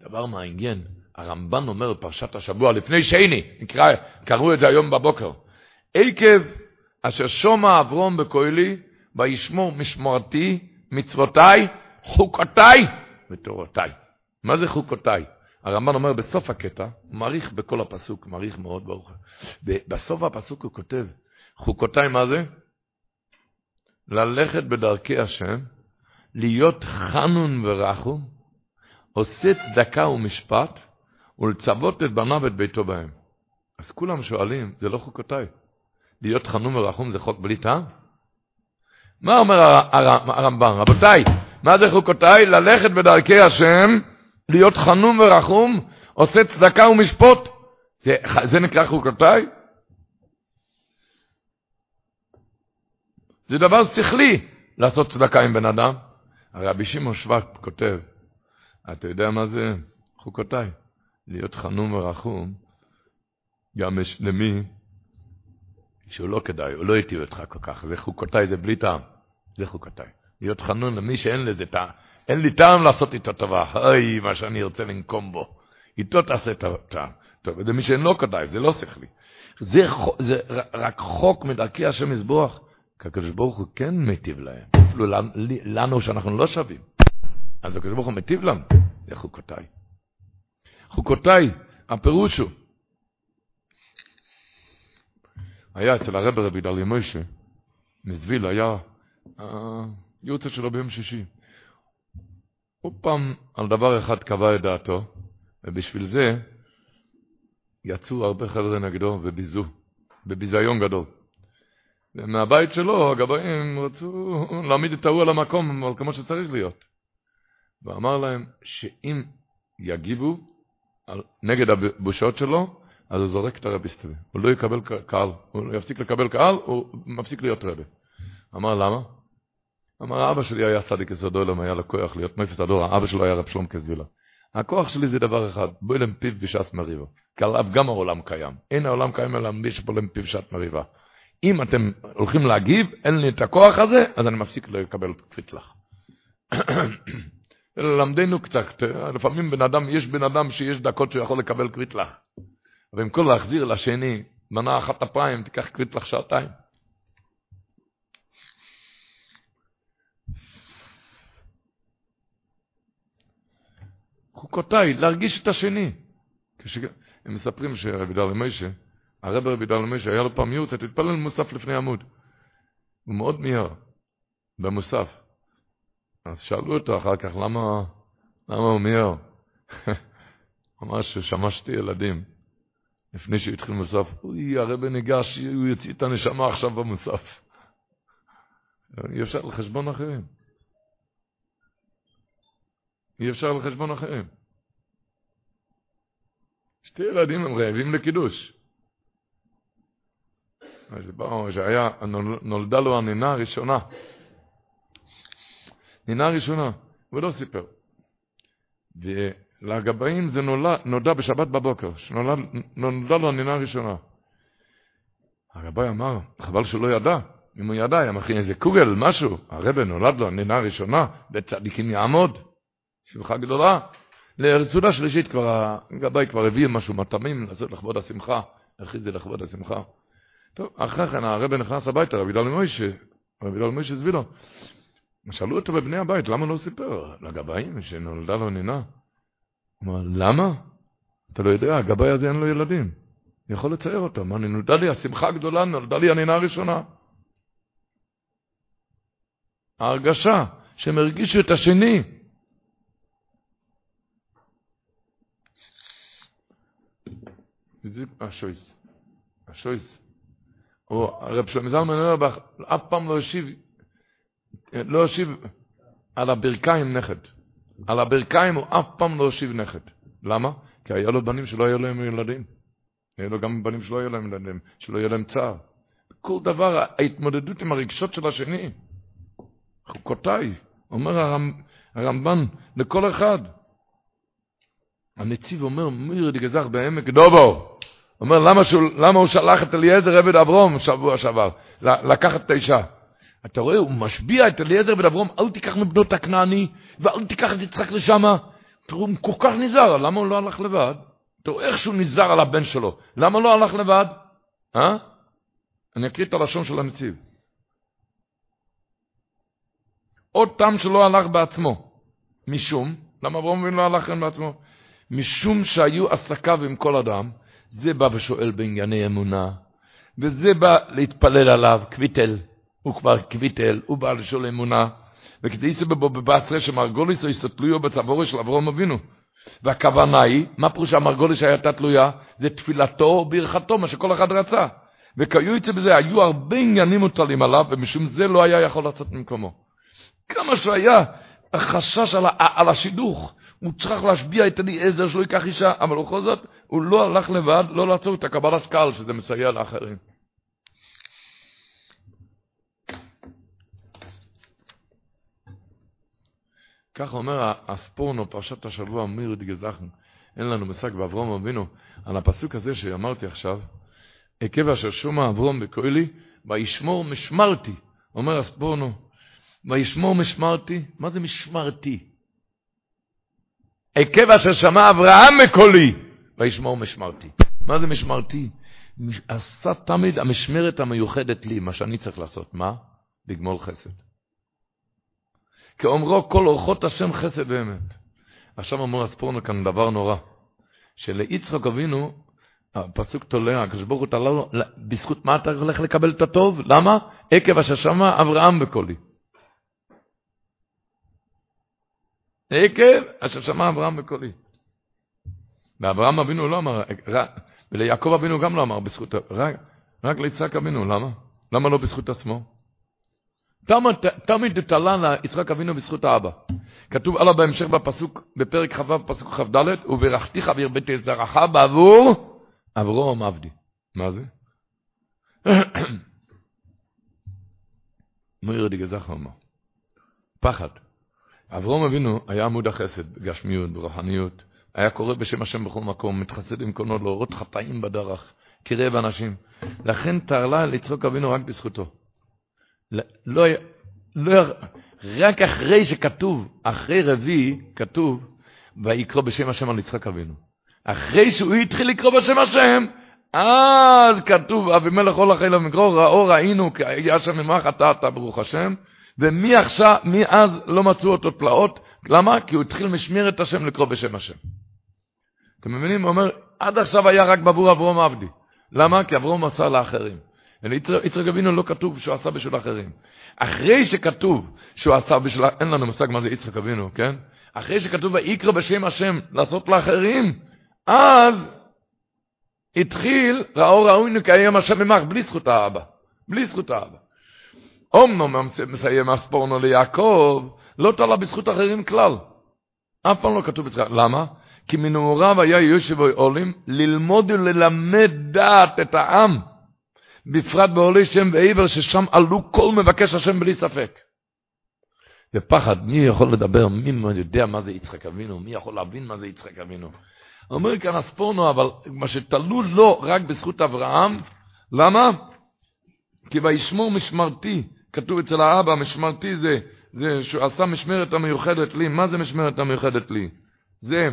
דבר מעניין, הרמב"ן אומר בפרשת השבוע, לפני שני, נקרא, קראו את זה היום בבוקר, עקב אשר שומע אברום בכהלי, וישמור משמרתי, מצוותיי, חוקותיי ותורותיי. מה זה חוקותיי? הרמב"ן אומר בסוף הקטע, מעריך בכל הפסוק, מעריך מאוד ברוך. בסוף הפסוק הוא כותב, חוקותיי מה זה? ללכת בדרכי השם, להיות חנון ורחום, עושה צדקה ומשפט, ולצוות את בניו ואת ביתו בהם. אז כולם שואלים, זה לא חוקותיי. להיות חנון ורחום זה חוק בלי טעם? מה אומר הרמב"ן? רבותיי, מה זה חוקותיי? ללכת בדרכי השם, להיות חנון ורחום, עושה צדקה ומשפוט. זה, זה נקרא חוקותיי? זה דבר שכלי לעשות צדקה עם בן אדם. הרבי שמעון שווק כותב, אתה יודע מה זה חוקותיי? להיות חנון ורחום, גם יש למי שהוא לא כדאי, הוא לא יטיב אותך כל כך, זה חוקותיי, זה בלי טעם, זה חוקותיי. להיות חנון למי שאין לזה טעם, אין לי טעם לעשות איתו טובה, אוי, מה שאני רוצה לנקום בו. איתו תעשה את הטעם. טוב, זה מי שאין לו כדאי, זה לא שכלי. זה, זה רק חוק מדרכי השם יזבוח, כי הקדוש הוא כן מיטיב להם, אפילו לנו שאנחנו לא שווים. אז הקדוש ברוך הוא מיטיב לנו, זה חוקותיי. חוקותיי, הפירוש הוא, היה אצל הרב רבי דלי מוישה, מזוויל היה היורצה שלו ביום שישי. הוא פעם על דבר אחד קבע את דעתו, ובשביל זה יצאו הרבה חבר'ה נגדו וביזו, בביזיון גדול. ומהבית שלו הגבאים רצו להעמיד את ההוא על המקום, אבל כמו שצריך להיות. ואמר להם שאם יגיבו על, נגד הבושות שלו, אז הוא זורק את הרבי סטווי. הוא לא יקבל קהל, הוא יפסיק לקבל קהל, הוא מפסיק להיות רבי. אמר למה? אמר, אבא שלי היה צדיק יסוד עולם, היה לו כוח להיות מפס הדור, אבא שלו היה רב שלום כזבילה. הכוח שלי זה דבר אחד, בואי להם פיו בשעת מריבה. כי עליו גם העולם קיים. אין העולם קיים אלא מי שפה להם פיו בשעת מריבה. אם אתם הולכים להגיב, אין לי את הכוח הזה, אז אני מפסיק לקבל קפיצלח. ללמדנו קצת, לפעמים בן אדם, יש בן אדם שיש דקות שהוא יכול לקבל קריטלח. במקום להחזיר לשני, מנה אחת אפיים, תיקח קריטלח שעתיים. חוקותיי, להרגיש את השני. כש... הם מספרים שרבי דל משה, הרב רבי דל משה, היה לו פעם מיעוט, תתפלל מוסף לפני עמוד. הוא מאוד מיהר, במוסף. אז שאלו אותו אחר כך, למה, למה הוא מיהר? אמר ששמשתי ילדים. לפני שהתחיל מוסף, אוי, הרב ניגש, הוא יוציא את הנשמה עכשיו במוסף. אי אפשר לחשבון אחרים. אי אפשר לחשבון אחרים. שתי ילדים הם רעבים לקידוש. אז באו, שהיה, נולדה לו הנינה הראשונה. נינה ראשונה, הוא לא סיפר. ולגבאים זה נולד, נודע בשבת בבוקר, שנולדה לו הנינה הראשונה. הגבאי אמר, חבל שהוא לא ידע. אם הוא ידע, היה מכין איזה קוגל, משהו. הרבן נולד לו הנינה הראשונה, בצדיקים יעמוד. שמחה גדולה. לסעודה שלישית כבר, הגבאי כבר הביא משהו מטעמים לעשות לכבוד השמחה, הכריז לכבוד השמחה. טוב, אחרי כן הרב נכנס הביתה, רבי דל מוישה, רבי דל מוישה זבילו. שאלו אותו בבני הבית, למה לא סיפר? לגבאים שנולדה לו נינה. הוא אמר, למה? אתה לא יודע, הגבאי הזה אין לו ילדים. אני יכול לצייר אותו. מה, נולדה לי השמחה הגדולה, נולדה לי הנינה הראשונה. ההרגשה שהם הרגישו את השני. השויס. השויס. או הרב שלמה זלמן אוירבך אף פעם לא השיב, לא השיב על הברכיים נכד. על הברכיים הוא אף פעם לא השיב נכד. למה? כי היה לו בנים שלא היו להם ילדים. היה לו גם בנים שלא היו להם ילדים, שלא יהיה להם צער. כל דבר, ההתמודדות עם הרגשות של השני. חוקותיי, אומר הרמ, הרמב"ן לכל אחד. הנציב אומר, מיר דגזך בעמק דובו. אומר, למה, שהוא, למה הוא שלח את אליעזר עבד אברום שבוע שעבר, לקחת את האישה? אתה רואה, הוא משביע את אליעזר עבד אברום, אל תיקח מבנות הכנעני, ואל תיקח את יצחק לשמה. הוא כל כך נזהר, למה הוא לא הלך לבד? רואה איך שהוא נזהר על הבן שלו, למה לא הלך לבד? אה? אני אקריא את הלשון של הנציב. עוד טעם שלא הלך בעצמו. משום, למה אברום אבינו לא הלך בעצמו? משום שהיו עסקיו עם כל אדם, זה בא ושואל בענייני אמונה, וזה בא להתפלל עליו, קוויטל, הוא כבר קוויטל, הוא בא לשאול אמונה, וכדי יסבב בו בבעשרה שמרגוליס או יסתלויו בצבורו של אברום אבינו. והכוונה היא, מה פירוש המרגוליס הייתה תלויה? זה תפילתו וברכתו, מה שכל אחד רצה. וכיו יצא בזה, היו הרבה עניינים מוטלים עליו, ומשום זה לא היה יכול לצאת ממקומו. כמה שהיה החשש על, על השידוך, הוא צריך להשביע את אליעזר שלא ייקח אישה, אבל בכל זאת, הוא לא הלך לבד, לא לעצור את הקבלת קהל, שזה מסייע לאחרים. ככה אומר הספורנו, פרשת השבוע, מיר דגזכן, אין לנו מושג באברום אבינו, על הפסוק הזה שאמרתי עכשיו, עקב אשר שומע אברום בקולי, וישמור משמרתי, אומר הספורנו, וישמור משמרתי, מה זה משמרתי? עקב אשר שמע אברהם מקולי, וישמור משמרתי. מה זה משמרתי? עשה תמיד המשמרת המיוחדת לי, מה שאני צריך לעשות. מה? לגמול חסד. כאומרו כל אורחות השם חסד ואמת. עכשיו אמרו הספורנו כאן דבר נורא, שליצחק אבינו, הפסוק תולה, הקדוש ברוך הוא תלה לו, בזכות מה אתה הולך לקבל את הטוב? למה? עקב אשר שמע אברהם בקולי. עקב אשר שמע אברהם בקולי. ואברהם אבינו לא אמר, וליעקב אבינו גם לא אמר בזכות, רק, רק ליצחק אבינו, למה? למה לא בזכות עצמו? תמיד תלה ליצחק אבינו בזכות האבא. כתוב הלאה בהמשך בפסוק, בפרק כ"ו, פסוק כ"ד, וברכתיך והרביתי את זרעך בעבור אברום עבדי. מה זה? מאיר דגזך אמר, פחד. אברום אבינו היה עמוד החסד, בגשמיות, ברוחניות. היה קורא בשם השם בכל מקום, מתחסד עם קונו להורות חטאים בדרך, קירב אנשים. לכן תרלה לצחוק אבינו רק בזכותו. לא, לא, רק אחרי שכתוב, אחרי רביעי, כתוב, ויקרא בשם השם על יצחק אבינו. אחרי שהוא התחיל לקרוא בשם השם, אז כתוב, אבימלך הולך אליו מקרוא, ראו ראינו, כי היה שם ממך אתה אתה ברוך השם, ומי עכשיו, מאז לא מצאו אותו תלאות, למה? כי הוא התחיל משמרת השם לקרוא בשם השם. אתם מבינים? הוא אומר, עד עכשיו היה רק בעבור אברום עבדי. למה? כי אברום מסר לאחרים. יצחק אבינו לא כתוב שהוא עשה בשביל אחרים. אחרי שכתוב שהוא עשה בשביל, אין לנו מושג מה זה יצחק אבינו, כן? אחרי שכתוב ויקרא בשם השם לעשות לאחרים, אז התחיל ראו ראוי נקיים השם ממך, בלי זכות האבא. בלי זכות האבא. אומנם מסיים הספורנו ליעקב, לא תלה בזכות אחרים כלל. אף פעם לא כתוב בזכות. למה? כי מנעוריו היה יושב עולים ללמוד וללמד דעת את העם. בפרט בעולי שם ועבר, ששם עלו כל מבקש השם בלי ספק. ופחד, מי יכול לדבר, מי יודע מה זה יצחק אבינו, מי יכול להבין מה זה יצחק אבינו. אומר כאן הספורנו, אבל מה שתלו לו רק בזכות אברהם, למה? כי וישמור משמרתי, כתוב אצל האבא, משמרתי זה, זה שהוא עשה משמרת המיוחדת לי, מה זה משמרת המיוחדת לי? זה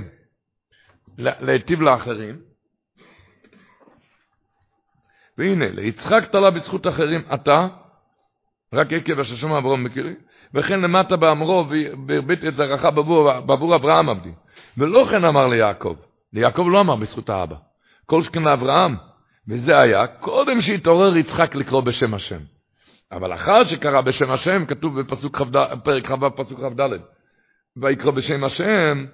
להיטיב לאחרים, והנה, ליצחק תלה בזכות אחרים. אתה, רק עקב אשר שמע אברהם מכירי, וכן למטה באמרו, והרביתי את זרעך בעבור, בעבור אברהם עבדי. ולא כן אמר ליעקב, ליעקב לא אמר בזכות האבא, כל שכן לאברהם, וזה היה קודם שהתעורר יצחק לקרוא בשם השם. אבל אחר שקרא בשם השם, כתוב בפסוק כ"ד, פרק כ"ו, פסוק כ"ד, ויקרא בשם השם,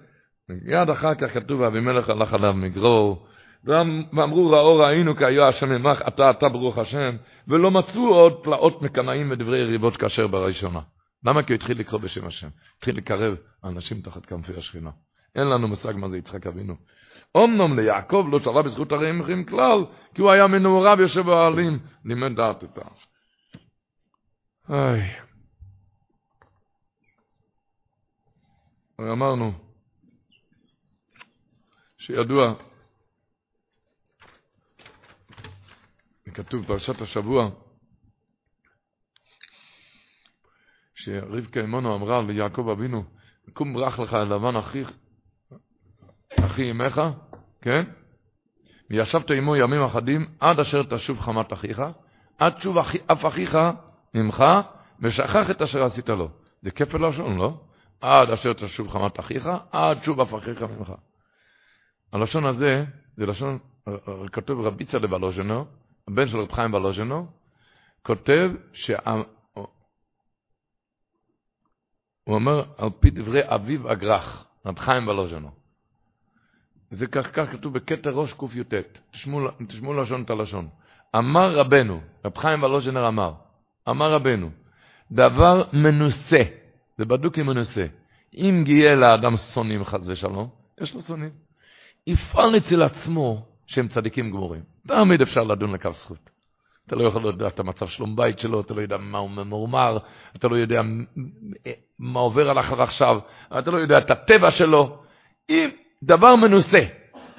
מיד אחר כך כתוב, אבימלך הלך עליו מגרור, ואמרו ראו ראינו כי היה השם עמך, אתה אתה ברוך השם, ולא מצאו עוד פלאות מקנאים ודברי ריבות כאשר בראשונה. למה? כי הוא התחיל לקרוא בשם השם. התחיל לקרב אנשים תחת כנפי השכינה. אין לנו מושג מה זה יצחק אבינו. אמנם ליעקב לא שרה בזכות הרעמכים כלל, כי הוא היה מנעוריו יושב באוהלים, לימד דעת את ה... איי. אמרנו שידוע כתוב פרשת השבוע, שרבקה אמונו אמרה ליעקב אבינו, קום ברח לך לבן אחיך, אחי אמך, כן? וישבת עמו ימים אחדים, עד אשר תשוב חמת אחיך, עד שוב אחי, אף אחיך ממך, ושכח את אשר עשית לו. זה כפל לשון, לא? עד אשר תשוב חמת אחיך, עד שוב אף אחיך ממך. הלשון הזה, זה לשון, כתוב רבי צלב הלושנו, הבן של רב חיים ולוז'נו, כותב שה... הוא אומר, על פי דברי אביו אגרח, רב חיים ולוז'נו. זה כך, כך כתוב בכתר ראש קי"ט, תשמעו לשון את הלשון. אמר רבנו, רב חיים ולוז'נר אמר, אמר רבנו, דבר מנוסה, זה בדוק עם מנוסה, אם גיהיה לאדם שונאים חס ושלום, יש לו שונאים. יפעל אצל עצמו שהם צדיקים גמורים. תמיד אפשר לדון לכף זכות. אתה לא יכול לדעת את המצב שלום בית שלו, אתה לא יודע מה הוא ממורמר, אתה לא יודע מה עובר עליו עכשיו, אתה לא יודע את הטבע שלו. אם דבר מנוסה,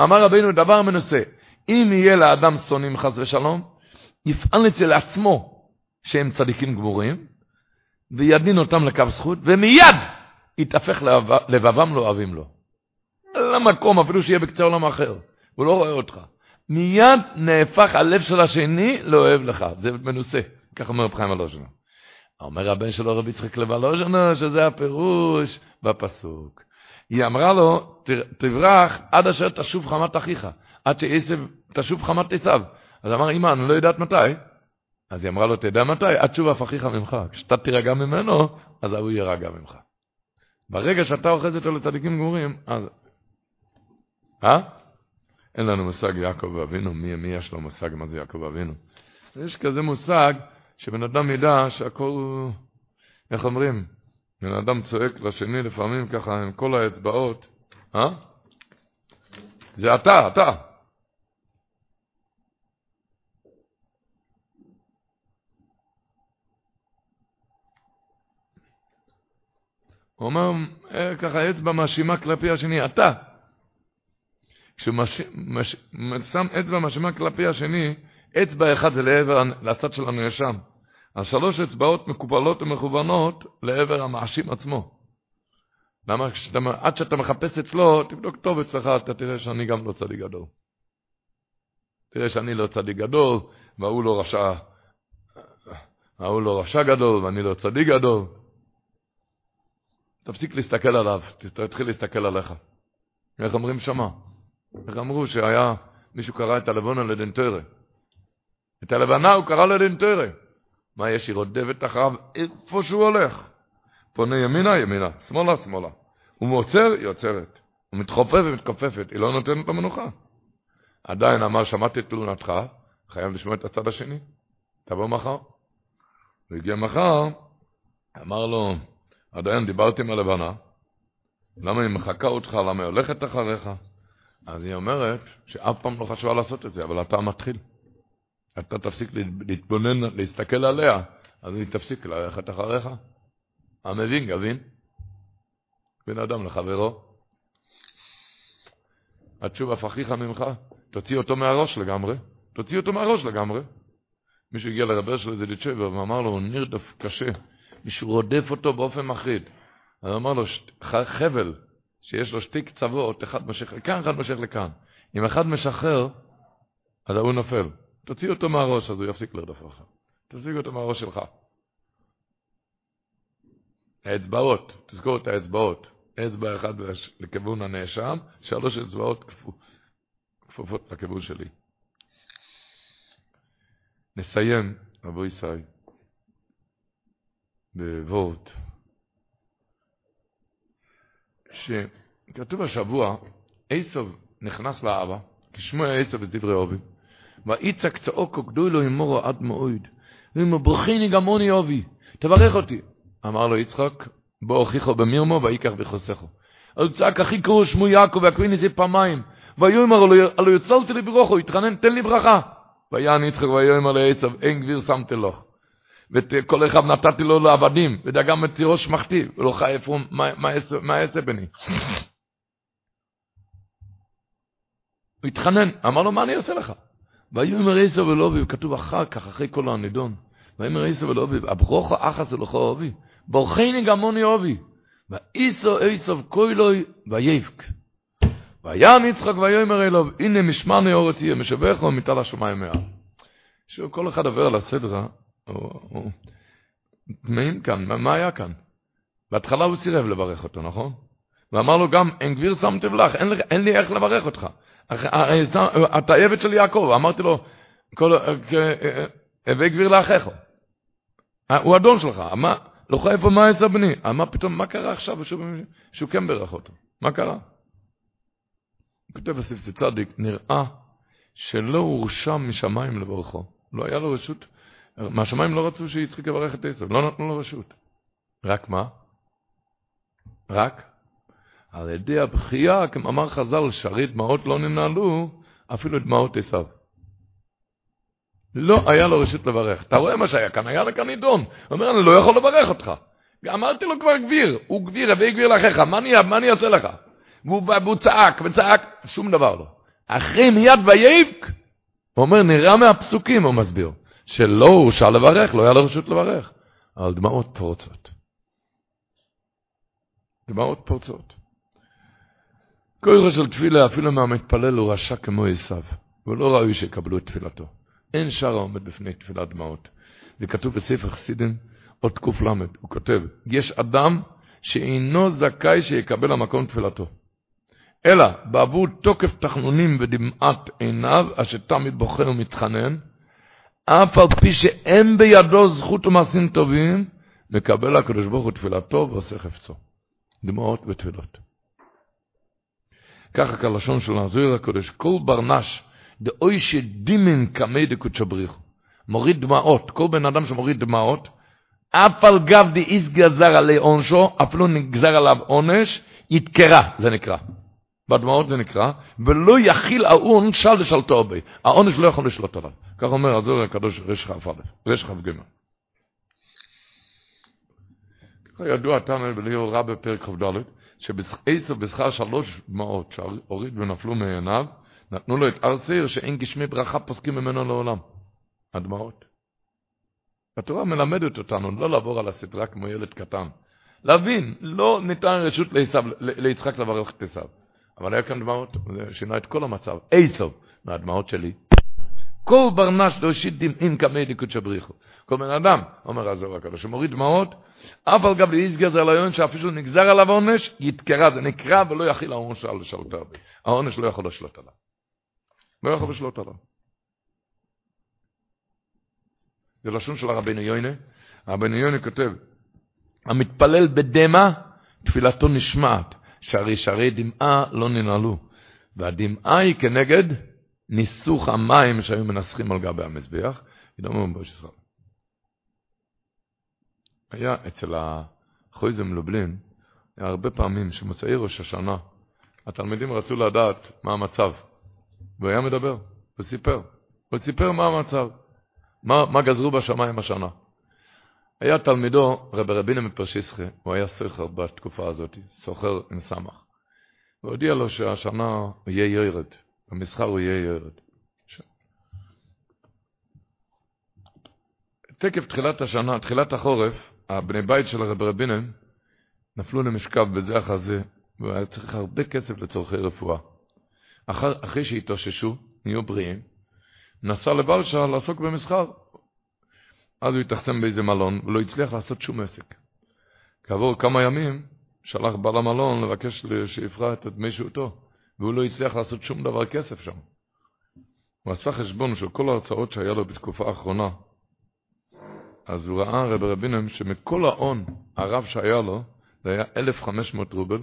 אמר רבינו דבר מנוסה, אם יהיה לאדם שונאים חס ושלום, יפעל אצל עצמו שהם צדיקים גמורים, וידין אותם לקו זכות, ומיד יתהפך לבבם לא אוהבים לו. למקום, אפילו שיהיה בקצה עולם אחר, הוא לא רואה אותך. מיד נהפך הלב של השני לאוהב לך. זה מנוסה, כך אומר רב חיים הלושנו. אומר הבן שלו רבי יצחק לב הלושנו, שזה הפירוש בפסוק. היא אמרה לו, תברח עד אשר תשוב חמת אחיך, עד שעשב תשוב חמת עשיו. אז אמר, אמא, אני לא יודעת מתי. אז היא אמרה לו, תדע מתי? עד שוב אחיך ממך. כשאתה תירגע ממנו, אז הוא יירגע ממך. ברגע שאתה אוחז אותו לצדיקים גמורים, אז... אה? אין לנו מושג יעקב אבינו, מי, מי יש לו מושג מה זה יעקב אבינו. יש כזה מושג שבן אדם ידע שהכל איך אומרים, בן אדם צועק לשני לפעמים ככה עם כל האצבעות, אה? זה אתה, אתה. הוא אומר, אה, ככה אצבע מאשימה כלפי השני, אתה. כשהוא שם אצבע מאשימה כלפי השני, אצבע אחת זה לעבר, לצד של הנאשם. אז שלוש אצבעות מקופלות ומכוונות לעבר המאשים עצמו. למה כשאתה, עד שאתה מחפש אצלו, תבדוק טוב אצלך, אתה תראה שאני גם לא צדיק גדול. תראה שאני לא צדיק גדול, וההוא לא רשע, ההוא לא רשע גדול, ואני לא צדיק גדול. תפסיק להסתכל עליו, תתחיל להסתכל עליך. איך אומרים שמה? איך אמרו שהיה, מישהו קרא את הלבונה לדנטרה. את הלבנה הוא קרא תרא. מה יש? היא רודפת אחריו איפה שהוא הולך. פונה ימינה, ימינה, שמאלה, שמאלה. הוא מוצר, היא עוצרת. הוא מתחופף ומתכופפת, היא לא נותנת לו מנוחה. עדיין אמר, שמעתי את תלונתך, חייב לשמוע את הצד השני. תבוא מחר. הוא הגיע מחר, אמר לו, עדיין דיברתי עם הלבנה, למה היא מחקה אותך, למה היא הולכת אחריך? אז היא אומרת שאף פעם לא חשבה לעשות את זה, אבל אתה מתחיל. אתה תפסיק להתבונן, להסתכל עליה, אז היא תפסיק ללכת אחריך. המבין גבין, בן אדם לחברו. התשובה פחיך ממך, תוציא אותו מהראש לגמרי, תוציא אותו מהראש לגמרי. מישהו הגיע לרבר של איזה דיצ'בר ואמר לו, הוא נרדף קשה, מישהו רודף אותו באופן מחריד. אז אמר לו, חבל שיש לו שתי קצוות, אחד משך לכאן, אחד משך לכאן. אם אחד משחרר, אז הוא נופל. תוציא אותו מהראש, אז הוא יפסיק לרדוף אותך. תוציא אותו מהראש שלך. האצבעות, תזכור את האצבעות. אצבע אחת לכיוון הנאשם, שלוש אצבעות כפופות לכיוון שלי. נסיים, רבו ישראל, בוורט, שכתוב השבוע, עשב נכנס לאבא, כשמוע עשב בדברי אובי, ויצק צעוקו גדוי לו אמורו עד מועד, ואמרו ברכיני גמוני אובי, תברך אותי. אמר לו יצחק, בוא הוכיחו במירמו ויקח וחוסכו. אז צעק אחי קראו שמו יעקב והקווין זה פעמיים. ויאמר הלא יצלתי לי ברוכו, התחנן תן לי ברכה. ויען יצחק ויאמר לעשב אין גביר שמתי וכל אחד נתתי לו לעבדים, ודגם את ראש מחתי, ולא חי איפה מה אעשה בני. הוא התחנן, אמר לו מה אני אעשה לך? ויאמר עשב ולא כתוב אחר כך, אחרי כל הנידון. ויאמר עשב ולא הברוכו אחס אלוכו אובי. בורחני גמוני אובי. ואיסו איסוב קוילוי וייבק. ויען יצחק ויאמר אלוב, הנה משמעני אורץ יהיה, משבחו מטל השמיים מעל. כל אחד עובר על הסדר, הוא טמאים כאן, מה היה כאן? בהתחלה הוא סירב לברך אותו, נכון? ואמר לו גם, אין גביר שמתם לך, אין, אין לי איך לברך אותך. אתה עבד של יעקב, אמרתי לו, הווה גביר לאחיך. הוא אדון שלך, מה? לא חייב פה מה יצא בני. מה פתאום, מה קרה עכשיו שהוא כן ברך אותו? מה קרה? כותב בספסי צדיק, נראה שלא הורשע משמיים לברכו. לא היה לו רשות, מהשמיים לא רצו שיצחק יברך את עשב, לא נתנו לו רשות. רק מה? רק על ידי הבכייה, כמאמר חז"ל, שרי דמעות לא ננהלו, אפילו דמעות עשיו. לא היה לו רשות לברך. אתה רואה מה שהיה כאן? היה לו כאן עידון. הוא אומר, אני לא יכול לברך אותך. אמרתי לו כבר גביר, הוא גביר, הביא גביר לאחיך, מה אני, מה אני אעשה לך? והוא, והוא צעק וצעק, שום דבר לא. אחרי מיד ויבק, הוא אומר, נראה מהפסוקים, הוא מסביר, שלא הורשה לברך, לא היה לו רשות לברך. אבל דמעות פורצות. דמעות פורצות. כוחו של תפילה, אפילו מהמתפלל הוא רשע כמו עשיו, ולא ראוי שיקבלו את תפילתו. אין שער העומד בפני תפילת דמעות. זה כתוב בספר חסידים, עוד ק"ל, הוא כותב, יש אדם שאינו זכאי שיקבל המקום תפילתו. אלא בעבור תוקף תחנונים ודמעת עיניו, אשר תמיד בוחר ומתחנן, אף על פי שאין בידו זכות ומעשים טובים, מקבל הקדוש ברוך הוא תפילתו ועושה חפצו. דמעות ותפילות. ככה כלשון של הזוהיר הקדוש, כל ברנש דאוי שדימן קמי דקודשא בריחו. מוריד דמעות, כל בן אדם שמוריד דמעות, אף על גב די איס גזר עלי עונשו, אפילו נגזר עליו עונש, יתקרא, זה נקרא. בדמעות זה נקרא, ולא יכיל ההוא של לשלטו בי. העונש לא יכול לשלוט עליו. כך אומר הזוהר הקדוש רש כ"ג. ככה ידוע תנא דבי אליהו רבה בפרק כ"ד, שעשו בשכר שלוש דמעות שהוריד ונפלו מעיניו, נתנו לו את הר שעיר שאין גשמי ברכה פוסקים ממנו לעולם. הדמעות. התורה מלמדת אותנו לא לעבור על הסדרה כמו ילד קטן. להבין, לא ניתן רשות ליצחק לברך את עשיו. אבל היה כאן דמעות, זה שינה את כל המצב. עשיו, מהדמעות שלי. כל בר נש דאושיד דמעין קמי דקודשא בריך הוא. כל בן אדם, אומר הזוהר הקדוש, שמוריד דמעות, אף על גב ליסגזר ליון שאפילו נגזר עליו עונש, יתקרא, זה נקרא ולא יכיל העונש על שלטר. העונש לא יכול לשלוט עליו. לא יכול לשלוט עליו. זה לשון של הרבנו יוינה. הרבנו יוינה כותב, המתפלל בדמע, תפילתו נשמעת, שהרי שערי דמעה לא ננעלו. והדמעה היא כנגד ניסוך המים שהיו מנסחים על גבי המזבח. היה אצל החויזם לובלין, היה הרבה פעמים שמוצאי ראש השנה, התלמידים רצו לדעת מה המצב. והוא היה מדבר, הוא סיפר. הוא סיפר מה המצב, מה, מה גזרו בשמיים השנה. היה תלמידו, רבי רבינה מפרשיסחה, הוא היה סוחר בתקופה הזאת, סוחר עם סמך. והודיע לו שהשנה יהיה ירד, במסחר הוא יהיה ירד. תקף תחילת השנה, תחילת החורף, הבני בית של הרב רבינן נפלו למשכב בזה החזה, והיה צריך הרבה כסף לצורכי רפואה. אחר, אחרי שהתאוששו, נהיו בריאים, נסע לוורשה לעסוק במסחר. אז הוא התאכסן באיזה מלון, ולא הצליח לעשות שום עסק. כעבור כמה ימים, שלח בעל המלון לבקש שיפרע את דמי שהותו, והוא לא הצליח לעשות שום דבר כסף שם. הוא עשה חשבון של כל ההרצאות שהיה לו בתקופה האחרונה. אז הוא ראה רבי רבינם שמכל ההון הרב שהיה לו, זה היה 1,500 רובל.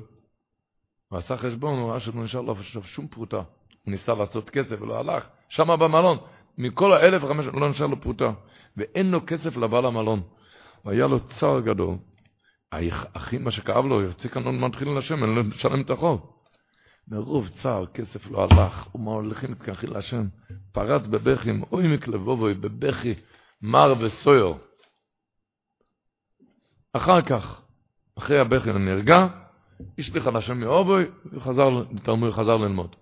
הוא עשה חשבון, הוא ראה שלא נשאר לו שום פרוטה. הוא ניסה לעשות כסף ולא הלך. שם במלון, מכל האלף וחמש לא נשאר לו פרוטה. ואין לו כסף לבעל המלון. והיה לו צער גדול. הכי מה שכאב לו, יוצא כאן עוד מתחיל לשם, אין לו לשלם את החוב. מרוב צער, כסף לא הלך, ומה הולכים להתכחי להשם. פרץ בבכי, אוי מקלבובוי, בבכי, מר וסויר. אחר כך, אחרי הבכי נרגע, השליך על השם מאובוי, וחזר, חזר ללמוד.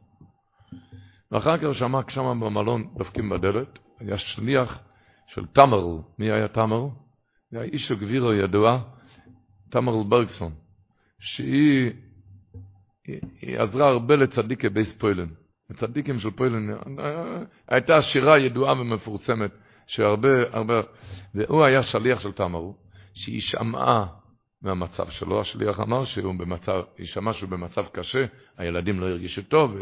ואחר כך שמע שם במלון דופקים בדלת, היה שליח של תמרל. מי היה תמרל? זה היה איש הגבירו ידוע, תמרל ברגסון, שהיא היא, עזרה הרבה לצדיקי בייס פוילן. לצדיקים של פוילן, הייתה שירה ידועה ומפורסמת, שהרבה, הרבה, והוא היה שליח של תמרל, שהיא שמעה מהמצב שלו, השליח אמר שהוא במצב, היא שמעה שהוא במצב קשה, הילדים לא הרגישו טוב,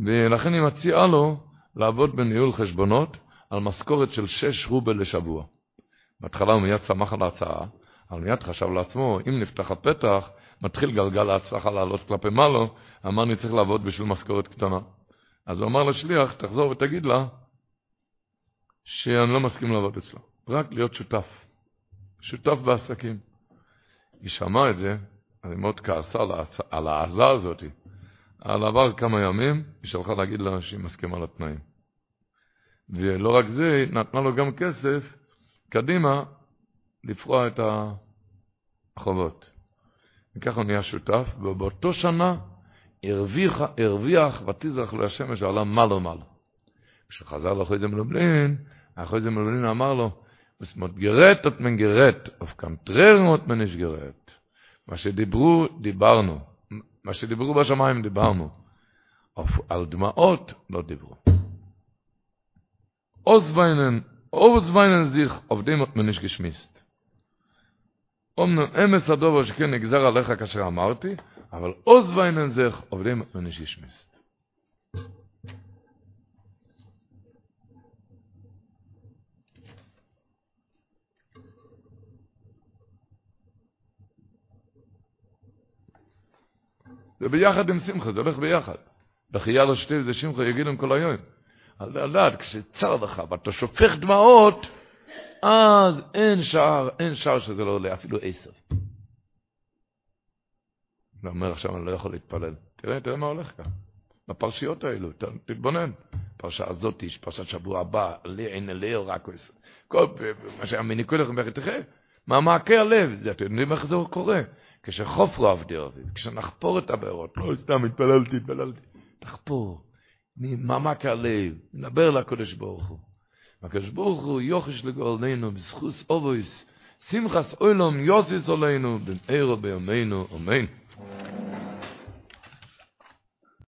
ולכן היא מציעה לו לעבוד בניהול חשבונות על משכורת של שש רובל לשבוע. בהתחלה הוא מיד שמח על ההצעה, אבל מיד חשב לעצמו, אם נפתח הפתח, מתחיל גלגל ההצלחה לעלות כלפי מעלו, אמר, אני צריך לעבוד בשביל משכורת קטנה. אז הוא אמר לשליח, תחזור ותגיד לה שאני לא מסכים לעבוד אצלה, רק להיות שותף. שותף בעסקים. היא שמעה את זה, אז היא מאוד כעסה על העזה הזאת. על עבר כמה ימים, היא שלחה להגיד לה שהיא מסכימה לתנאים. ולא רק זה, היא נתנה לו גם כסף קדימה לפרוע את החובות. וככה הוא נהיה שותף, ובאותו שנה הרוויח, הרוויח ותזרח לו השמש ועלה מעלו מעלו. כשחזר לאחרי זה מלובלין, אחרי זה מלובלין אמר לו, וסמות גרט את מן גרט, אוף קנטרר מות מן איש גרט. מה שדיברו, דיברנו. מה שדיברו בשמיים דיברנו. על דמעות לא דיברו. אוזוויינן, אוזוויינן זיך עובדים את מניש גשמיסט. אומנם אמס הדובר שכן נגזר עליך כאשר אמרתי, אבל אוזוויינן זיך עובדים את מניש גשמיסט. זה ביחד עם שמחה, זה הולך ביחד. בחייה לא שתי זה שמחה יגיד להם כל היום. על לדעת, כשצר לך ואתה שופך דמעות, אז אין שער, אין שער שזה לא עולה, אפילו עשר. אומר עכשיו, אני לא יכול להתפלל. תראה, תראה מה הולך כאן. בפרשיות האלו, תתבונן. פרשה הזאת, פרשת שבוע הבא, אין אליהו רק כל מה שהיה מניקוי לכם מה מעקי הלב, אתם יודעים איך זה קורה. כשחופרו עבדי אביב, כשנחפור את הבארות, לא סתם התפללתי, התפללתי, תחפור, ממעמק הלב, נדבר לקודש ברוך הוא. הקדוש ברוך הוא יוחש לגאולנו, בזכוס אובויס, שמחס אוילום יוסיס עלינו, במאירו בימינו, אמן.